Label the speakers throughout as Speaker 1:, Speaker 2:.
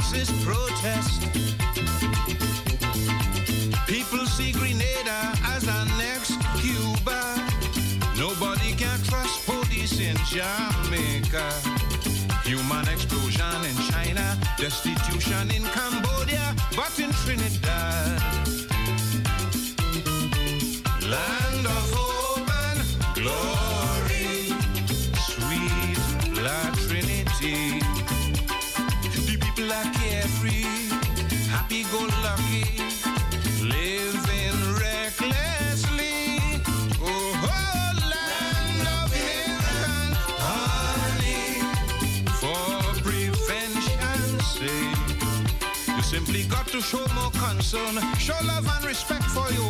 Speaker 1: masses protest. People see Grenada as our next Cuba. Nobody can trust police in Jamaica. Human explosion in China, destitution in Cambodia, but in Trinidad. Show more concern, show love and respect for your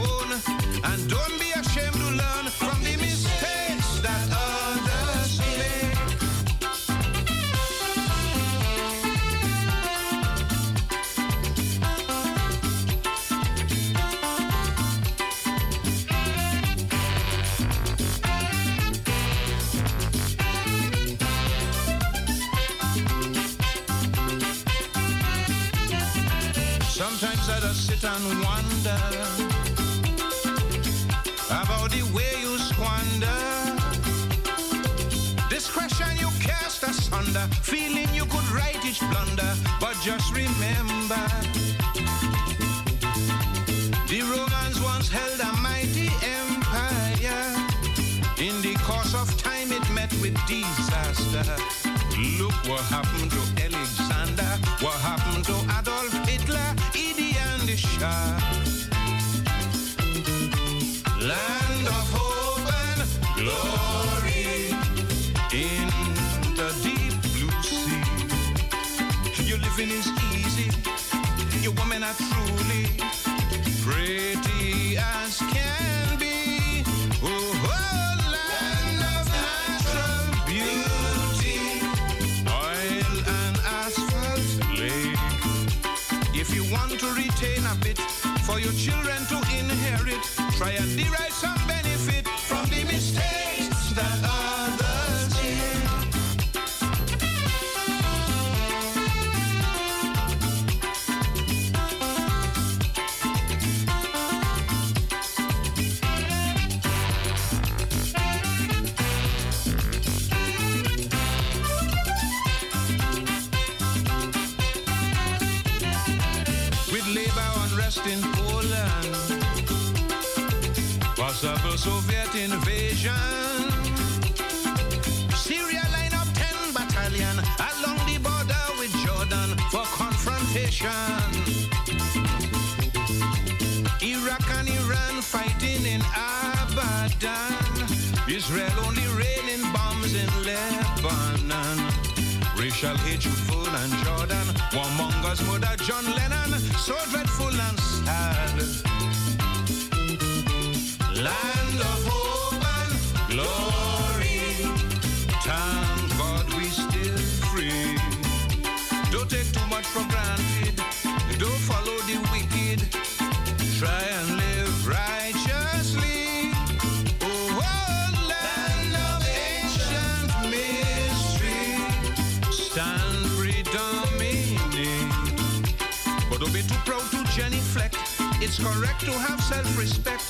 Speaker 1: about the way you squander discretion you cast asunder, feeling you could right each blunder, but just remember the Romans once held a mighty empire. In the course of time, it met with disaster. Look what happened living is easy, your women are truly pretty as can be. Oh, oh land of natural beauty, oil and asphalt lake. If you want to retain a bit for your children to inherit, try and derive some Soviet invasion. Syria line up 10 battalion along the border with Jordan for confrontation. Iraq and Iran fighting in Abadan. Israel only raining bombs in Lebanon. Racial hatred full and Jordan. Warmongers murder John Lennon. So dreadful and sad. Correct to have self-respect.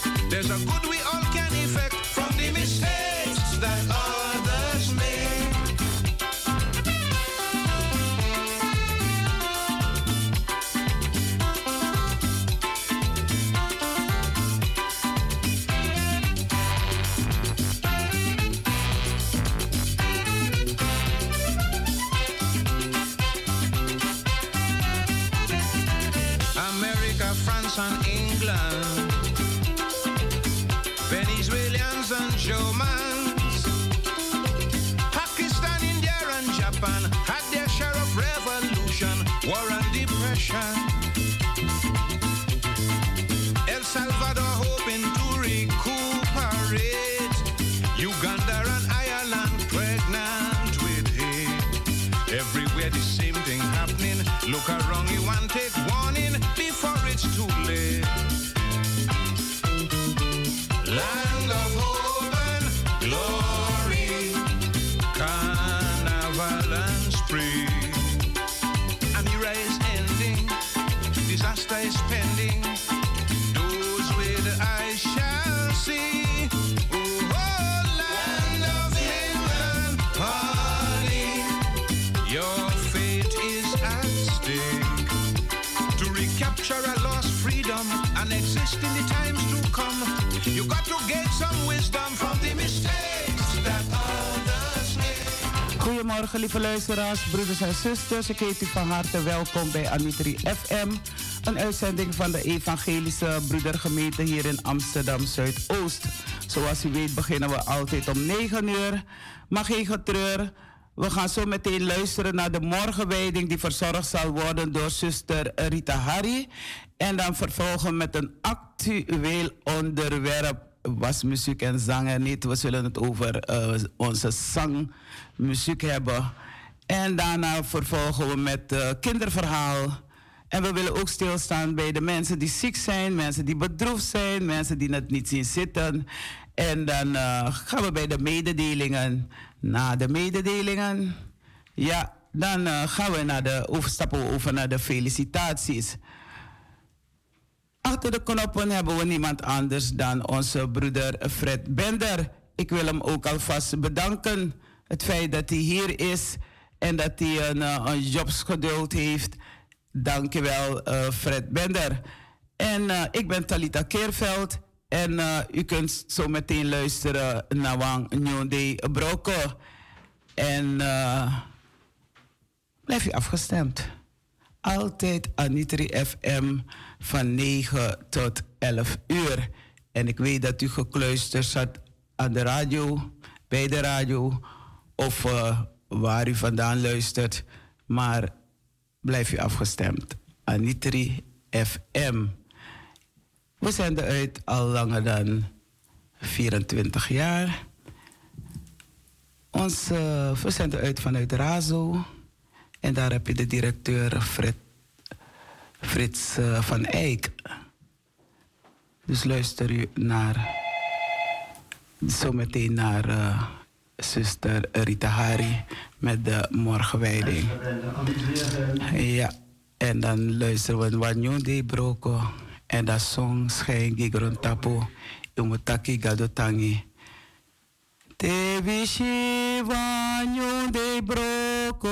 Speaker 2: Lieve luisteraars, broeders en zusters. Ik heet u van harte welkom bij Anitri FM. Een uitzending van de Evangelische Broedergemeente hier in Amsterdam Zuidoost. Zoals u weet beginnen we altijd om 9 uur. Maar geen getreur. We gaan zo meteen luisteren naar de morgenwijding die verzorgd zal worden door zuster Rita Harry. En dan vervolgen met een actueel onderwerp. Was muziek en zang niet. We zullen het over uh, onze zangmuziek hebben. En daarna vervolgen we met uh, kinderverhaal. En we willen ook stilstaan bij de mensen die ziek zijn, mensen die bedroefd zijn, mensen die het niet zien zitten. En dan uh, gaan we bij de mededelingen. Na de mededelingen, ja, dan gaan we naar de, overstappen over naar de felicitaties. Achter de knoppen hebben we niemand anders dan onze broeder Fred Bender. Ik wil hem ook alvast bedanken. Het feit dat hij hier is en dat hij een, uh, een jobsgeduld heeft. Dankjewel, uh, Fred Bender. En uh, ik ben Talita Keerveld. En uh, u kunt zo meteen luisteren naar Wang Nyonde Broko. En blijf je afgestemd. Altijd Anitri FM van 9 tot 11 uur. En ik weet dat u gekluisterd zat aan de radio, bij de radio of uh, waar u vandaan luistert. Maar blijf u afgestemd. Anitri FM. We zenden uit al langer dan 24 jaar. Ons, uh, we zenden uit vanuit Razo. En daar heb je de directeur Fred, Frits uh, van Eyck. Dus luister u naar, zometeen naar uh, zuster Rita Hari met de morgenwijding. Ja, en dan luisteren we Wanyo de Broko. En dat song schijn gigron tapo. Umutaki gadotangi. Te vanyo de broko.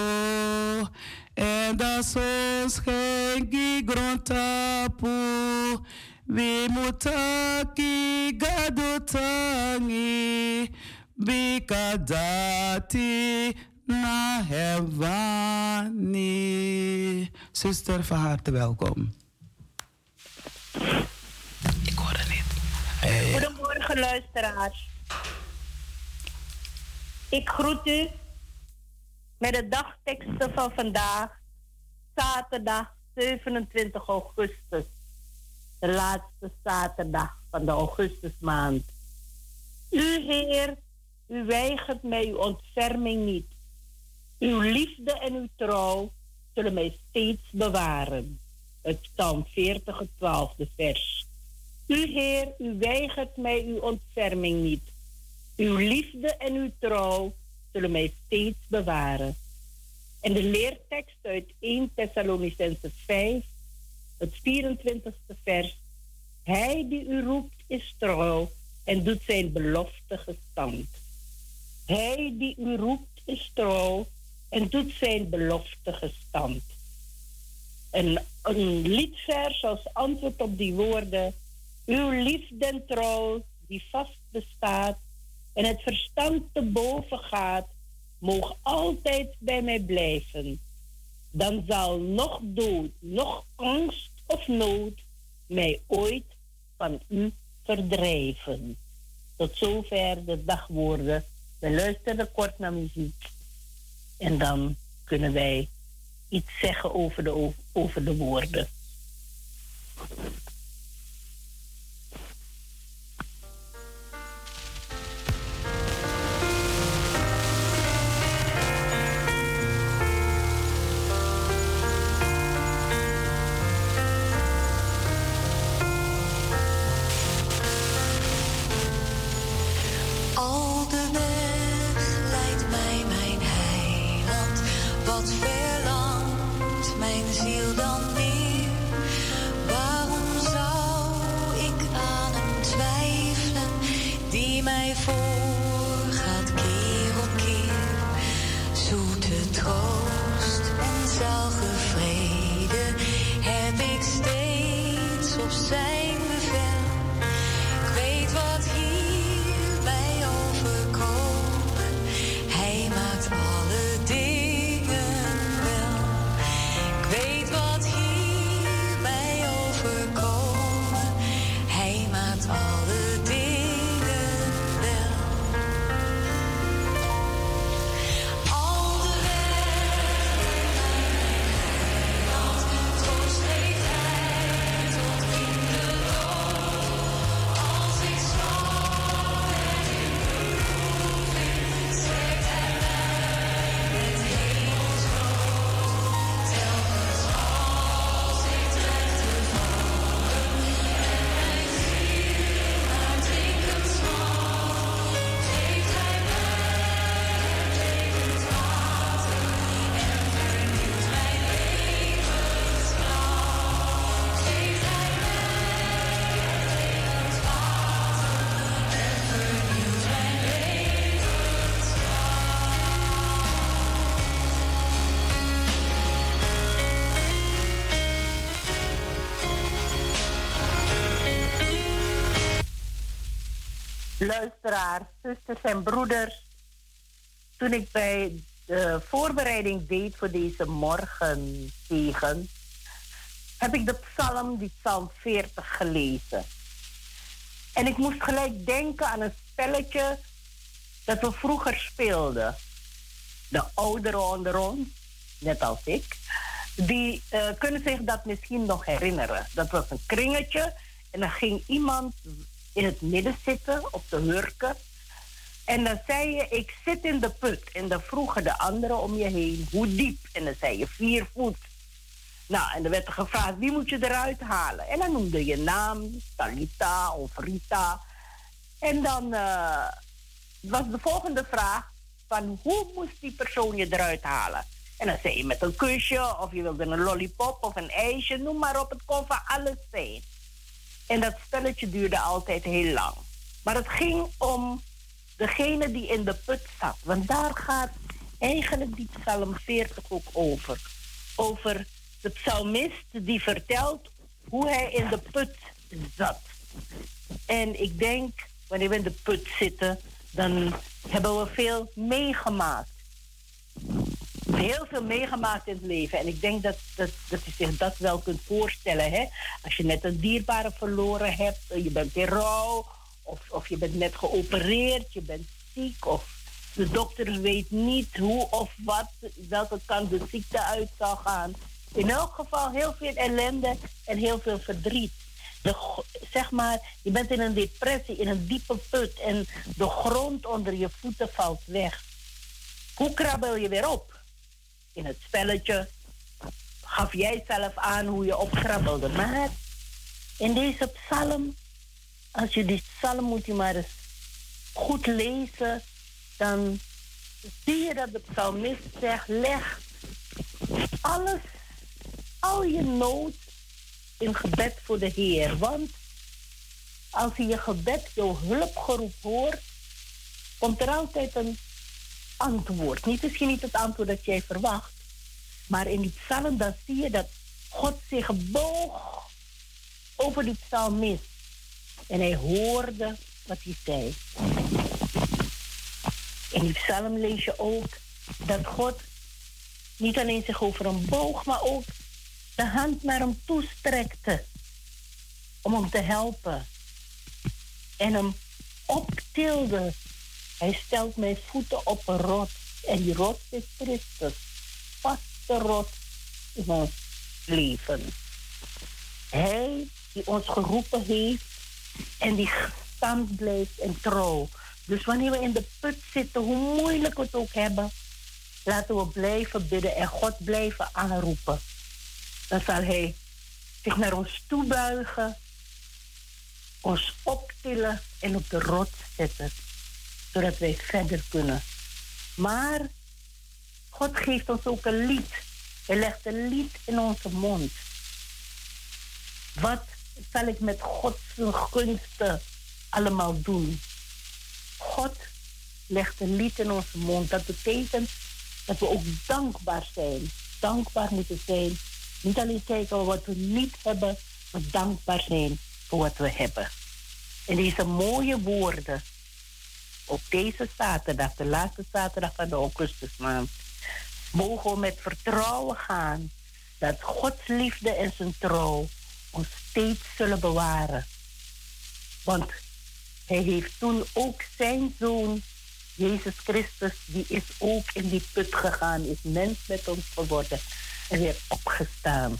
Speaker 2: En dat song schijn gigron tapo. We mutaki gadotangi. Bikadati na hevani. Zuster, van harte welkom. Ik hoor het niet.
Speaker 3: Hey. Goedemorgen, luisteraars. Ik groet u met de dagteksten van vandaag, zaterdag 27 augustus. De laatste zaterdag van de augustusmaand. U, Heer, u weigert mij uw ontferming niet. Uw liefde en uw trouw zullen mij steeds bewaren het Psalm 40, het 12e vers. U, Heer, u weigert mij uw ontferming niet. Uw liefde en uw trouw zullen mij steeds bewaren. En de leertekst uit 1 Thessalonicense 5, het 24e vers. Hij die u roept is trouw en doet zijn belofte gestand. Hij die u roept is trouw en doet zijn belofte gestand. En een liedvers als antwoord op die woorden. Uw liefde en trouw die vast bestaat en het verstand te boven gaat, mogen altijd bij mij blijven. Dan zal nog dood, nog angst of nood mij ooit van u verdrijven. Tot zover de dagwoorden. We luisteren kort naar muziek en dan kunnen wij iets zeggen over de, over de woorden. Luisteraars, zusters en broeders. Toen ik bij de voorbereiding deed voor deze morgen tegen, heb ik de psalm, die psalm 40, gelezen. En ik moest gelijk denken aan een spelletje dat we vroeger speelden. De ouderen onder ons, net als ik, die uh, kunnen zich dat misschien nog herinneren. Dat was een kringetje en dan ging iemand in het midden zitten op de hurken. En dan zei je, ik zit in de put. En dan vroegen de anderen om je heen, hoe diep? En dan zei je, vier voet. Nou, en dan werd er gevraagd, wie moet je eruit halen? En dan noemde je naam, Talita of Rita. En dan uh, was de volgende vraag van, hoe moest die persoon je eruit halen? En dan zei je met een kusje, of je wilde een lollipop of een ijsje, noem maar op, het kon van alles zijn. En dat spelletje duurde altijd heel lang. Maar het ging om degene die in de put zat. Want daar gaat eigenlijk die psalm 40 ook over. Over de psalmist die vertelt hoe hij in de put zat. En ik denk, wanneer we in de put zitten, dan hebben we veel meegemaakt. Heel veel meegemaakt in het leven. En ik denk dat, dat, dat je zich dat wel kunt voorstellen. Hè? Als je net een dierbare verloren hebt, je bent in rouw, of, of je bent net geopereerd, je bent ziek, of de dokter weet niet hoe of wat, welke kant de ziekte uit zal gaan. In elk geval heel veel ellende en heel veel verdriet. De, zeg maar, je bent in een depressie, in een diepe put en de grond onder je voeten valt weg. Hoe krabbel je weer op? In het spelletje gaf jij zelf aan hoe je opkrabbelde. Maar in deze psalm, als je die psalm moet je maar eens goed lezen, dan zie je dat de psalmist zegt, leg alles, al je nood in gebed voor de Heer. Want als je je gebed, jouw hulpgeroep hoort, komt er altijd een antwoord. Niet misschien niet het antwoord dat jij verwacht, maar in die psalm dan zie je dat God zich boog over die psalmist. En hij hoorde wat hij zei. In die psalm lees je ook dat God niet alleen zich over hem boog, maar ook de hand naar hem toestrekte om hem te helpen. En hem optilde. Hij stelt mijn voeten op een rot. En die rot is Christus. Vaste rot in ons leven. Hij die ons geroepen heeft en die stand blijft en trouw. Dus wanneer we in de put zitten, hoe moeilijk we het ook hebben, laten we blijven bidden en God blijven aanroepen. Dan zal Hij zich naar ons toebuigen, ons optillen en op de rot zetten, zodat wij verder kunnen. Maar God geeft ons ook een lied. Hij legt een lied in onze mond. Wat zal ik met Gods gunsten allemaal doen? God legt een lied in onze mond. Dat betekent dat we ook dankbaar zijn. Dankbaar moeten zijn. Niet alleen kijken wat we niet hebben, maar dankbaar zijn voor wat we hebben. En deze mooie woorden op deze zaterdag, de laatste zaterdag van de augustusmaand, mogen we met vertrouwen gaan dat Gods liefde en zijn trouw ons steeds zullen bewaren. Want hij heeft toen ook zijn zoon, Jezus Christus, die is ook in die put gegaan, is mens met ons geworden en weer opgestaan.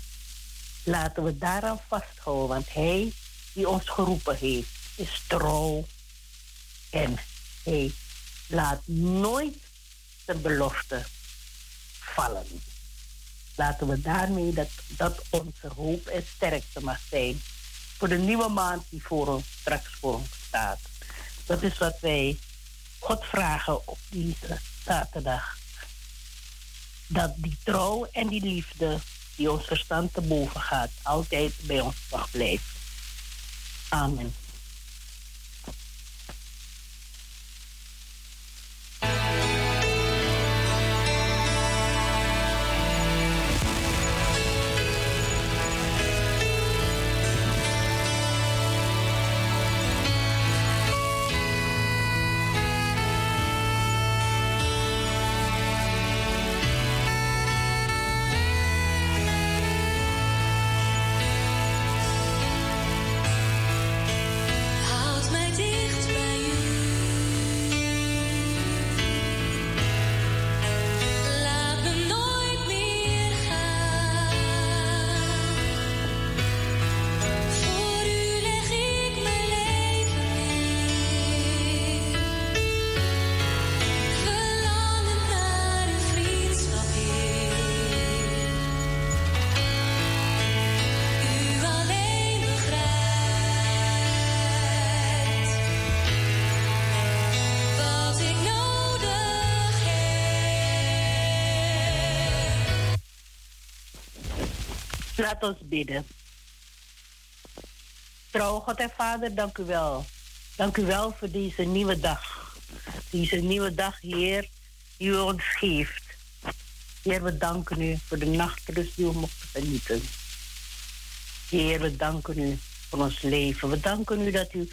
Speaker 3: Laten we daaraan vasthouden, want hij die ons geroepen heeft, is trouw en hij laat nooit zijn belofte vallen. Laten we daarmee dat, dat onze hoop en sterkte mag zijn voor de nieuwe maand die voor ons straks voor ons staat. Dat is wat wij God vragen op deze zaterdag. Dat die trouw en die liefde die ons verstand te boven gaat, altijd bij ons mag blijven. Amen. Laat ons bidden. Trouw God en Vader, dank u wel. Dank u wel voor deze nieuwe dag. Deze nieuwe dag, Heer, die u ons geeft. Heer, we danken u voor de nachtrust die we mochten genieten. Heer, we danken u voor ons leven. We danken u dat u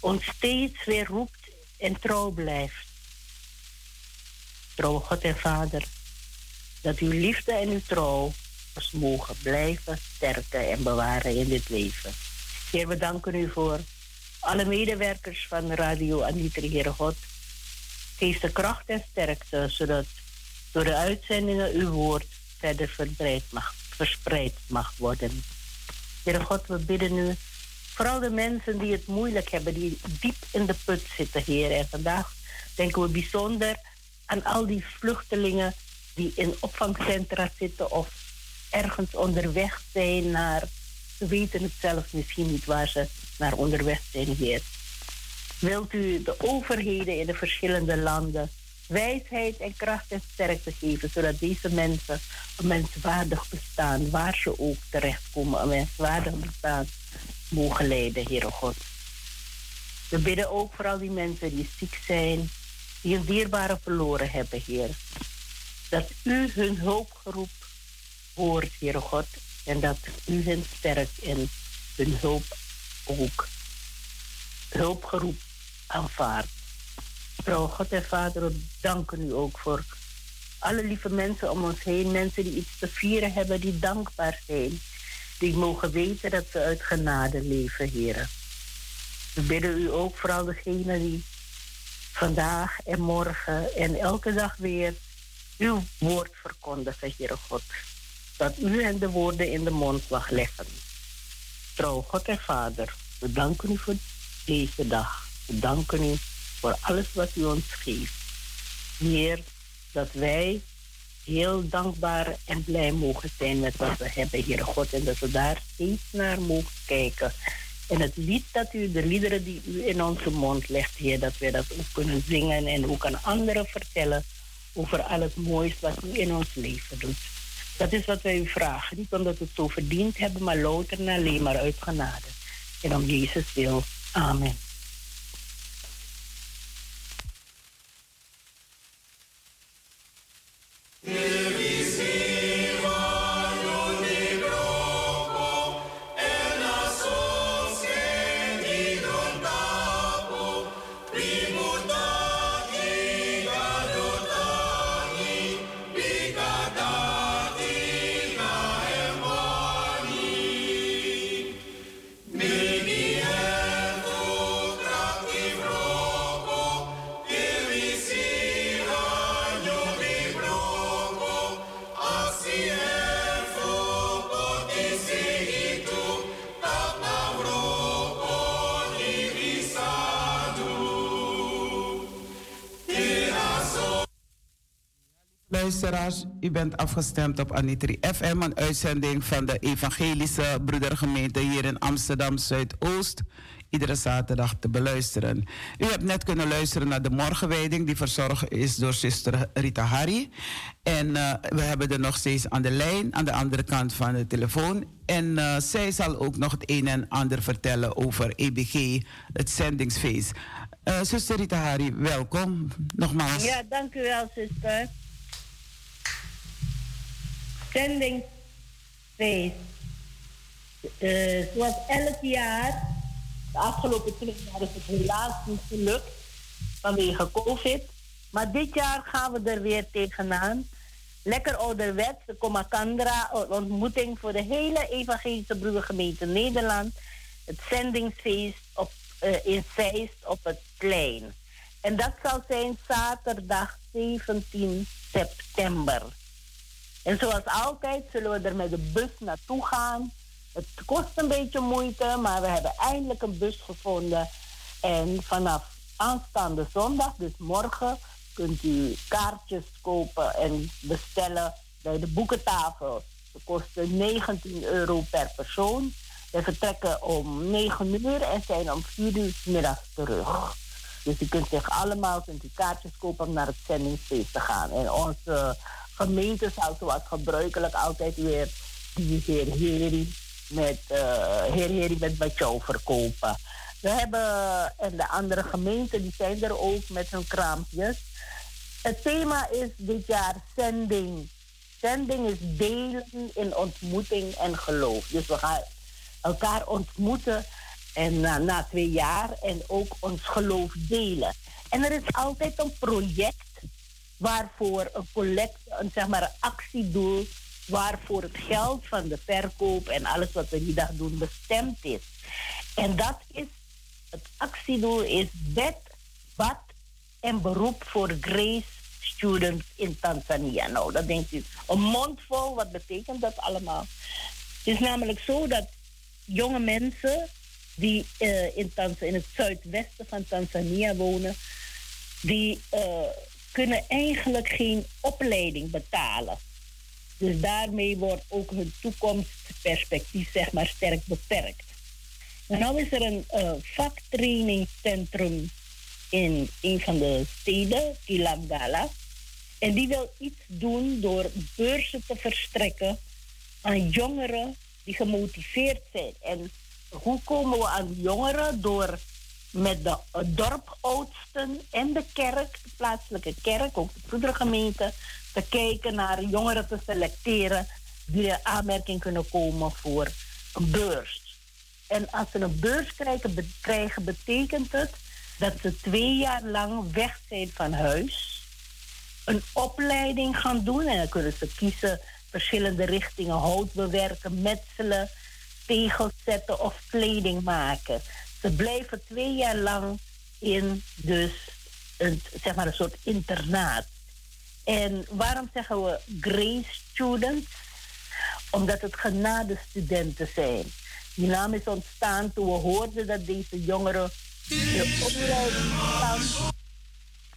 Speaker 3: ons steeds weer roept en trouw blijft. Trouw God en Vader, dat uw liefde en uw trouw mogen blijven sterken en bewaren in dit leven. Heer, we danken u voor alle medewerkers van Radio Anitri, Heer God. Geef de kracht en sterkte, zodat door de uitzendingen uw woord verder verspreid mag, verspreid mag worden. Heer God, we bidden u vooral de mensen die het moeilijk hebben, die diep in de put zitten, Heer. En vandaag denken we bijzonder aan al die vluchtelingen die in opvangcentra zitten of ergens onderweg zijn naar, ze weten het zelf misschien niet waar ze naar onderweg zijn, Heer. Wilt u de overheden in de verschillende landen wijsheid en kracht en sterkte geven, zodat deze mensen een menswaardig bestaan, waar ze ook terechtkomen, een menswaardig bestaan mogen leiden, Heere God. We bidden ook voor al die mensen die ziek zijn, die een dierbare verloren hebben, Heer. Dat u hun hulpgeroep hoort, Heere God, en dat u hen sterkt en hun hulp ook hulpgeroep aanvaardt. Trouw God en Vader, we danken u ook voor alle lieve mensen om ons heen. Mensen die iets te vieren hebben, die dankbaar zijn. Die mogen weten dat ze uit genade leven, heren. We bidden u ook voor al degenen die vandaag en morgen en elke dag weer uw woord verkondigen, Heere God. Dat u hen de woorden in de mond mag leggen. Trouw God en Vader, we danken u voor deze dag. We danken u voor alles wat u ons geeft. Heer, dat wij heel dankbaar en blij mogen zijn met wat we hebben, Heer God. En dat we daar steeds naar mogen kijken. En het lied dat u, de liederen die u in onze mond legt, Heer, dat we dat ook kunnen zingen en ook aan anderen vertellen over al het moois wat u in ons leven doet. Dat is wat wij u vragen. Niet omdat we het zo verdiend hebben, maar louter en alleen maar uit genade. En om Jezus wil. Amen.
Speaker 2: Luisteraars, u bent afgestemd op Anitri FM, een uitzending van de Evangelische Broedergemeente hier in Amsterdam Zuidoost. Iedere zaterdag te beluisteren. U hebt net kunnen luisteren naar de morgenwijding, die verzorgd is door zuster Rita Harry. En uh, we hebben er nog steeds aan de lijn, aan de andere kant van de telefoon. En uh, zij zal ook nog het een en ander vertellen over EBG, het zendingsfeest. Uh, zuster Rita Hari, welkom nogmaals.
Speaker 3: Ja, dank u wel, zuster zendingsfeest. Uh, zoals elk jaar, de afgelopen twee jaar is het helaas niet gelukt vanwege COVID. Maar dit jaar gaan we er weer tegenaan. Lekker ouderwets, de Comakandra, ontmoeting voor de hele Evangelische Broedergemeente Nederland. Het zendingsfeest op, uh, in Zeist op het plein. En dat zal zijn zaterdag 17 september. En zoals altijd zullen we er met de bus naartoe gaan. Het kost een beetje moeite, maar we hebben eindelijk een bus gevonden. En vanaf aanstaande zondag, dus morgen, kunt u kaartjes kopen en bestellen bij de boekentafel. Ze kosten 19 euro per persoon. We vertrekken om 9 uur en zijn om 4 uur middags terug. Dus u kunt zich allemaal kunt kaartjes kopen om naar het zendingsfeest te gaan. En onze gemeente zou zoals gebruikelijk altijd weer die heer Heri met, uh, heer Heri met Batjou verkopen. We hebben, en de andere gemeenten, die zijn er ook met hun kraampjes. Het thema is dit jaar zending. Zending is delen in ontmoeting en geloof. Dus we gaan elkaar ontmoeten en na, na twee jaar en ook ons geloof delen. En er is altijd een project waarvoor een collect, een, zeg maar een actiedoel, waarvoor het geld van de verkoop en alles wat we die dag doen bestemd is. En dat is, het actiedoel is bed, bad en beroep voor Grace Students in Tanzania. Nou, dat denkt u, een mond vol, wat betekent dat allemaal? Het is namelijk zo dat jonge mensen die uh, in, in het zuidwesten van Tanzania wonen, die uh, kunnen eigenlijk geen opleiding betalen. Dus daarmee wordt ook hun toekomstperspectief zeg maar sterk beperkt. En nu is er een uh, vaktrainingscentrum in een van de steden, Kilangala. En die wil iets doen door beurzen te verstrekken aan jongeren die gemotiveerd zijn. En hoe komen we aan jongeren? Door met de dorpoudsten en de kerk, de plaatselijke kerk, ook de broedergemeente, te kijken naar jongeren te selecteren die in aanmerking kunnen komen voor een beurs. En als ze een beurs krijgen, krijgen betekent het dat ze twee jaar lang weg zijn van huis, een opleiding gaan doen en dan kunnen ze kiezen verschillende richtingen hout bewerken, metselen, tegels zetten of kleding maken. Ze blijven twee jaar lang in dus een, zeg maar een soort internaat. En waarom zeggen we grace students? Omdat het genadestudenten zijn. Die naam is ontstaan toen we hoorden dat deze jongeren de opleidingsstand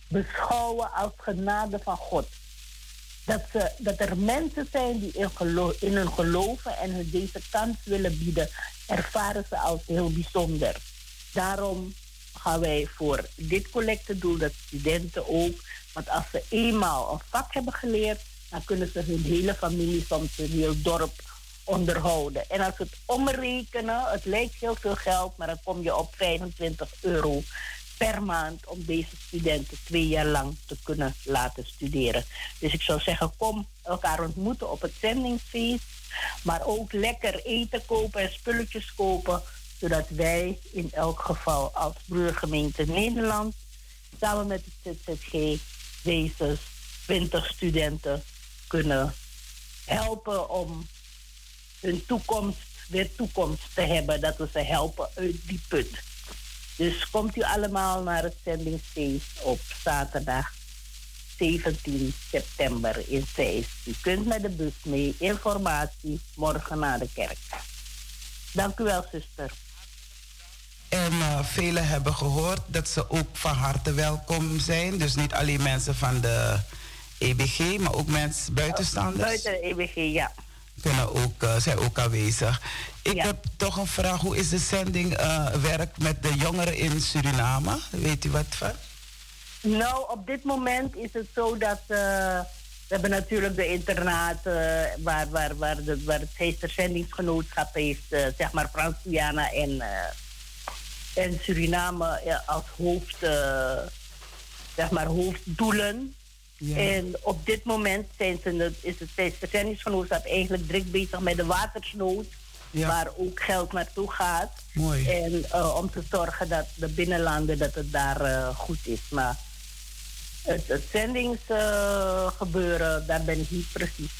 Speaker 3: beschouwen als genade van God. Dat, ze, dat er mensen zijn die in, in hun geloven en hun deze kans willen bieden, ervaren ze als heel bijzonder. Daarom gaan wij voor dit collectedoel dat studenten ook, want als ze eenmaal een vak hebben geleerd, dan kunnen ze hun hele familie, soms een heel dorp onderhouden. En als we het omrekenen, het lijkt heel veel geld, maar dan kom je op 25 euro per maand om deze studenten twee jaar lang te kunnen laten studeren. Dus ik zou zeggen, kom elkaar ontmoeten op het zendingsfeest, maar ook lekker eten kopen en spulletjes kopen zodat wij in elk geval als broedergemeente Nederland samen met het ZZG deze 20 studenten kunnen helpen om hun toekomst weer toekomst te hebben. Dat we ze helpen uit die put. Dus komt u allemaal naar het zendingsfeest op zaterdag 17 september in Zeist. U kunt met de bus mee. Informatie morgen naar de kerk. Dank u wel, zuster.
Speaker 2: En uh, velen hebben gehoord dat ze ook van harte welkom zijn. Dus niet alleen mensen van de EBG, maar ook mensen buitenstaanders.
Speaker 3: Buiten de EBG, ja.
Speaker 2: Kunnen ook, uh, zijn ook aanwezig. Ik heb toch een vraag. Hoe is de zending uh, werkt met de jongeren in Suriname? Weet u wat van?
Speaker 3: Nou, op dit moment is het zo dat... we hebben natuurlijk de internaat waar, waar, waar, de, waar het heeft, zeg maar Frans en en Suriname als hoofd, uh, zeg maar hoofddoelen. En op dit moment zijn ze, is het verzendingsgenootschap eigenlijk druk bezig met de watersnood. Waar ook geld naartoe gaat.
Speaker 2: Mooi.
Speaker 3: En uh, om te zorgen dat de binnenlanden dat het daar uh, goed is. Maar het, het zendingsgebeuren, daar ben ik niet precies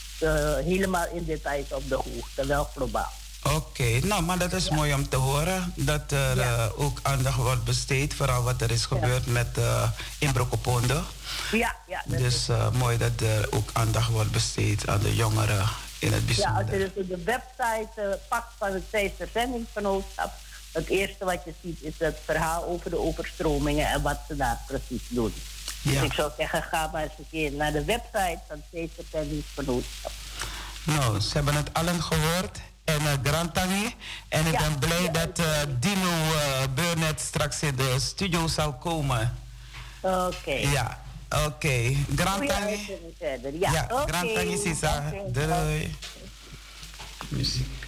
Speaker 3: helemaal in details op de hoogte. Wel globaal.
Speaker 2: Oké, nou, maar dat is mooi om te horen. Dat er uh, ook aandacht wordt besteed, vooral wat er is gebeurd met uh, in Brokopondo.
Speaker 3: Ja, ja.
Speaker 2: Dus uh, mooi dat er ook aandacht wordt besteed aan de jongeren in het bijzonder.
Speaker 3: Ja, als je dus de website pakt van het Zeester Zendingsgenootschap, het eerste wat je ziet is het verhaal over de overstromingen en wat ze daar precies doen. Dus ik zou zeggen, ga maar eens een keer naar de website van het Zeester Zendingsgenootschap.
Speaker 2: Nou, ze hebben het allen gehoord en uh, Grantangi. En ik ben blij dat uh, Dino uh, Burnett straks in de studio zal komen.
Speaker 3: Oké.
Speaker 2: Ja, oké. Okay.
Speaker 3: Ja, ja
Speaker 2: okay. Sisa. Doei. muziek.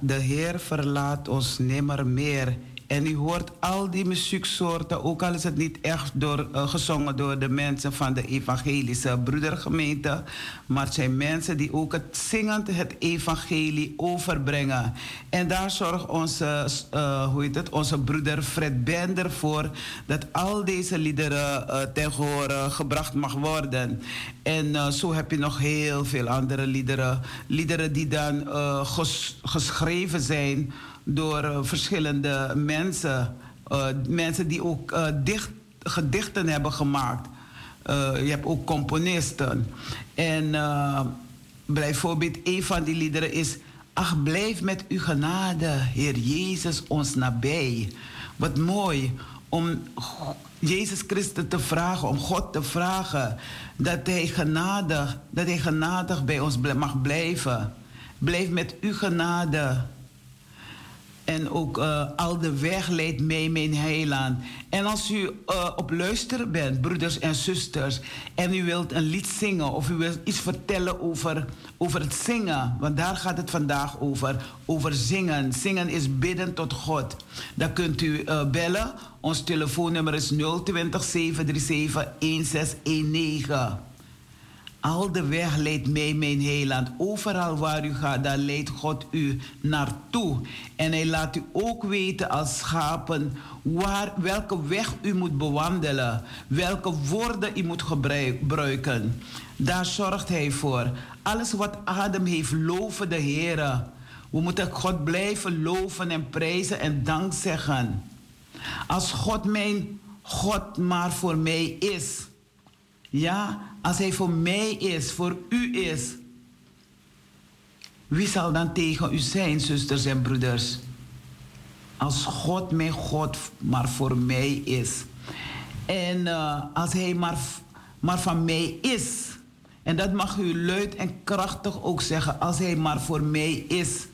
Speaker 2: De Heer verlaat ons nimmer meer. En u hoort al die muzieksoorten, ook al is het niet echt door, uh, gezongen door de mensen van de evangelische broedergemeente. Maar het zijn mensen die ook het zingend het evangelie overbrengen. En daar zorgt onze, uh, hoe heet het, onze broeder Fred Bender voor dat al deze liederen uh, ten gebracht mag worden. En zo heb je nog heel veel andere liederen. Liederen die dan ges geschreven zijn door uh, verschillende mensen. Uh, mensen die ook dicht, gedichten hebben gemaakt. je hebt ook componisten. En bijvoorbeeld een van die liederen is... Ach, blijf met uw genade, Heer Jezus, ons nabij. Wat mooi om Jezus Christus te vragen, om God te vragen... dat Hij genadig, dat hij genadig bij ons mag blijven. Blijf met uw genade, en ook uh, al de weg leidt mee, mijn heiland. En als u uh, op luisteren bent, broeders en zusters, en u wilt een lied zingen of u wilt iets vertellen over, over het zingen, want daar gaat het vandaag over, over zingen. Zingen is bidden tot God. Dan kunt u uh, bellen. Ons telefoonnummer is 020 737 1619. Al de weg leidt mee, mijn heiland. Overal waar u gaat, daar leidt God u naartoe. En hij laat u ook weten als schapen waar, welke weg u moet bewandelen. Welke woorden u moet gebruiken. Daar zorgt hij voor. Alles wat adem heeft, loven de Heer. We moeten God blijven loven en prijzen en dank zeggen. Als God mijn God maar voor mij is. Ja, als Hij voor mij is, voor u is. Wie zal dan tegen u zijn, zusters en broeders? Als God mijn God maar voor mij is. En uh, als Hij maar, maar van mij is. En dat mag u luid en krachtig ook zeggen. Als Hij maar voor mij is.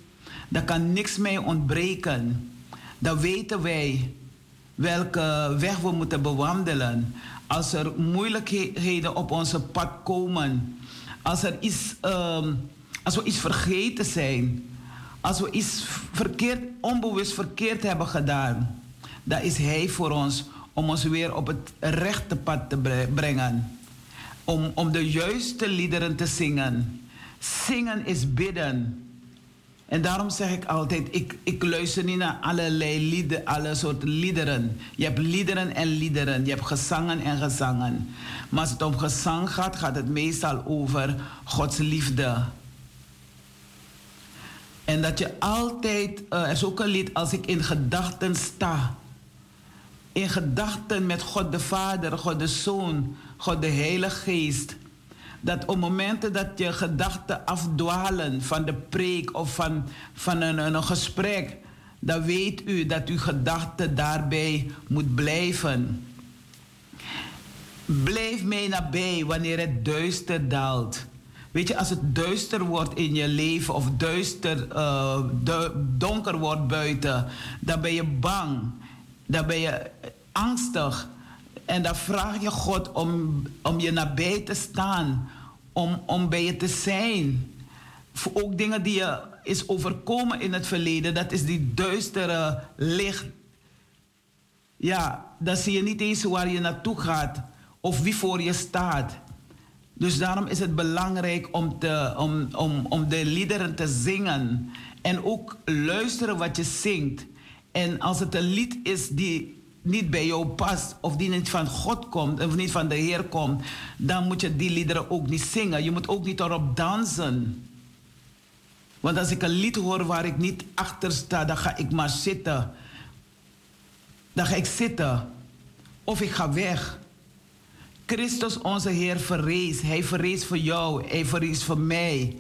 Speaker 2: Dan kan niks mij ontbreken. Dan weten wij welke weg we moeten bewandelen. Als er moeilijkheden op onze pad komen. Als, er iets, uh, als we iets vergeten zijn. Als we iets verkeerd, onbewust verkeerd hebben gedaan. Dan is Hij voor ons om ons weer op het rechte pad te brengen. Om, om de juiste liederen te zingen. Zingen is bidden. En daarom zeg ik altijd, ik, ik luister niet naar allerlei lieden, alle soorten liederen. Je hebt liederen en liederen, je hebt gezangen en gezangen. Maar als het om gezang gaat, gaat het meestal over Gods liefde. En dat je altijd, uh, er is ook een lied, als ik in gedachten sta. In gedachten met God de Vader, God de Zoon, God de Heilige Geest dat op momenten dat je gedachten afdwalen van de preek of van, van een, een gesprek, dan weet u dat uw gedachte daarbij moet blijven. Blijf mee nabij wanneer het duister daalt. Weet je, als het duister wordt in je leven of duister, uh, donker wordt buiten, dan ben je bang. Dan ben je angstig. En dan vraag je God om, om je nabij te staan, om, om bij je te zijn. Voor ook dingen die je is overkomen in het verleden, dat is die duistere licht. Ja, dan zie je niet eens waar je naartoe gaat of wie voor je staat. Dus daarom is het belangrijk om, te, om, om, om de liederen te zingen. En ook luisteren wat je zingt. En als het een lied is die niet bij jou past of die niet van God komt of niet van de Heer komt, dan moet je die liederen ook niet zingen. Je moet ook niet erop dansen. Want als ik een lied hoor waar ik niet achter sta, dan ga ik maar zitten. Dan ga ik zitten. Of ik ga weg. Christus onze Heer verrees. Hij verrees voor jou. Hij verrees voor mij.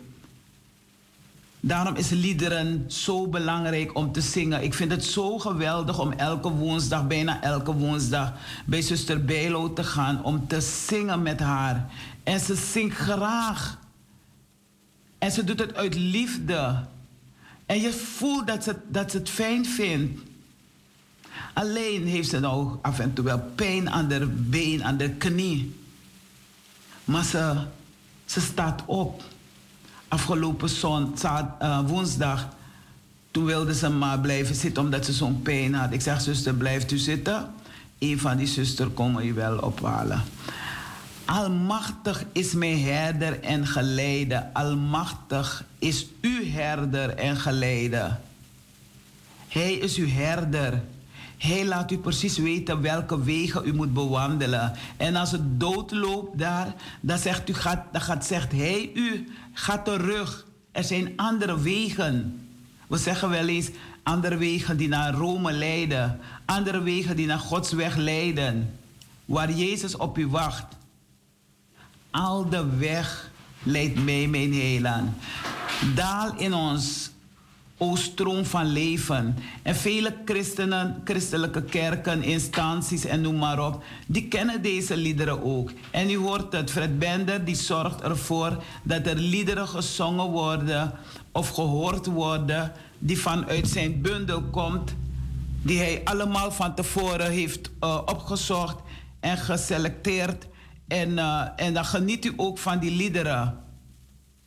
Speaker 2: Daarom is liederen zo belangrijk om te zingen. Ik vind het zo geweldig om elke woensdag, bijna elke woensdag, bij zuster Bijlo te gaan om te zingen met haar. En ze zingt graag. En ze doet het uit liefde. En je voelt dat ze, dat het fijn vindt. Alleen heeft ze nou af en toe wel pijn aan de been, aan de knie. Maar ze, ze staat op afgelopen zondag, uh, woensdag, toen wilde ze maar blijven zitten omdat ze zo'n pijn had. Ik zeg, zuster, blijft u zitten. Een van die zuster komen je wel ophalen. Almachtig is mijn herder en geleide. Almachtig is uw herder en geleide. Hij is uw herder. Hij laat u precies weten welke wegen u moet bewandelen. En als het dood loopt daar, dan zegt, u, gaat, dan gaat, zegt hij u, ga terug. Er zijn andere wegen. We zeggen wel eens andere wegen die naar Rome leiden. Andere wegen die naar Gods weg leiden. Waar Jezus op u wacht. Al de weg leidt mij mijn heiland. Daal in ons o stroom van leven. En vele christenen, christelijke kerken, instanties en noem maar op, die kennen deze liederen ook. En u hoort het, Fred Bender die zorgt ervoor dat er liederen gezongen worden of gehoord worden die vanuit zijn bundel komt, die hij allemaal van tevoren heeft uh, opgezocht en geselecteerd. En, uh, en dan geniet u ook van die liederen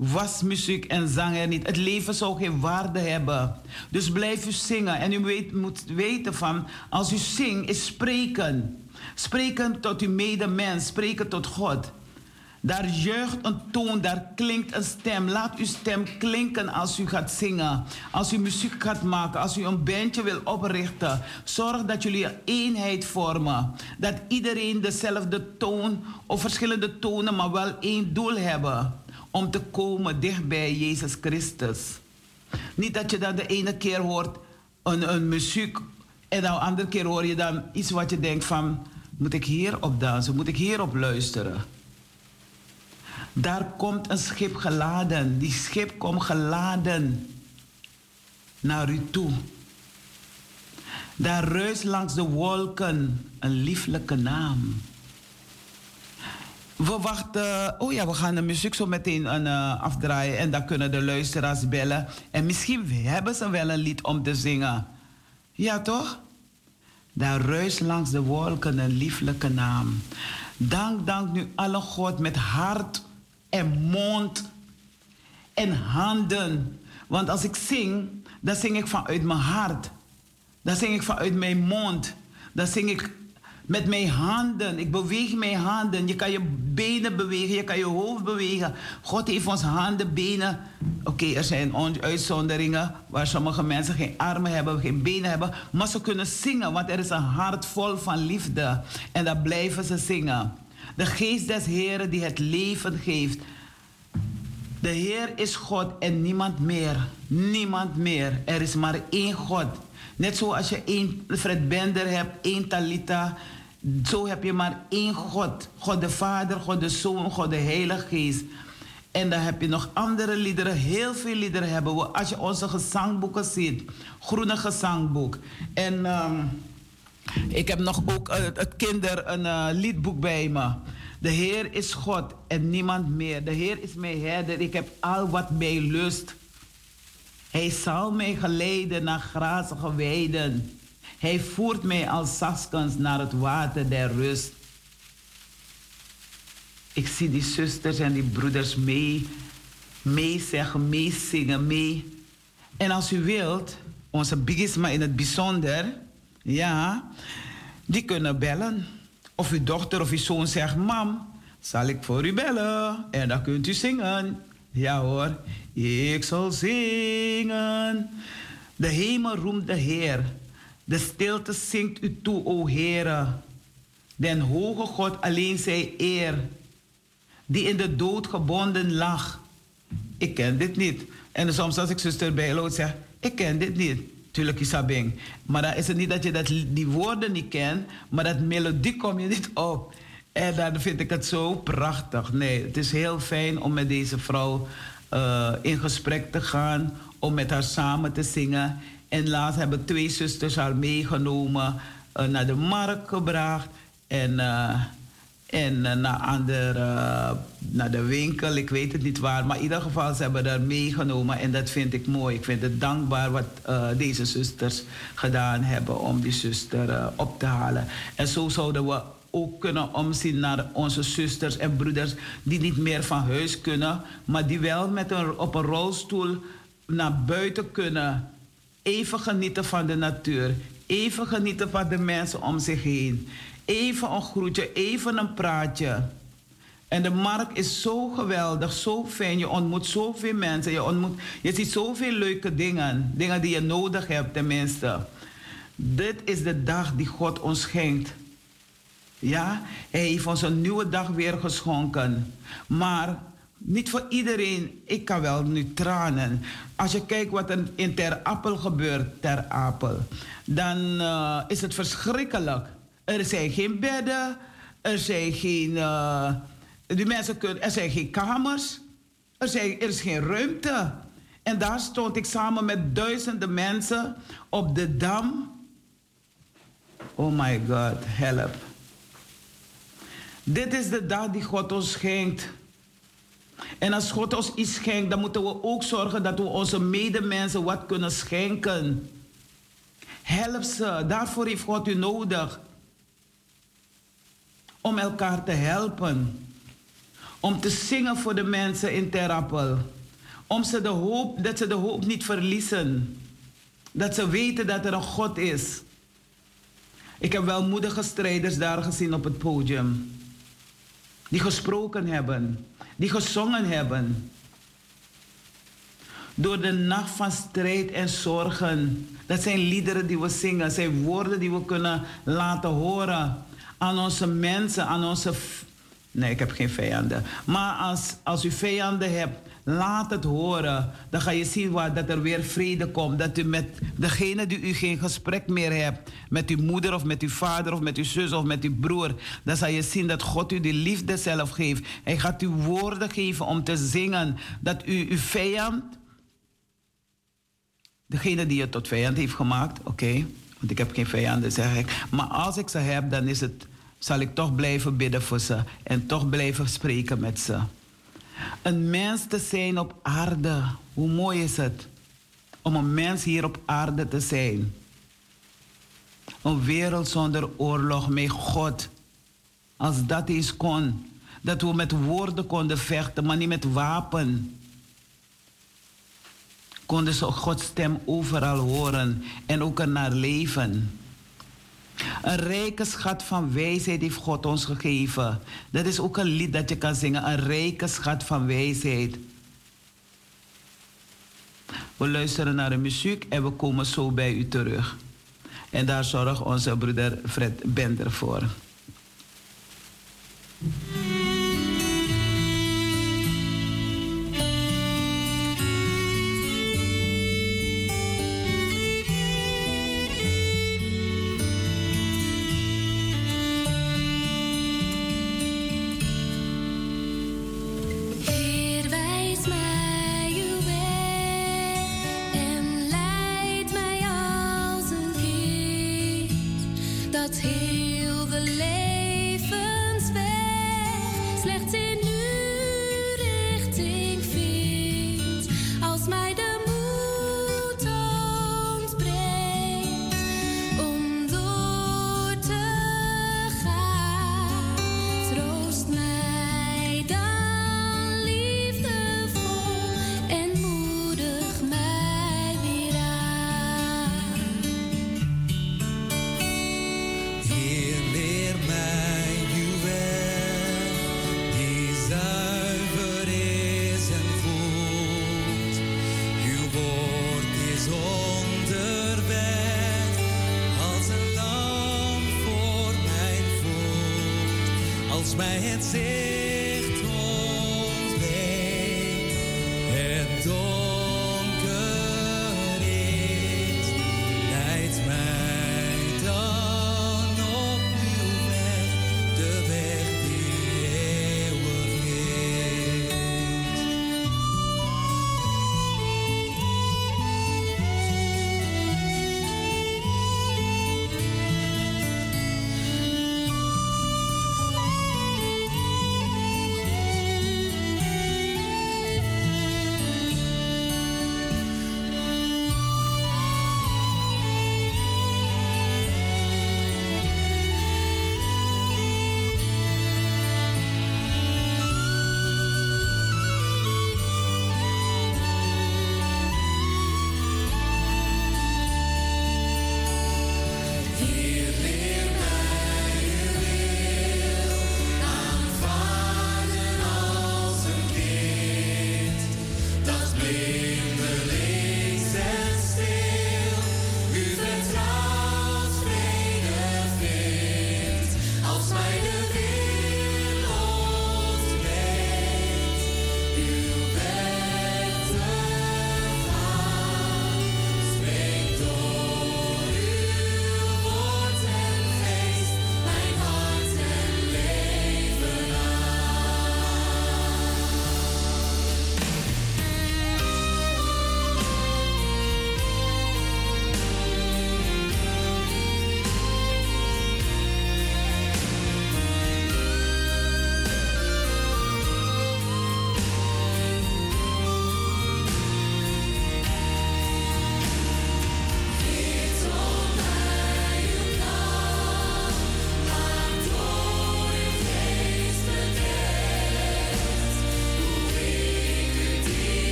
Speaker 2: was muziek en zang er niet. Het leven zou geen waarde hebben. Dus blijf u zingen. En u moet weten van, als u zingt, is spreken. Spreken tot uw medemens, spreken tot God. Daar juicht een toon, daar klinkt een stem. Laat uw stem klinken als u gaat zingen. Als u muziek gaat maken, als u een bandje wil oprichten. Zorg dat jullie een eenheid vormen. Dat iedereen dezelfde toon of verschillende tonen, maar wel één doel hebben. Om te komen dicht bij Jezus Christus. Niet dat je dan de ene keer hoort een, een muziek en dan de andere keer hoor je dan iets wat je denkt van... Moet ik hier op dansen? Moet ik hier op luisteren? Daar komt een schip geladen. Die schip komt geladen naar u toe. Daar ruist langs de wolken een lieflijke naam. We wachten. Oh ja, we gaan de muziek zo meteen uh, afdraaien. En dan kunnen de luisteraars bellen. En misschien hebben ze wel een lied om te zingen. Ja, toch? Daar ruist langs de wolken een lieflijke naam. Dank, dank nu alle God met hart en mond en handen. Want als ik zing, dan zing ik vanuit mijn hart. Dan zing ik vanuit mijn mond. Dan zing ik met mijn handen. Ik beweeg mijn handen. Je kan je benen bewegen, je kan je hoofd bewegen. God heeft ons handen, benen. Oké, er zijn uitzonderingen waar sommige mensen geen armen hebben, geen benen hebben. Maar ze kunnen zingen, want er is een hart vol van liefde. En dan blijven ze zingen. De geest des Heren die het leven geeft. De Heer is God en niemand meer. Niemand meer. Er is maar één God. Net zoals je één Fred Bender hebt, één Talita. Zo heb je maar één God. God de Vader, God de Zoon, God de Heilige Geest. En dan heb je nog andere liederen. Heel veel liederen hebben we. Als je onze gezangboeken ziet. Groene gezangboek. En... Um, ik heb nog ook uh, het kinder een uh, liedboek bij me. De Heer is God en niemand meer. De Heer is mijn herder. Ik heb al wat mij lust. Hij zal mij geleiden naar grazige weiden. Hij voert mij als zaskens naar het water der rust. Ik zie die zusters en die broeders mee, zeggen, mee zingen, mee. En als u wilt, onze bigisma in het bijzonder, ja, die kunnen bellen. Of uw dochter of uw zoon zegt: Mam, zal ik voor u bellen? En dan kunt u zingen. Ja hoor, ik zal zingen. De hemel roemt de Heer. De stilte zingt u toe, o Heere. Den hoge God alleen zij eer. Die in de dood gebonden lag. Ik ken dit niet. En soms als ik zuster Bijloot zeg, ik ken dit niet. Tuurlijk Isabing. Maar dan is het niet dat je dat, die woorden niet kent, maar dat melodie kom je niet op. En dan vind ik het zo prachtig. Nee, het is heel fijn om met deze vrouw uh, in gesprek te gaan, om met haar samen te zingen. En laatst hebben twee zusters haar meegenomen, uh, naar de markt gebracht. En uh, en uh, naar, andere, naar de winkel, ik weet het niet waar. Maar in ieder geval, ze hebben dat meegenomen. En dat vind ik mooi. Ik vind het dankbaar wat deze zusters gedaan hebben om die zuster op te halen. En zo zouden we ook kunnen omzien naar onze zusters en broeders die niet meer van huis kunnen, maar die wel met een, op een rolstoel naar buiten kunnen. Even genieten van de natuur, even genieten van de mensen om zich heen. Even een groetje, even een praatje. En de markt is zo geweldig, zo fijn. Je ontmoet zoveel mensen. Je, ontmoet, je ziet zoveel leuke dingen. Dingen die je nodig hebt, tenminste. Dit is de dag die God ons schenkt. Ja, hij heeft ons een nieuwe dag weer geschonken. Maar niet voor iedereen. Ik kan wel nu tranen. Als je kijkt wat er in Ter Appel gebeurt, Ter Apel, dan uh, is het verschrikkelijk. Er zijn geen bedden, er zijn geen, uh, die mensen kunnen, er zijn geen kamers, er, zijn, er is geen ruimte. En daar stond ik samen met duizenden mensen op de dam. Oh my God, help. Dit is de dag die God ons schenkt. En als God ons iets schenkt, dan moeten we ook zorgen dat we onze medemensen wat kunnen schenken. Help ze, daarvoor heeft God u nodig om elkaar te helpen. Om te zingen voor de mensen in Terapel. Om ze de hoop, dat ze de hoop niet verliezen. Dat ze weten dat er een God is. Ik heb wel moedige strijders daar gezien op het podium. die gesproken hebben, die gezongen hebben. Door de nacht van strijd en zorgen. Dat zijn liederen die we zingen, zijn woorden die we kunnen laten horen aan onze mensen, aan onze. Nee, ik heb geen vijanden. Maar als, als u vijanden hebt, laat het horen. Dan ga je zien waar, dat er weer vrede komt. Dat u met degene die u geen gesprek meer hebt, met uw moeder of met uw vader of met uw zus of met uw broer, dan zal je zien dat God u die liefde zelf geeft. Hij gaat u woorden geven om te zingen. Dat u uw vijand, degene die je tot vijand heeft gemaakt, oké, want ik heb geen vijanden, zeg ik. Maar als ik ze heb, dan is het zal ik toch blijven bidden voor ze en toch blijven spreken met ze. Een mens te zijn op aarde, hoe mooi is het om een mens hier op aarde te zijn? Een wereld zonder oorlog met God. Als dat eens kon, dat we met woorden konden vechten, maar niet met wapen. Konden ze Gods stem overal horen en ook ernaar leven. Een rijke schat van wijsheid heeft God ons gegeven. Dat is ook een lied dat je kan zingen. Een rijke schat van wijsheid. We luisteren naar de muziek en we komen zo bij u terug. En daar zorgt onze broeder Fred Bender voor.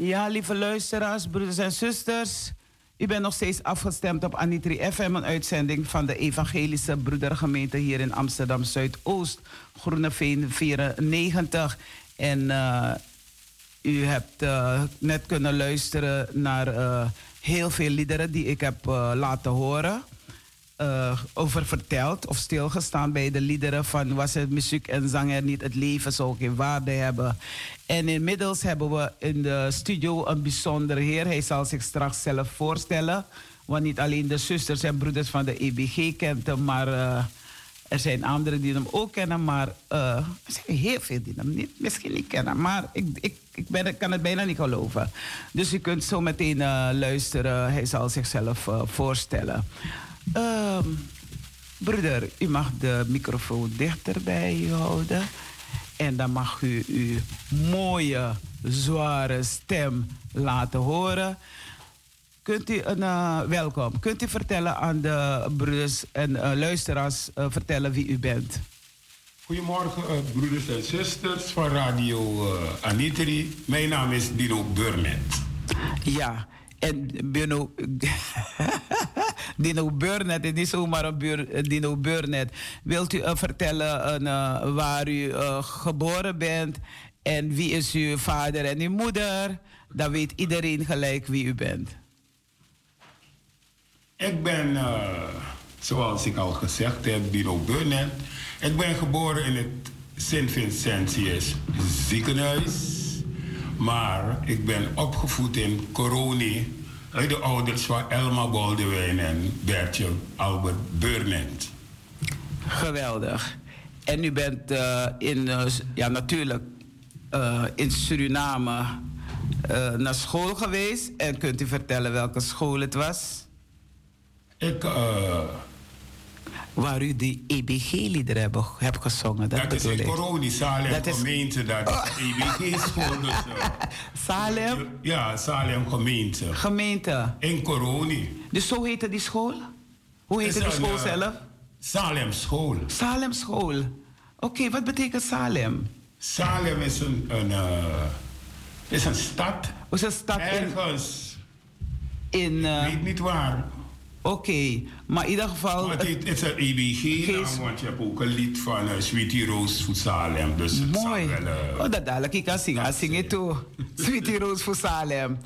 Speaker 2: Ja, lieve luisteraars, broeders en zusters. U bent nog steeds afgestemd op Anitri FM, een uitzending van de Evangelische Broedergemeente hier in Amsterdam Zuidoost, Groeneveen 94. En uh, u hebt uh, net kunnen luisteren naar uh, heel veel liederen die ik heb laten horen. Uh, over verteld of stilgestaan bij de liederen van was het muziek en zang er niet, het leven zou geen waarde hebben. En inmiddels hebben we in de studio een bijzondere heer. Hij zal zich straks zelf voorstellen. Want niet alleen de zusters en broeders van de EBG kent hem, maar uh, er zijn anderen die hem ook kennen. Maar uh, er zijn heel veel die hem niet, misschien niet kennen. Maar ik, ik, ik, ben, kan het bijna niet geloven. Dus u kunt zo meteen luisteren. Hij zal zichzelf voorstellen. Uh, broeder, u mag de microfoon dichter bij u houden. En dan mag u uw mooie, zware stem laten horen. Kunt u een, uh, welkom. Kunt u vertellen aan de broeders en uh, luisteraars uh, vertellen wie u bent?
Speaker 4: Goedemorgen, broeders en zusters van Radio Anitri. Mijn naam is Dino Burnett.
Speaker 2: Ja, en Dino, Dino Burnett is niet zomaar een buur, Dino Burnett. Wilt u uh, vertellen uh, waar u uh, geboren bent en wie is uw vader en uw moeder? Dan weet iedereen gelijk wie u bent.
Speaker 4: Ik ben, zoals ik al gezegd heb, Dino Burnett. Ik ben geboren in het Sint-Vincentius ziekenhuis. Maar ik ben opgevoed in Coroni. De ouders van Elma Boldewijn en Bertje Albert Burnett.
Speaker 2: Geweldig. En u bent uh, in, uh, ja natuurlijk, uh, in Suriname naar school geweest. En kunt u vertellen welke school het was?
Speaker 4: Ik
Speaker 2: waar u die EBG-liederen hebt, hebt gezongen. Dat,
Speaker 4: dat is in Coroni, Salem dat gemeente. Dat oh. is EBG-school. Dus, uh,
Speaker 2: Salem?
Speaker 4: Ja, Salem gemeente.
Speaker 2: Gemeente?
Speaker 4: In Coroni.
Speaker 2: Dus zo heette die school? Hoe heette die school
Speaker 4: een,
Speaker 2: zelf?
Speaker 4: Salem school.
Speaker 2: Salem school. Oké, okay, wat betekent Salem?
Speaker 4: Salem is een, een, uh, is een stad.
Speaker 2: Is een stad
Speaker 4: Ergens.
Speaker 2: In, uh,
Speaker 4: ik weet niet waar.
Speaker 2: Oké, okay, maar in ieder geval.
Speaker 4: Het, is een EBG, want je hebt ook een lied van uh, Sweetie Rose voor Salem. Dus
Speaker 2: Mooi.
Speaker 4: Wel, uh,
Speaker 2: oh, dat dadelijk ik kan zingen. Zing het toe. Sweetie Rose voor Salem.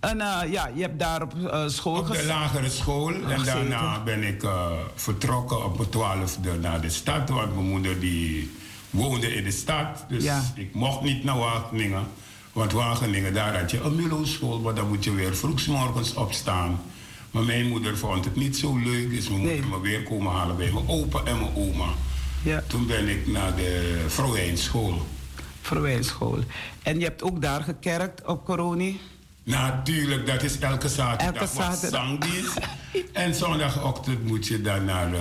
Speaker 2: En uh, ja, je hebt daar op school
Speaker 4: Op de lagere school. Oh, en daarna ben ik vertrokken op mijn twaalfde naar de stad. Want mijn moeder die woonde in de stad. Dus
Speaker 2: ja.
Speaker 4: ik mocht niet naar Wageningen. Want Wageningen, daar had je een Milo-school. Maar dan moet je weer vroegsmorgens opstaan. Maar mijn moeder vond het niet zo leuk, dus we nee. me weer komen halen bij mijn opa en mijn oma.
Speaker 2: Ja.
Speaker 4: Toen ben ik naar de Vrouwijnschool.
Speaker 2: Vrouwijnschool. En je hebt ook daar gekerkt op Coroni?
Speaker 4: Natuurlijk, dat is elke zaterdag.
Speaker 2: Elke zaterdag.
Speaker 4: zangdienst. en zondagochtend moet je dan naar uh,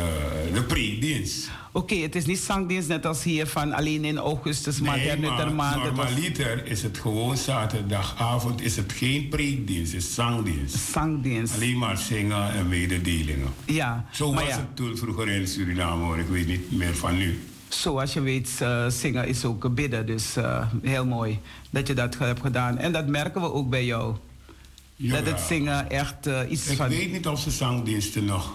Speaker 4: de preedienst.
Speaker 2: Oké, okay, het is niet zangdienst net als hier van alleen in augustus, maar
Speaker 4: nee,
Speaker 2: derde maand.
Speaker 4: Normaliter is het gewoon zaterdagavond, is het geen preekdienst, het is zangdienst.
Speaker 2: Zangdienst.
Speaker 4: Alleen maar zingen en mededelingen.
Speaker 2: Ja.
Speaker 4: Zo was
Speaker 2: ja.
Speaker 4: het toen vroeger in Suriname hoor, ik weet niet meer van nu.
Speaker 2: Zoals je weet, zingen is ook bidden. Dus uh, heel mooi dat je dat hebt gedaan. En dat merken we ook bij jou. Dat het zingen echt uh, iets
Speaker 4: ik
Speaker 2: van...
Speaker 4: Ik weet niet of ze zangdiensten nog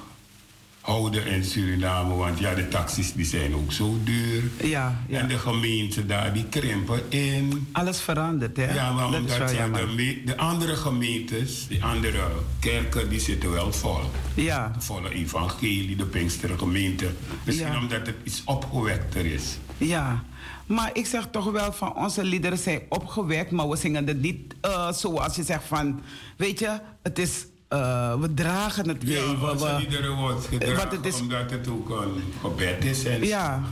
Speaker 4: houden in Suriname. Want ja, de taxis die zijn ook zo duur.
Speaker 2: Ja, ja.
Speaker 4: En de gemeenten daar, die krimpen in.
Speaker 2: Alles verandert, hè?
Speaker 4: Ja, maar
Speaker 2: dat
Speaker 4: omdat de, de, andere gemeentes, die andere kerken, die zitten wel vol.
Speaker 2: Ja.
Speaker 4: De volle evangelie, de Pinkstergemeente. Misschien
Speaker 2: Ja.
Speaker 4: omdat het iets opgewekter is.
Speaker 2: Ja, maar ik zeg toch wel van onze liederen zijn opgewekt, maar we zingen het niet uh, zoals je zegt van, weet je, het is, uh, we dragen het weer.
Speaker 4: Ja,
Speaker 2: we,
Speaker 4: onze
Speaker 2: we-
Speaker 4: liederen wordt gedragen
Speaker 2: want het is-
Speaker 4: omdat het ook een gebed is. En
Speaker 2: ja,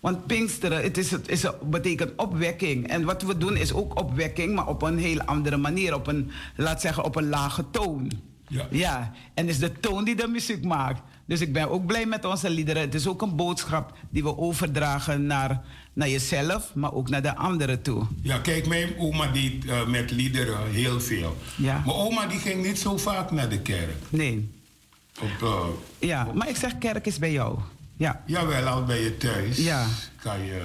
Speaker 2: want Pinksteren, het is, het is, betekent opwekking. En wat we doen is ook opwekking, maar op een heel andere manier. Op een, laat zeggen, op een lage toon.
Speaker 4: Ja.
Speaker 2: Ja, en het is de toon die de muziek maakt. Dus ik ben ook blij met onze liederen. Het is ook een boodschap die we overdragen naar, naar jezelf, maar ook naar de anderen toe.
Speaker 4: Ja, kijk, mijn oma deed eh, met liederen heel veel.
Speaker 2: Ja.
Speaker 4: Mijn oma die ging niet zo vaak naar de kerk.
Speaker 2: Nee.
Speaker 4: Op, eh,
Speaker 2: Ja, maar ik zeg kerk is bij jou. Ja.
Speaker 4: jawel, al bij je thuis
Speaker 2: Ja.
Speaker 4: kan je...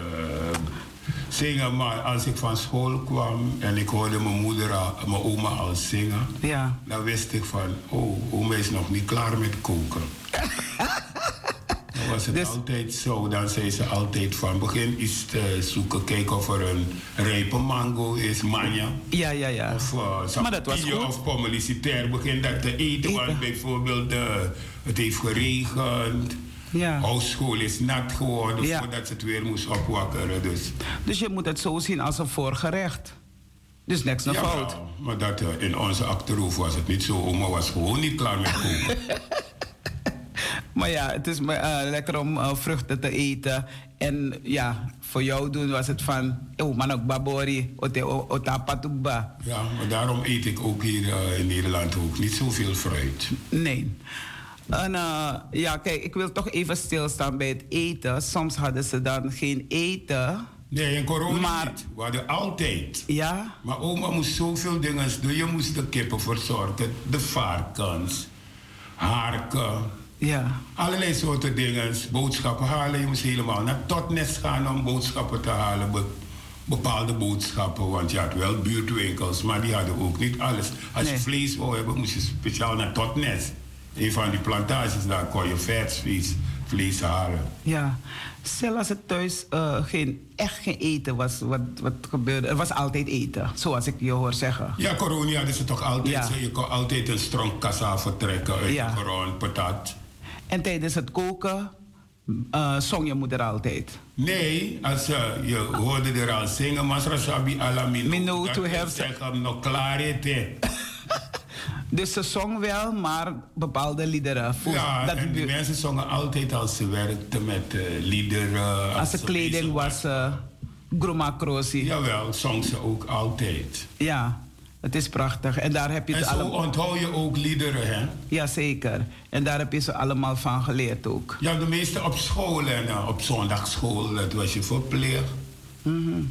Speaker 4: eh, zingen, maar als ik van school kwam en ik hoorde mijn moeder, al, mijn oma al zingen,
Speaker 2: Ja.
Speaker 4: dan wist ik van, oh, oma is nog niet klaar met koken. dan was het
Speaker 2: Dus-
Speaker 4: altijd zo, dan zei ze altijd van, begin eens te zoeken, kijken of er een rijpe mango is, manja.
Speaker 2: Ja, ja, ja.
Speaker 4: Of uh,
Speaker 2: Maar dat was goed.
Speaker 4: of pommelicitair, begin dat te eten, want bijvoorbeeld eh, het heeft geregend.
Speaker 2: Ja.
Speaker 4: Housschool is nat geworden
Speaker 2: Ja.
Speaker 4: voordat ze het weer moest opwakkeren. Dus
Speaker 2: Dus je moet het zo zien als een voorgerecht. Dus niks naar fout.
Speaker 4: Maar dat, eh, in onze achterhoofd was het niet zo. Oma was gewoon niet klaar met koken.
Speaker 2: Maar ja, het is eh, lekker om eh, vruchten te eten. En ja, voor jou doen was het van... Oh, man ook babori, otapatuba.
Speaker 4: ja, maar daarom eet ik ook hier in Nederland ook niet zoveel fruit.
Speaker 2: Nee. En eh, ja, kijk, ik wil toch even stilstaan bij het eten. Soms hadden ze dan geen eten.
Speaker 4: Nee, in corona
Speaker 2: Maar-
Speaker 4: niet. We hadden altijd.
Speaker 2: Ja,
Speaker 4: Maar oma moest zoveel dingen doen. Je moest de kippen verzorgen, de varkens, harken.
Speaker 2: ja,
Speaker 4: Allerlei soorten dingen. Boodschappen halen. Je moest helemaal naar Totnes gaan om boodschappen te halen. Be- bepaalde boodschappen. Want je had wel buurtwinkels, maar die hadden ook niet alles. Als
Speaker 2: Nee.
Speaker 4: je vlees wou hebben, moest je speciaal naar Totnes. Een van die plantages, daar kon je vers vlees, vlees halen.
Speaker 2: ja. Stel als het thuis eh, geen, echt geen eten was, wat, wat gebeurde? Er was altijd eten, zoals ik je hoor zeggen.
Speaker 4: Ja, corona hadden ze toch altijd.
Speaker 2: Ja.
Speaker 4: zo, Je kon altijd een stronk kassa vertrekken uit
Speaker 2: Ja.
Speaker 4: de grond, patat.
Speaker 2: En tijdens het koken eh, zong je moeder altijd.
Speaker 4: Nee, als eh, je hoorde er al zingen, Masra Sabi Alamino.
Speaker 2: Mino to
Speaker 4: nog klaar eten.
Speaker 2: Dus ze zong wel, maar bepaalde liederen.
Speaker 4: Ja,
Speaker 2: dat
Speaker 4: en die
Speaker 2: bu-
Speaker 4: mensen zongen altijd als ze werkten met eh, liederen.
Speaker 2: als de
Speaker 4: ze
Speaker 2: kleding was uh, groma krosi. Ja.
Speaker 4: Jawel, zong ze ook altijd.
Speaker 2: het is prachtig. En daar heb je
Speaker 4: En
Speaker 2: het
Speaker 4: zo
Speaker 2: allemaal...
Speaker 4: onthoud je ook liederen, hè?
Speaker 2: Jazeker. En daar heb je ze allemaal van geleerd ook.
Speaker 4: Ja, de meeste op school en eh, op zondagschool, dat was je verplicht.
Speaker 2: Mhm.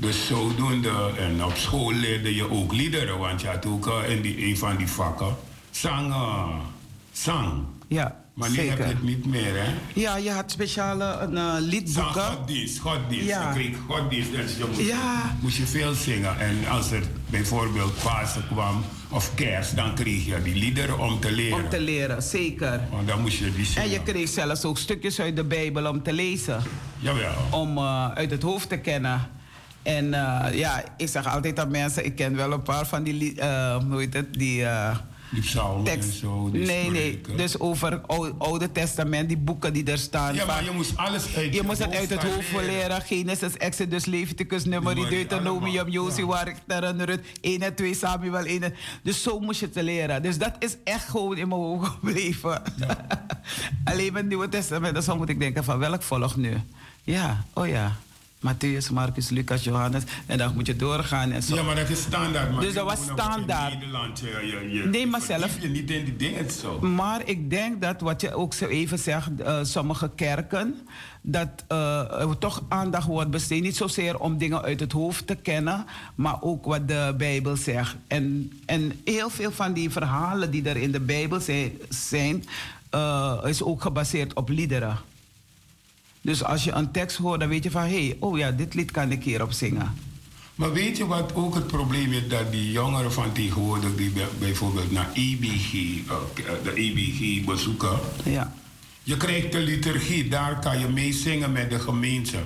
Speaker 4: Dus zodoende, en op school leerde je ook liederen, want je had ook eh, in die, een van die vakken zang, zang.
Speaker 2: Ja,
Speaker 4: Maar nu heb je het niet meer, hè?
Speaker 2: Ja, je had speciale een, eh, liedboeken.
Speaker 4: Zanggoddienst, goddienst.
Speaker 2: Ja.
Speaker 4: Je kreeg goddienst, dus je moest,
Speaker 2: Ja.
Speaker 4: moest je veel zingen. En als er bijvoorbeeld Pasen kwam of kerst, dan kreeg je die liederen om te leren.
Speaker 2: Om te leren, zeker.
Speaker 4: Want dan moest je die zingen.
Speaker 2: En je kreeg zelfs ook stukjes uit de Bijbel om te lezen.
Speaker 4: Jawel.
Speaker 2: Om eh, uit het hoofd te kennen. En eh, ja, ik zeg altijd aan mensen, ik ken wel een paar van die, eh, hoe heet het, die eh,
Speaker 4: Die psalmen en
Speaker 2: tekst.
Speaker 4: zo. Die
Speaker 2: nee, nee, dus over Ou- Oude Testament, die boeken die er staan.
Speaker 4: Ja, maar je moest alles uit
Speaker 2: je moest het uit het hoofd leren. Genesis, Exodus, Leviticus, Numeri, Deuteronomium,
Speaker 4: allemaal,
Speaker 2: Jozua, Richter en Rut. 1 en 2 Samuel 1. en- Dus zo moest je het leren. Dus dat is echt gewoon in mijn hoofd gebleven. Alleen met het Nieuwe Testament, dan moet ik denken van welk volg nu? Ja, oh ja. Matthäus, Marcus, Lucas, Johannes. En dan moet je doorgaan en zo.
Speaker 4: Ja, maar dat is standaard.
Speaker 2: Dus dat was
Speaker 4: in
Speaker 2: standaard.
Speaker 4: Nederland, je, je, je,
Speaker 2: Nee, maar zelf-
Speaker 4: je niet in die dingen zo.
Speaker 2: Maar ik denk dat wat je ook zo even zegt, eh, sommige kerken, dat eh, er toch aandacht wordt besteed. Niet zozeer om dingen uit het hoofd te kennen, maar ook wat de Bijbel zegt. En, en heel veel van die verhalen die er in de Bijbel zijn, zijn eh, is ook gebaseerd op liederen. Dus als je een tekst hoort, dan weet je van hé, hey, oh ja, dit lied kan ik hierop zingen.
Speaker 4: Maar weet je wat ook het probleem is? Dat die jongeren van tegenwoordig, die bij- bijvoorbeeld naar EBG, eh, de EBG bezoeken.
Speaker 2: Ja,
Speaker 4: Je krijgt de liturgie, daar kan je mee zingen met de gemeente.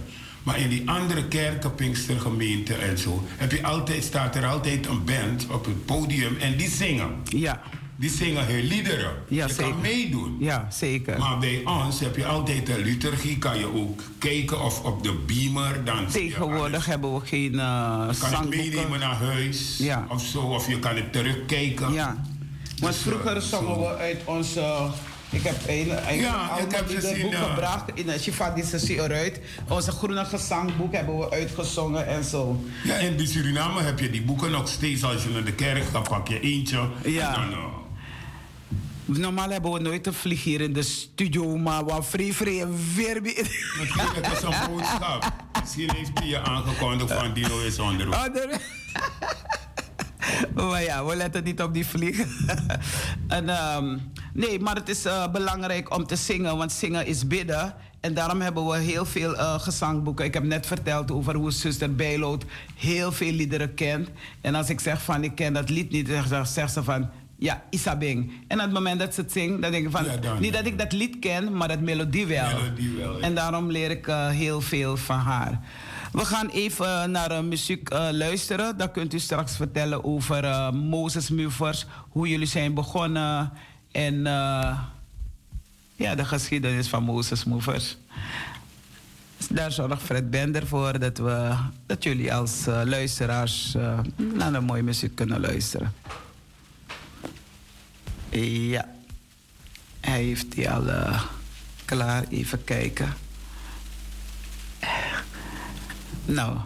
Speaker 4: Maar in die andere kerken, Pinkstergemeenten en zo, heb je altijd, staat er altijd een band op het podium en die zingen.
Speaker 2: ja,
Speaker 4: Die zingen hun liederen.
Speaker 2: Ja,
Speaker 4: je
Speaker 2: zeker.
Speaker 4: kan meedoen.
Speaker 2: ja zeker.
Speaker 4: Maar bij ons heb je altijd een liturgie, kan je ook kijken of op de beamer dan.
Speaker 2: Tegenwoordig hebben we geen uh,
Speaker 4: Je kan het meenemen naar huis
Speaker 2: Ja.
Speaker 4: of zo, of je kan het terugkijken.
Speaker 2: Ja. Want
Speaker 4: Dus,
Speaker 2: vroeger
Speaker 4: eh,
Speaker 2: zongen
Speaker 4: zo.
Speaker 2: we uit onze... Ik heb een, een
Speaker 4: Ja,
Speaker 2: oud
Speaker 4: ik heb gezien,
Speaker 2: boek
Speaker 4: ja.
Speaker 2: gebracht. In de Shifadische eruit. Onze groene gezangboek hebben we uitgezongen en zo.
Speaker 4: Ja, in Suriname heb je die boeken nog steeds. Als je naar de kerk gaat, pak je eentje.
Speaker 2: Ja.
Speaker 4: En dan, eh,
Speaker 2: Normaal hebben we nooit een vlieg hier in de studio, maar wat vrij vrij weer weer.
Speaker 4: natuurlijk, het is een boodschap. Misschien heeft hij je aangekondigd van Dino is onderweg.
Speaker 2: Daar- maar ja, we letten niet op die vlieg. en, ehm, nee, maar het is eh, belangrijk om te zingen, want zingen is bidden. En daarom hebben we heel veel uh, gezangboeken. Ik heb net verteld over hoe zuster Bijloot heel veel liederen kent. En als ik zeg van ik ken dat lied niet, dan zegt ze van ja, Isabing. En op het moment dat ze het zingt, dan denk ik van... niet dat ik dat lied ken, maar dat melodie wel.
Speaker 4: Melodie wel
Speaker 2: En daarom leer ik uh, heel veel van haar. We gaan even naar uh, muziek uh, luisteren. Dan kunt u straks vertellen over Moses Movers. Hoe jullie zijn begonnen. En ja, de geschiedenis van Moses Movers. Daar zorgt Fred Bender voor dat, we, dat jullie als luisteraars naar de mooie muziek kunnen luisteren. Ja. Hij heeft die al klaar. Even kijken. Nou.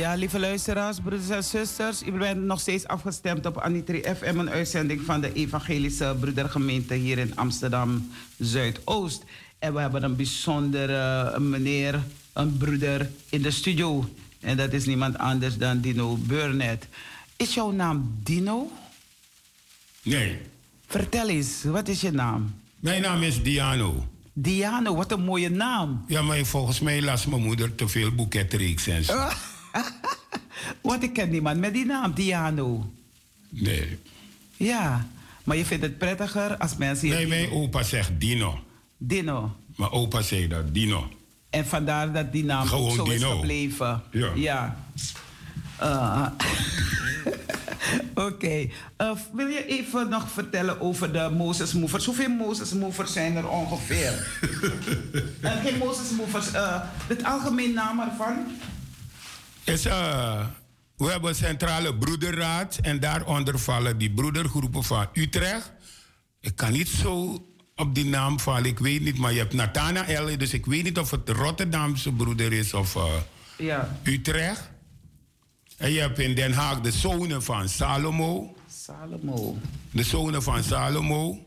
Speaker 2: Ja, lieve luisteraars, broeders en zusters. U bent nog steeds afgestemd op Anitri FM, een uitzending van de Evangelische Broedergemeente hier in Amsterdam Zuidoost. En we hebben een bijzondere meneer, een broeder in de studio. En dat is niemand anders dan Dino Burnett. Is jouw naam Dino?
Speaker 4: Nee.
Speaker 2: Vertel eens, wat is je naam?
Speaker 4: Mijn naam is Diano.
Speaker 2: Diano, wat een mooie naam.
Speaker 4: Ja, maar volgens mij las mijn moeder te veel boeketreeks en zo.
Speaker 2: Want ik ken niemand met die naam, Diano.
Speaker 4: Nee.
Speaker 2: Ja, maar je vindt het prettiger als mensen...
Speaker 4: Nee, mijn opa zegt Dino.
Speaker 2: Dino.
Speaker 4: Mijn opa zei dat, Dino.
Speaker 2: En vandaar dat die naam
Speaker 4: Gewoon
Speaker 2: ook zo is gebleven.
Speaker 4: Ja.
Speaker 2: ja. Uh, Oké. Uh, wil je even nog vertellen over de Moses Movers? Hoeveel Moses Movers zijn er ongeveer? uh, geen Moses Movers. Het algemeen naam ervan?
Speaker 4: Is, uh, we hebben een centrale broederraad en daaronder vallen die broedergroepen van Utrecht. Ik kan niet zo op die naam vallen, ik weet niet, maar je hebt Nathanael, dus ik weet niet of het Rotterdamse broeder is of uh,
Speaker 2: ja.
Speaker 4: Utrecht. En je hebt in Den Haag de zonen van Salomo.
Speaker 2: Salomo.
Speaker 4: De zonen van Salomo.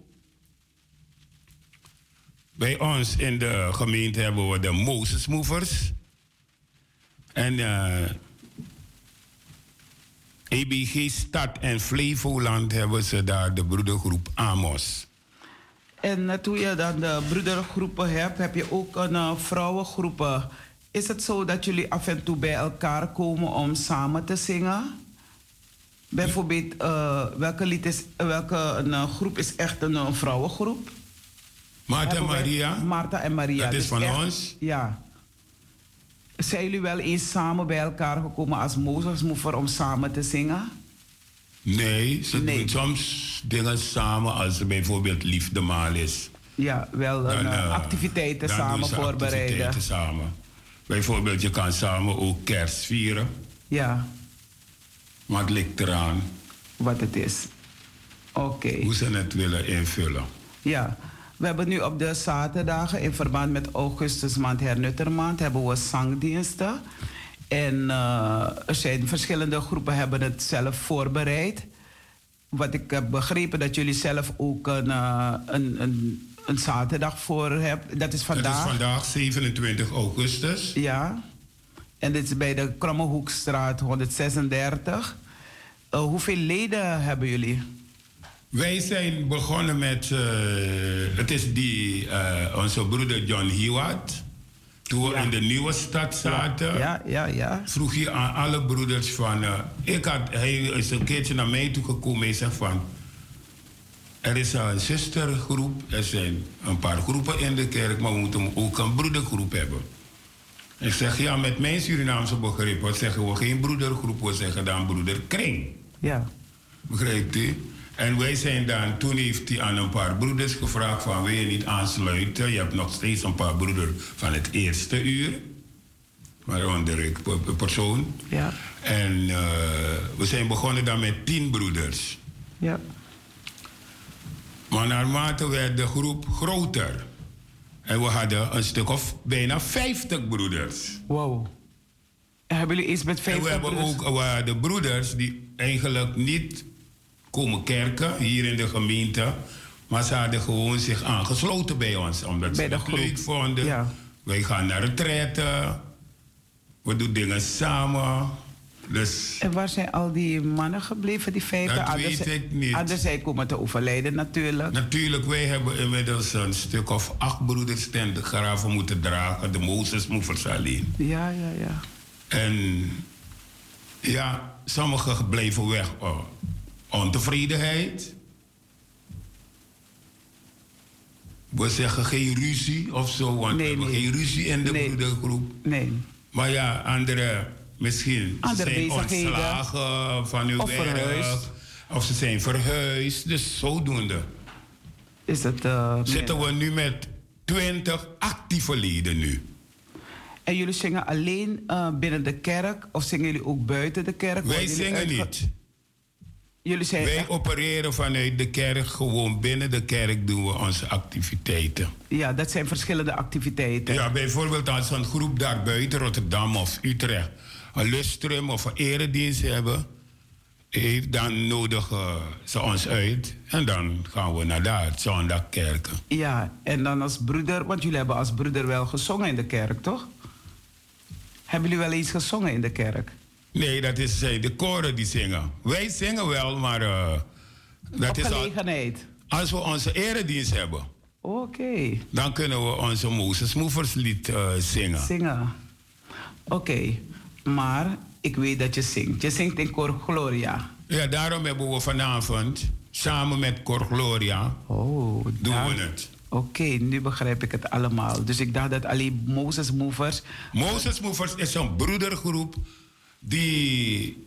Speaker 4: Bij ons in de gemeente hebben we de Mozesmovers. En uh, EBG Stad en Flevoland hebben ze daar de broedergroep Amos.
Speaker 2: En uh, toen je dan de broedergroepen hebt, heb je ook een uh, vrouwengroepen. Is het zo dat jullie af en toe bij elkaar komen om samen te zingen? Bijvoorbeeld, uh, welke, lied is, welke een, groep is echt een, vrouwengroep?
Speaker 4: Martha en Maria.
Speaker 2: Martha en Maria.
Speaker 4: Dat is
Speaker 2: dus
Speaker 4: van
Speaker 2: echt,
Speaker 4: ons.
Speaker 2: Ja. Zijn jullie wel eens samen bij elkaar gekomen als Mozesmoever om samen te zingen?
Speaker 4: Nee, ze
Speaker 2: Nee.
Speaker 4: doen soms dingen samen als er bijvoorbeeld liefdemaal is.
Speaker 2: Ja, wel
Speaker 4: Dan,
Speaker 2: uh,
Speaker 4: eh,
Speaker 2: activiteiten
Speaker 4: dan doen
Speaker 2: samen
Speaker 4: ze
Speaker 2: voorbereiden.
Speaker 4: activiteiten samen. Bijvoorbeeld, je kan samen ook kerst vieren.
Speaker 2: Ja,
Speaker 4: Maar het ligt eraan
Speaker 2: wat het is. Oké.
Speaker 4: hoe ze het willen invullen.
Speaker 2: Ja, we hebben nu op de zaterdagen in verband met Augustusmaand, Hernuttermaand, hebben we zangdiensten. En eh, er zijn verschillende groepen hebben het zelf voorbereid. Wat ik heb begrepen dat jullie zelf ook een, eh, een, een, een zaterdag voor hebben. Dat is vandaag.
Speaker 4: Het is vandaag 27 augustus.
Speaker 2: Ja. En dit is bij de Krommehoekstraat 136. Eh, hoeveel leden hebben jullie?
Speaker 4: Wij zijn begonnen met, eh, het is die, eh, onze broeder John Hewitt. Toen we
Speaker 2: Ja.
Speaker 4: in de nieuwe stad zaten,
Speaker 2: Ja, ja, ja.
Speaker 4: vroeg hij aan alle broeders van, eh, ik had, hij is een keertje naar mij toe gekomen en zegt van, er is een zustergroep, er zijn een paar groepen in de kerk, maar we moeten ook een broedergroep hebben. Ik zeg, ja, met mijn Surinaamse begrippen zeggen we geen broedergroep, we zeggen dan broederkring.
Speaker 2: Ja.
Speaker 4: Begrijpt u? En wij zijn dan, toen heeft hij aan een paar broeders gevraagd van wil je niet aansluiten? Je hebt nog steeds een paar broeders van het eerste uur. Waaronder ik per persoon.
Speaker 2: Ja.
Speaker 4: En eh, we zijn begonnen dan met tien broeders.
Speaker 2: Ja.
Speaker 4: Maar naarmate werd de groep groter. En we hadden een stuk of bijna 50 broeders.
Speaker 2: Wow. En hebben jullie iets met
Speaker 4: En
Speaker 2: 50
Speaker 4: we hebben
Speaker 2: broeders?
Speaker 4: ook de broeders die eigenlijk niet komen kerken hier in de gemeente. Maar ze hadden gewoon zich aangesloten bij ons. Omdat
Speaker 2: Bij
Speaker 4: ze het leuk vonden.
Speaker 2: Ja.
Speaker 4: Wij gaan naar retraite. We doen dingen samen. Dus
Speaker 2: En waar zijn al die mannen gebleven, die 50?
Speaker 4: Dat weet ik niet.
Speaker 2: Anders zij komen te overlijden natuurlijk.
Speaker 4: natuurlijk, wij hebben inmiddels een stuk of acht broeders ten de graven moeten dragen. De Mozesmoevers alleen.
Speaker 2: Ja, ja, ja.
Speaker 4: En ja, sommigen bleven weg. Oh, ontevredenheid. We zeggen geen ruzie of zo, want
Speaker 2: Nee,
Speaker 4: we hebben
Speaker 2: nee.
Speaker 4: geen ruzie in de
Speaker 2: Nee.
Speaker 4: broedergroep.
Speaker 2: Nee.
Speaker 4: Maar ja, anderen misschien
Speaker 2: Andere
Speaker 4: zijn ontslagen van hun
Speaker 2: Of
Speaker 4: werk.
Speaker 2: verhuisd.
Speaker 4: Of ze zijn verhuisd. Dus zodoende
Speaker 2: Is het... eh,
Speaker 4: zitten we nu met 20 actieve leden nu.
Speaker 2: En jullie zingen alleen eh, binnen de kerk of zingen jullie ook buiten de kerk?
Speaker 4: Wij zingen niet.
Speaker 2: Jullie zijn
Speaker 4: Wij opereren vanuit de kerk. Gewoon binnen de kerk doen we onze activiteiten.
Speaker 2: Ja, dat zijn verschillende activiteiten.
Speaker 4: Ja, bijvoorbeeld als een groep daar buiten Rotterdam of Utrecht een lustrum of een eredienst hebben, eh, dan nodigen ze ons uit. En dan gaan we naar daar, zondagkerken.
Speaker 2: Ja, en dan als broeder, want jullie hebben als broeder wel gezongen in de kerk, toch? Hebben jullie wel eens gezongen in de kerk?
Speaker 4: Nee, dat is eh, de koren die zingen. Wij zingen wel, maar uh, dat is al, als we onze eredienst hebben,
Speaker 2: Oké,
Speaker 4: dan kunnen we onze Mozes Moverslied eh, zingen.
Speaker 2: zingen. Oké, maar ik weet dat je zingt. Je zingt in Cor Gloria.
Speaker 4: Ja, daarom hebben we vanavond samen met Cor Gloria
Speaker 2: Oh,
Speaker 4: doen
Speaker 2: daar-
Speaker 4: we het.
Speaker 2: Oké, nu begrijp ik het allemaal. Dus ik dacht dat alleen Moses Movers.
Speaker 4: Mozes Movers is een broedergroep die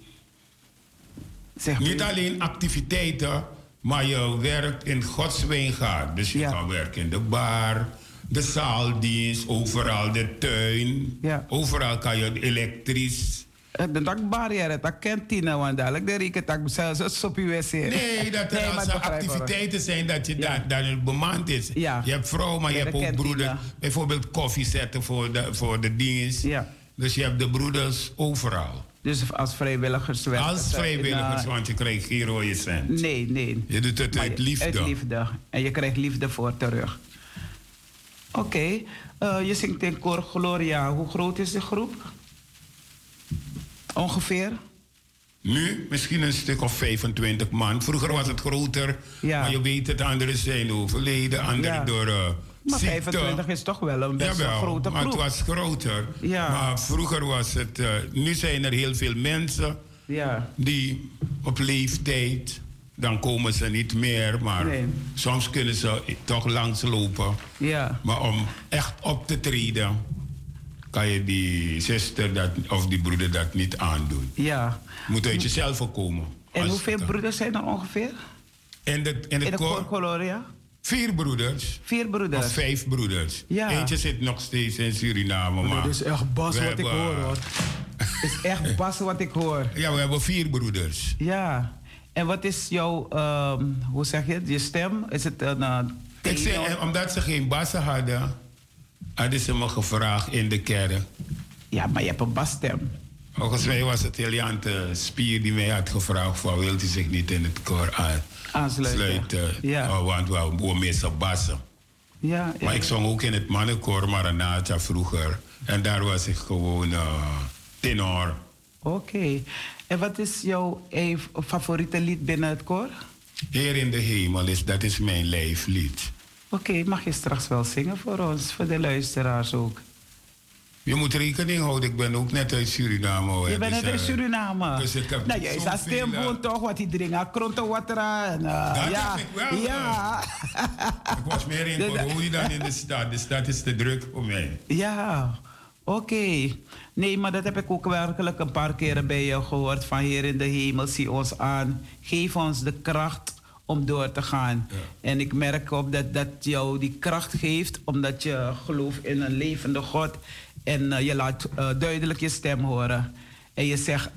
Speaker 2: Zeg
Speaker 4: niet alleen activiteiten, maar je werkt in Gods wijngaard. Dus je
Speaker 2: Ja.
Speaker 4: kan werken in de bar, de zaaldienst, overal de tuin.
Speaker 2: Ja.
Speaker 4: Overal kan je elektrisch.
Speaker 2: Eh, De dakbarrière, dat kent Tina, want dadelijk de rieke tak zelfs op je wc.
Speaker 4: Nee, dat er als activiteiten zijn dat je
Speaker 2: Ja.
Speaker 4: daar, daar het bemand is.
Speaker 2: Ja.
Speaker 4: Je hebt vrouw, maar je hebt
Speaker 2: dat
Speaker 4: ook broeder.
Speaker 2: Tina.
Speaker 4: Bijvoorbeeld koffie zetten voor de, voor de dienst.
Speaker 2: Ja.
Speaker 4: Dus je hebt de broeders overal.
Speaker 2: Dus als vrijwilligers werken
Speaker 4: Als
Speaker 2: in,
Speaker 4: vrijwilligers,
Speaker 2: eh,
Speaker 4: want je krijgt geen rode cent.
Speaker 2: Nee, nee.
Speaker 4: Je doet het uit liefde.
Speaker 2: Uit liefde. En je krijgt liefde voor terug. Oké, eh, je zingt in Cor Gloria. Hoe groot is de groep? Ongeveer?
Speaker 4: Nu misschien een stuk of 25 man. Vroeger was het groter.
Speaker 2: Ja.
Speaker 4: Maar je weet het, anderen zijn overleden. Anderen
Speaker 2: Ja.
Speaker 4: door uh,
Speaker 2: Maar
Speaker 4: ziekte.
Speaker 2: 25 is toch wel een best
Speaker 4: Jawel,
Speaker 2: grote
Speaker 4: maar het
Speaker 2: groep.
Speaker 4: was groter.
Speaker 2: Ja.
Speaker 4: Maar vroeger was het... eh, nu zijn er heel veel mensen
Speaker 2: Ja,
Speaker 4: die op leeftijd... Dan komen ze niet meer, maar
Speaker 2: Nee.
Speaker 4: soms kunnen ze toch langslopen.
Speaker 2: ja.
Speaker 4: Maar om echt op te treden, kan je die zuster dat, of die broeder dat niet aandoen.
Speaker 2: ja.
Speaker 4: Moet uit jezelf komen.
Speaker 2: En hoeveel broeders zijn er ongeveer?
Speaker 4: In de, in
Speaker 2: In de
Speaker 4: koor,
Speaker 2: Cor Gloria?
Speaker 4: Vier broeders.
Speaker 2: Vier broeders.
Speaker 4: Of vijf broeders.
Speaker 2: Ja.
Speaker 4: Eentje zit nog steeds in Suriname. Maar
Speaker 2: Dat is echt bas wat ik hoor hoor. Het is echt bas wat ik hoor.
Speaker 4: Ja, we hebben vier broeders.
Speaker 2: Ja. En wat is jouw, ehm, hoe zeg je het, je stem? Is het een uh,
Speaker 4: Ik zei,
Speaker 2: tenor?
Speaker 4: en omdat ze geen bassen hadden, hadden ze me gevraagd in de kerk.
Speaker 2: Ja, maar je hebt een basstem.
Speaker 4: Volgens mij was het Eliante Spier die mij had gevraagd: van, wilt u zich niet in het koor aan,
Speaker 2: Aansluiten.
Speaker 4: sluiten?
Speaker 2: Ja.
Speaker 4: Oh, want we, we missen bassen.
Speaker 2: Ja, ja.
Speaker 4: Maar ik zong ook in het mannenkoor Maranatha vroeger. En daar was ik gewoon eh, tenor.
Speaker 2: Oké. En wat is jouw eh, favoriete lied binnen het koor?
Speaker 4: Heer in de hemel, is, dat is mijn lijflied.
Speaker 2: Oké, mag je straks wel zingen voor ons, voor de luisteraars ook?
Speaker 4: Je moet rekening houden, ik ben ook net uit Suriname. hoor.
Speaker 2: Je bent net in
Speaker 4: eh,
Speaker 2: Suriname.
Speaker 4: dus ik heb
Speaker 2: nou, je is als stemboon
Speaker 4: eh,
Speaker 2: toch, wat die drinken, kronten water en... eh,
Speaker 4: Dat
Speaker 2: ja,
Speaker 4: heb ik wel,
Speaker 2: Ja.
Speaker 4: Ik was meer in dan in de stad. De stad is te druk voor mij.
Speaker 2: Ja, oké. Nee, maar dat heb ik ook werkelijk een paar keren bij je gehoord. Van Heer in de hemel, zie ons aan. Geef ons de kracht om door te gaan.
Speaker 4: Ja.
Speaker 2: En ik merk op dat dat jou die kracht geeft, omdat je gelooft in een levende God. En eh, je laat eh, duidelijk je stem horen. En je zegt,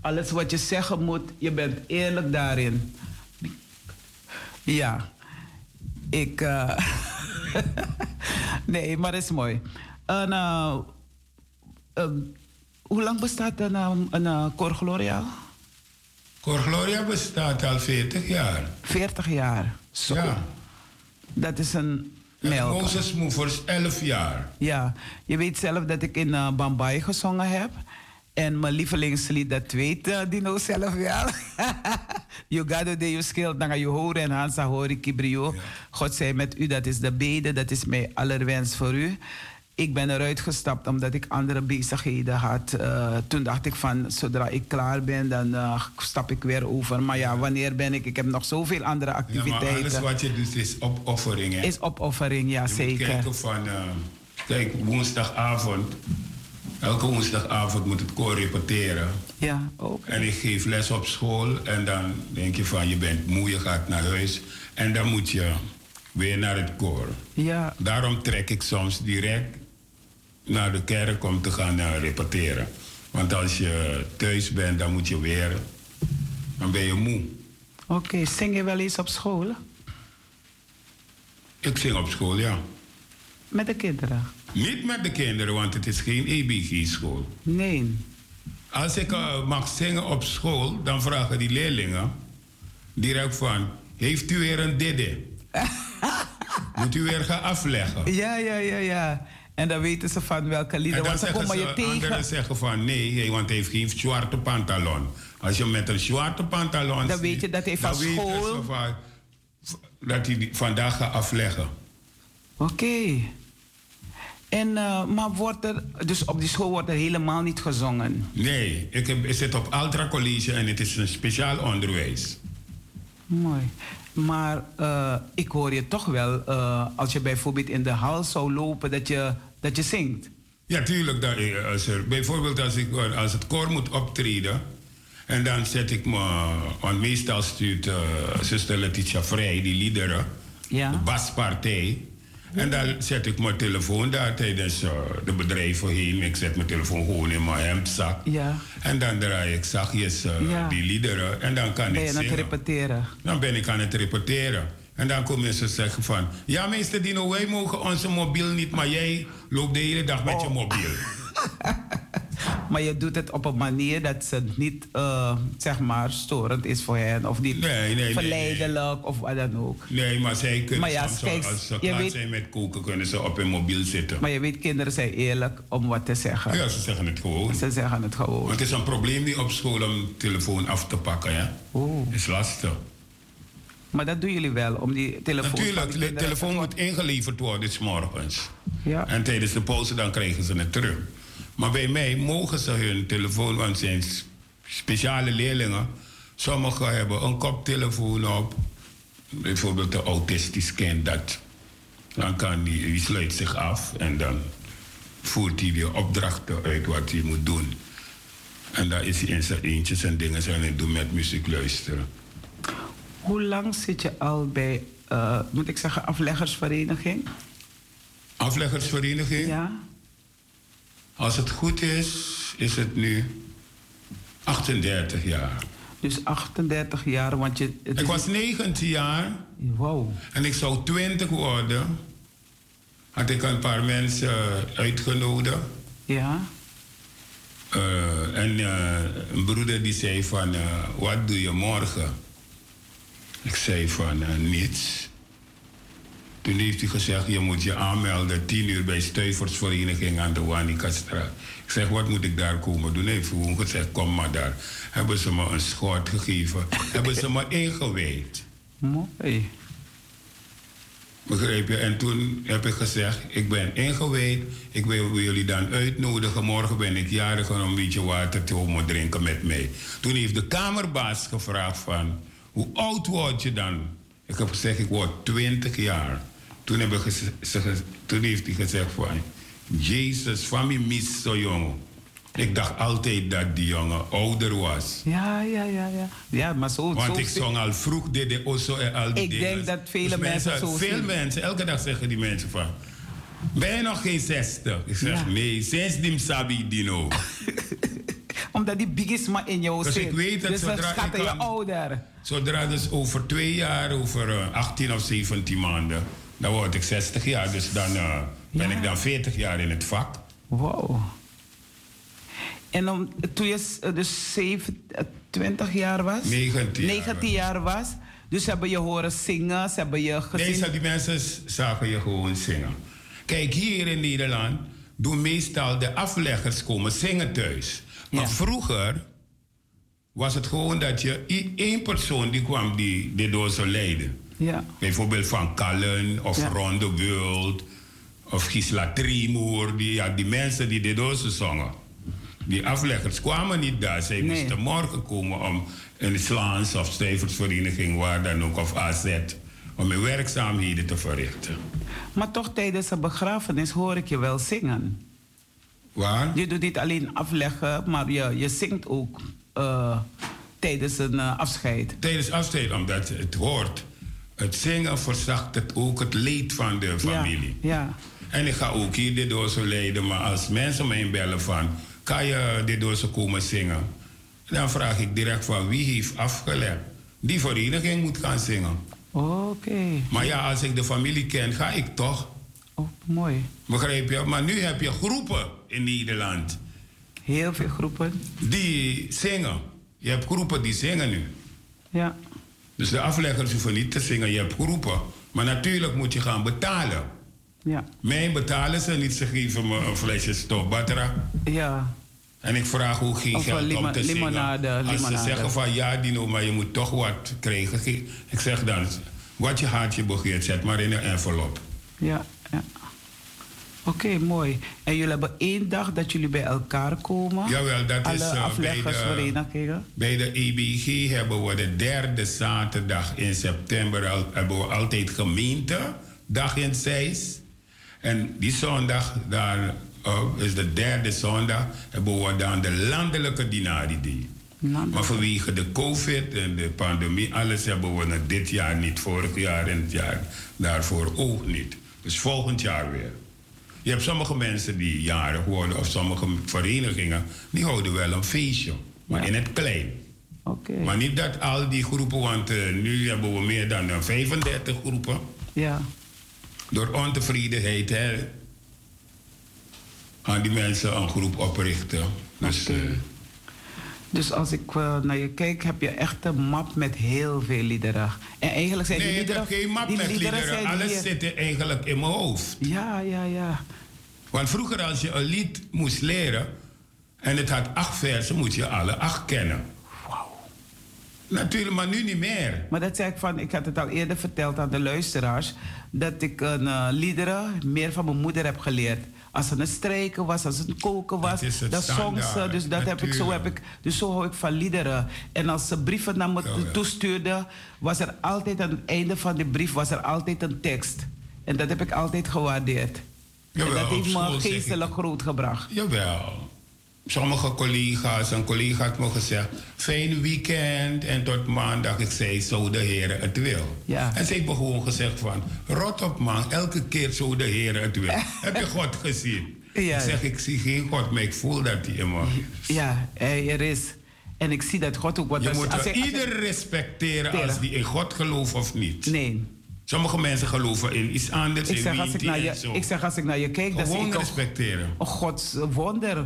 Speaker 2: alles wat je zeggen moet, je bent eerlijk daarin. Ja, ik. eh, nee, maar dat is mooi. En, eh, ehm, hoe lang bestaat een, uh, een Cor Gloria?
Speaker 4: Cor Gloria bestaat al 40 jaar.
Speaker 2: 40 jaar. Zo.
Speaker 4: Ja.
Speaker 2: Dat is een
Speaker 4: En
Speaker 2: melk.
Speaker 4: Moses Movers 11 jaar.
Speaker 2: Ja, je weet zelf dat ik in uh, Bambai gezongen heb. En mijn lievelingslied, dat weet uh, Dino zelf wel. you gotta do your skill, dan ga je horen en Hansa kibrio.
Speaker 4: Ja.
Speaker 2: God zij met u, dat is de bede, dat is mijn allerwens voor u. Ik ben eruit gestapt omdat ik andere bezigheden had. Uh, toen dacht ik van, zodra ik klaar ben, dan uh, stap ik weer over. Maar ja, wanneer ben ik? Ik heb nog zoveel andere
Speaker 4: Ja, maar
Speaker 2: activiteiten.
Speaker 4: alles wat je doet is opoffering. hè?
Speaker 2: Is opoffering, ja
Speaker 4: Je moet
Speaker 2: zeker.
Speaker 4: kijken van... eh, kijk, woensdagavond... Elke woensdagavond moet het koor repeteren.
Speaker 2: Ja, ook.
Speaker 4: En ik geef les op school. En dan denk je van, je bent moe, je gaat naar huis. En dan moet je weer naar het koor.
Speaker 2: Ja,
Speaker 4: Daarom trek ik soms direct naar de kerk om te gaan eh, repeteren. Want als je thuis bent, dan moet je weer... Dan ben je moe.
Speaker 2: Oké, zing je wel eens op school?
Speaker 4: Ik zing op school, ja.
Speaker 2: Met de kinderen?
Speaker 4: Niet met de kinderen, want het is geen EBG-school.
Speaker 2: Nee.
Speaker 4: Als ik uh, mag zingen op school, dan vragen die leerlingen direct van... Heeft u weer een didde? Moet u weer gaan afleggen?
Speaker 2: Ja, ja, ja, ja. En dan weten ze van welke lieden. Want ze
Speaker 4: zeggen
Speaker 2: komen je tegen.
Speaker 4: anderen zeggen van nee, want hij heeft geen zwarte pantalon. Als je met een zwarte pantalon
Speaker 2: Dan weet je dat hij van school-
Speaker 4: van- dat hij die vandaag gaat afleggen.
Speaker 2: Oké. En, eh, maar wordt er, dus op die school wordt er helemaal niet gezongen?
Speaker 4: Nee, ik, heb, ik zit op Altra College en het is een speciaal onderwijs.
Speaker 2: Mooi. Maar eh, ik hoor je toch wel, eh, als je bijvoorbeeld in de hal zou lopen, dat je, dat je zingt.
Speaker 4: Ja, tuurlijk. Dat, eh, als er, bijvoorbeeld als, ik, eh, als het koor moet optreden. En dan zet ik me... Want meestal stuurt uh, zuster Letitia Vrij die liederen.
Speaker 2: Ja.
Speaker 4: De baspartij. En dan zet ik mijn telefoon daar tijdens uh, de bedrijven heen. Ik zet mijn telefoon gewoon in mijn hemdzak.
Speaker 2: Ja.
Speaker 4: En dan draai ik zachtjes uh,
Speaker 2: Ja.
Speaker 4: die liederen. En dan kan
Speaker 2: Ben
Speaker 4: ik
Speaker 2: je aan het repeteren?
Speaker 4: Dan ben ik aan het repeteren. En dan komen ze zeggen van... Ja, meester Dino, wij mogen onze mobiel niet... maar jij loopt de hele dag met
Speaker 2: Oh.
Speaker 4: je mobiel.
Speaker 2: Maar je doet het op een manier dat ze niet, eh, zeg maar, storend is voor hen. Of niet
Speaker 4: Nee, nee, nee,
Speaker 2: verleidelijk of wat dan ook.
Speaker 4: Nee, maar zij kunnen
Speaker 2: Maar ja,
Speaker 4: soms,
Speaker 2: kijk,
Speaker 4: als ze klaar
Speaker 2: weet-
Speaker 4: zijn met koken... kunnen ze op hun mobiel zitten.
Speaker 2: Maar je weet, kinderen zijn eerlijk om wat te zeggen.
Speaker 4: Ja, ze zeggen het gewoon.
Speaker 2: Ze zeggen het gewoon.
Speaker 4: Want het is een probleem niet op school om telefoon af te pakken, hè?
Speaker 2: Oeh.
Speaker 4: is lastig.
Speaker 2: Maar dat doen jullie wel, om die telefoon...
Speaker 4: Natuurlijk, de telefoon moet ingeleverd worden 's morgens.
Speaker 2: Ja.
Speaker 4: En tijdens de pauze dan krijgen ze het terug. Maar bij mij mogen ze hun telefoon, want het zijn speciale leerlingen. Sommigen hebben een koptelefoon op. Bijvoorbeeld een autistisch kind dat. Dan kan die, die sluit zich af en dan voert hij weer opdrachten uit wat hij moet doen. En dan is hij in zijn eentje zijn dingen zijn en doen met muziek luisteren.
Speaker 2: Hoe lang zit je al bij, eh, moet ik zeggen, afleggersvereniging?
Speaker 4: Afleggersvereniging?
Speaker 2: Ja.
Speaker 4: Als het goed is, is het nu 38 jaar.
Speaker 2: Dus 38 jaar, want je... het
Speaker 4: Ik was 19 jaar
Speaker 2: Wow.
Speaker 4: en ik zou 20 worden. Had ik een paar mensen uitgenodigd.
Speaker 2: Ja.
Speaker 4: Eh, en eh, een broeder die zei van, wat doe je morgen? Ik zei van, eh, niets. Toen heeft hij gezegd, je moet je aanmelden 10 uur bij Stuiversvereniging aan de Wanikastraat. Ik zeg, wat moet ik daar komen doen? Hij heeft gewoon gezegd, kom maar daar. Hebben ze me een schort gegeven. Hebben ze me ingewijd.
Speaker 2: Mooi.
Speaker 4: Begrijp je? En toen heb ik gezegd, ik ben ingewijd. Ik wil jullie dan uitnodigen. Morgen ben ik jarig om een beetje water te komen drinken met mij. Toen heeft de kamerbaas gevraagd van, hoe oud word je dan? Ik heb gezegd, ik word 20 jaar. Toen, heb ik toen heeft hij gezegd van, Jezus, van mij mis zo jong. Ik dacht altijd dat die jongen ouder was.
Speaker 2: Ja, ja, ja, ja. Ja, maar zo...
Speaker 4: Want
Speaker 2: zo
Speaker 4: ik zong al vroeg de osso en al die
Speaker 2: Ik denk dat vele
Speaker 4: Dus
Speaker 2: mensen zo
Speaker 4: Veel
Speaker 2: zien.
Speaker 4: mensen, elke dag zeggen die mensen van... Ben je nog geen 60? Ik zeg
Speaker 2: Ja.
Speaker 4: nee, sinds die sabi dino.
Speaker 2: Omdat die bigisma in jou
Speaker 4: Dus
Speaker 2: zit.
Speaker 4: ik weet dat
Speaker 2: dus
Speaker 4: zodra
Speaker 2: schatten je ouder.
Speaker 4: Zodra dus over twee jaar, over eh, 18 of 17 maanden... dan word ik 60 jaar, dus dan eh, ben
Speaker 2: Ja.
Speaker 4: ik dan 40 jaar in het vak.
Speaker 2: Wow. En om, toen je eh, dus 27 jaar was?
Speaker 4: 19 jaar
Speaker 2: 19 jaar was. Dus hebben je horen zingen, ze hebben je gezien.
Speaker 4: Nee, die mensen zagen je gewoon zingen. Kijk, hier in Nederland doen meestal de afleggers komen zingen thuis. Maar
Speaker 2: Ja.
Speaker 4: vroeger was het gewoon dat je één persoon die kwam die, die door zou leiden.
Speaker 2: Ja.
Speaker 4: Bijvoorbeeld Van Kallen of
Speaker 2: Ja.
Speaker 4: Ron de World of Gisela Trimoer. Die, ja, die mensen die door zou zongen. Die afleggers kwamen niet daar. Zij
Speaker 2: Nee.
Speaker 4: moesten morgen komen om een Slaans of Stijversvereniging, waar dan ook, of AZ, om hun werkzaamheden te verrichten.
Speaker 2: Maar toch tijdens een begrafenis hoor ik je wel zingen.
Speaker 4: Waar?
Speaker 2: Je doet niet alleen afleggen, maar je, je zingt ook eh, tijdens een eh, afscheid.
Speaker 4: Tijdens afscheid, omdat het hoort. Het zingen verzacht het ook het leed van de familie.
Speaker 2: Ja, ja.
Speaker 4: En ik ga ook hier dit door zo leiden, maar als mensen mij bellen van, kan je dit door komen zingen? Dan vraag ik direct van wie heeft afgelegd. Die vereniging moet gaan zingen.
Speaker 2: Oké.
Speaker 4: Maar ja, als ik de familie ken, ga ik toch.
Speaker 2: Oh, mooi.
Speaker 4: Begrijp je? Maar nu heb je groepen in Nederland.
Speaker 2: Heel veel groepen.
Speaker 4: Die zingen. Je hebt groepen die zingen nu.
Speaker 2: Ja.
Speaker 4: Dus de afleggers hoeven niet te zingen, je hebt groepen. Maar natuurlijk moet je gaan betalen.
Speaker 2: Ja.
Speaker 4: Mij betalen ze niet, ze geven me een flesje stofbatra.
Speaker 2: Ja.
Speaker 4: En ik vraag hoe geen
Speaker 2: Of
Speaker 4: geld
Speaker 2: lima-
Speaker 4: om te zingen.
Speaker 2: limonade,
Speaker 4: Als
Speaker 2: limonade.
Speaker 4: ze zeggen van ja, Dino, maar je moet toch wat krijgen. ge- Ik zeg dan, wat je hartje begeert, zet maar in een envelop.
Speaker 2: Ja. ja. Oké, mooi. En jullie hebben één dag dat jullie bij elkaar komen?
Speaker 4: Jawel, dat
Speaker 2: Alle
Speaker 4: is uh, bij, de, bij de EBG hebben we de derde zaterdag in september al, hebben we altijd gemeentedag in Zeist. En die zondag, daar uh, is de derde zondag, hebben we dan de landelijke Dinari Maar vanwege de COVID en de pandemie, alles hebben we dit jaar niet, vorig jaar en het jaar daarvoor ook niet. Dus volgend jaar weer. Je hebt sommige mensen die jarig worden, of sommige verenigingen, die houden wel een feestje, maar in het klein.
Speaker 2: Oké.
Speaker 4: Maar niet dat al die groepen, want eh, nu hebben we meer dan eh, 35 groepen.
Speaker 2: Ja.
Speaker 4: Door ontevredenheid hè, gaan die mensen een groep oprichten. Dus, eh,
Speaker 2: Dus als ik eh, naar je kijk, heb je echt een map met heel veel liederen. En eigenlijk zijn
Speaker 4: nee,
Speaker 2: die
Speaker 4: ik
Speaker 2: liederen...
Speaker 4: heb geen map met
Speaker 2: liederen
Speaker 4: liederen. Alles zit eigenlijk in mijn hoofd.
Speaker 2: Ja, ja, ja.
Speaker 4: Want vroeger als je een lied moest leren en het had acht versen, moet je alle acht kennen. Natuurlijk, maar nu niet meer.
Speaker 2: Maar dat zei ik van, ik had het al eerder verteld aan de luisteraars, dat ik een eh, liederen meer van mijn moeder heb geleerd. Als het een strijken was, als het een koken was,
Speaker 4: Dat is het
Speaker 2: dan zong ze.
Speaker 4: standaard,
Speaker 2: Dus dat heb ik, zo heb ik, dus zo hou ik van liederen. En als ze brieven naar me
Speaker 4: ja.
Speaker 2: toestuurde, was er altijd aan het einde van de brief was er altijd een tekst. En dat heb ik altijd gewaardeerd.
Speaker 4: Jawel,
Speaker 2: en dat heeft me geestelijk groot gebracht.
Speaker 4: Jawel. Sommige collega's, een collega had me gezegd... fijn weekend en tot maandag. Ik zei, zo de Heer het wil.
Speaker 2: Ja.
Speaker 4: En ze heeft me gewoon gezegd van... rot op man, elke keer zo de Heer het wil. Heb je God gezien?
Speaker 2: Ja.
Speaker 4: Ik zeg, ik zie geen God, maar ik voel dat hij in me...
Speaker 2: Ja, hij er is. En ik zie dat God ook wat...
Speaker 4: Je
Speaker 2: als-
Speaker 4: moet
Speaker 2: als als
Speaker 4: ieder respecteren
Speaker 2: Teren.
Speaker 4: als die in God gelooft of niet.
Speaker 2: Nee.
Speaker 4: Sommige mensen geloven in iets anders,
Speaker 2: Ik zeg, als ik, naar je,
Speaker 4: zo.
Speaker 2: ik zeg als ik naar je kijk, dan zie
Speaker 4: Gewoon
Speaker 2: ik
Speaker 4: respecteren.
Speaker 2: een Gods wonder.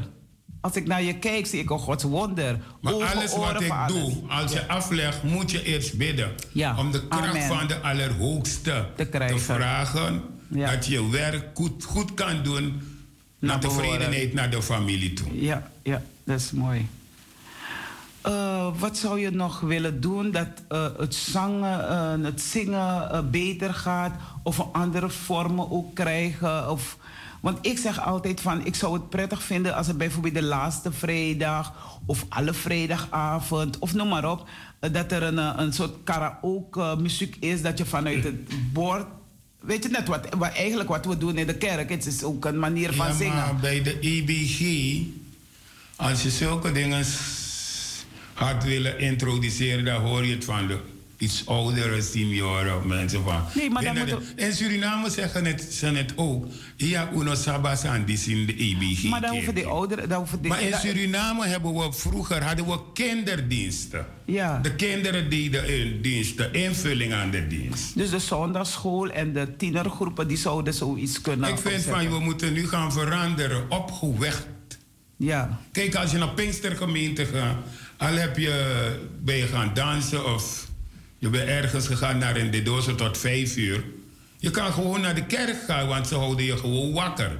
Speaker 2: Als ik naar je kijk, zie ik een Gods wonder.
Speaker 4: Maar
Speaker 2: Ogen,
Speaker 4: alles wat ik
Speaker 2: alles.
Speaker 4: doe, als je aflegt, moet je eerst bidden.
Speaker 2: Ja,
Speaker 4: Om de kracht
Speaker 2: amen.
Speaker 4: van de Allerhoogste
Speaker 2: Te krijgen.
Speaker 4: vragen.
Speaker 2: Ja.
Speaker 4: Dat je werk goed, goed kan doen.
Speaker 2: Naar
Speaker 4: Naar tevredenheid naar de familie toe.
Speaker 2: Ja, ja, dat is mooi. Eh, wat zou je nog willen doen dat eh, het, zangen, eh, het zingen eh, beter gaat of een andere vormen ook krijgen? Of, want ik zeg altijd van, ik zou het prettig vinden als het bijvoorbeeld de laatste vrijdag of alle vrijdagavond of noem maar op, dat er een, een soort karaoke muziek is dat je vanuit het bord, weet je net wat, wat eigenlijk wat we doen in de kerk, het is ook een manier van
Speaker 4: Ja,
Speaker 2: zingen.
Speaker 4: maar bij de EBG, als je zulke dingen gaat willen introduceren, dan hoor je het van de iets oudere senioren of mensen van.
Speaker 2: Nee, maar dan
Speaker 4: binnen
Speaker 2: moet
Speaker 4: de- In Suriname zeggen het, ze het ook. Ja, uno sabas aan die in de EBG.
Speaker 2: Maar dan hoeven die ouderen... Dan hoeven die,
Speaker 4: Maar in Suriname hebben we vroeger hadden we kinderdiensten.
Speaker 2: Ja.
Speaker 4: De kinderen deden in dienst, de invulling aan de dienst.
Speaker 2: Dus de zondagschool en de tienergroepen, die zouden zoiets kunnen
Speaker 4: Ik vind
Speaker 2: opzetten.
Speaker 4: van, we moeten nu gaan veranderen, opgewekt.
Speaker 2: Ja,
Speaker 4: Kijk, als je naar Pinkstergemeente gaat, al heb je, ben je gaan dansen of je bent ergens gegaan naar een dedozo tot vijf uur. Je kan gewoon naar de kerk gaan, want ze houden je gewoon wakker.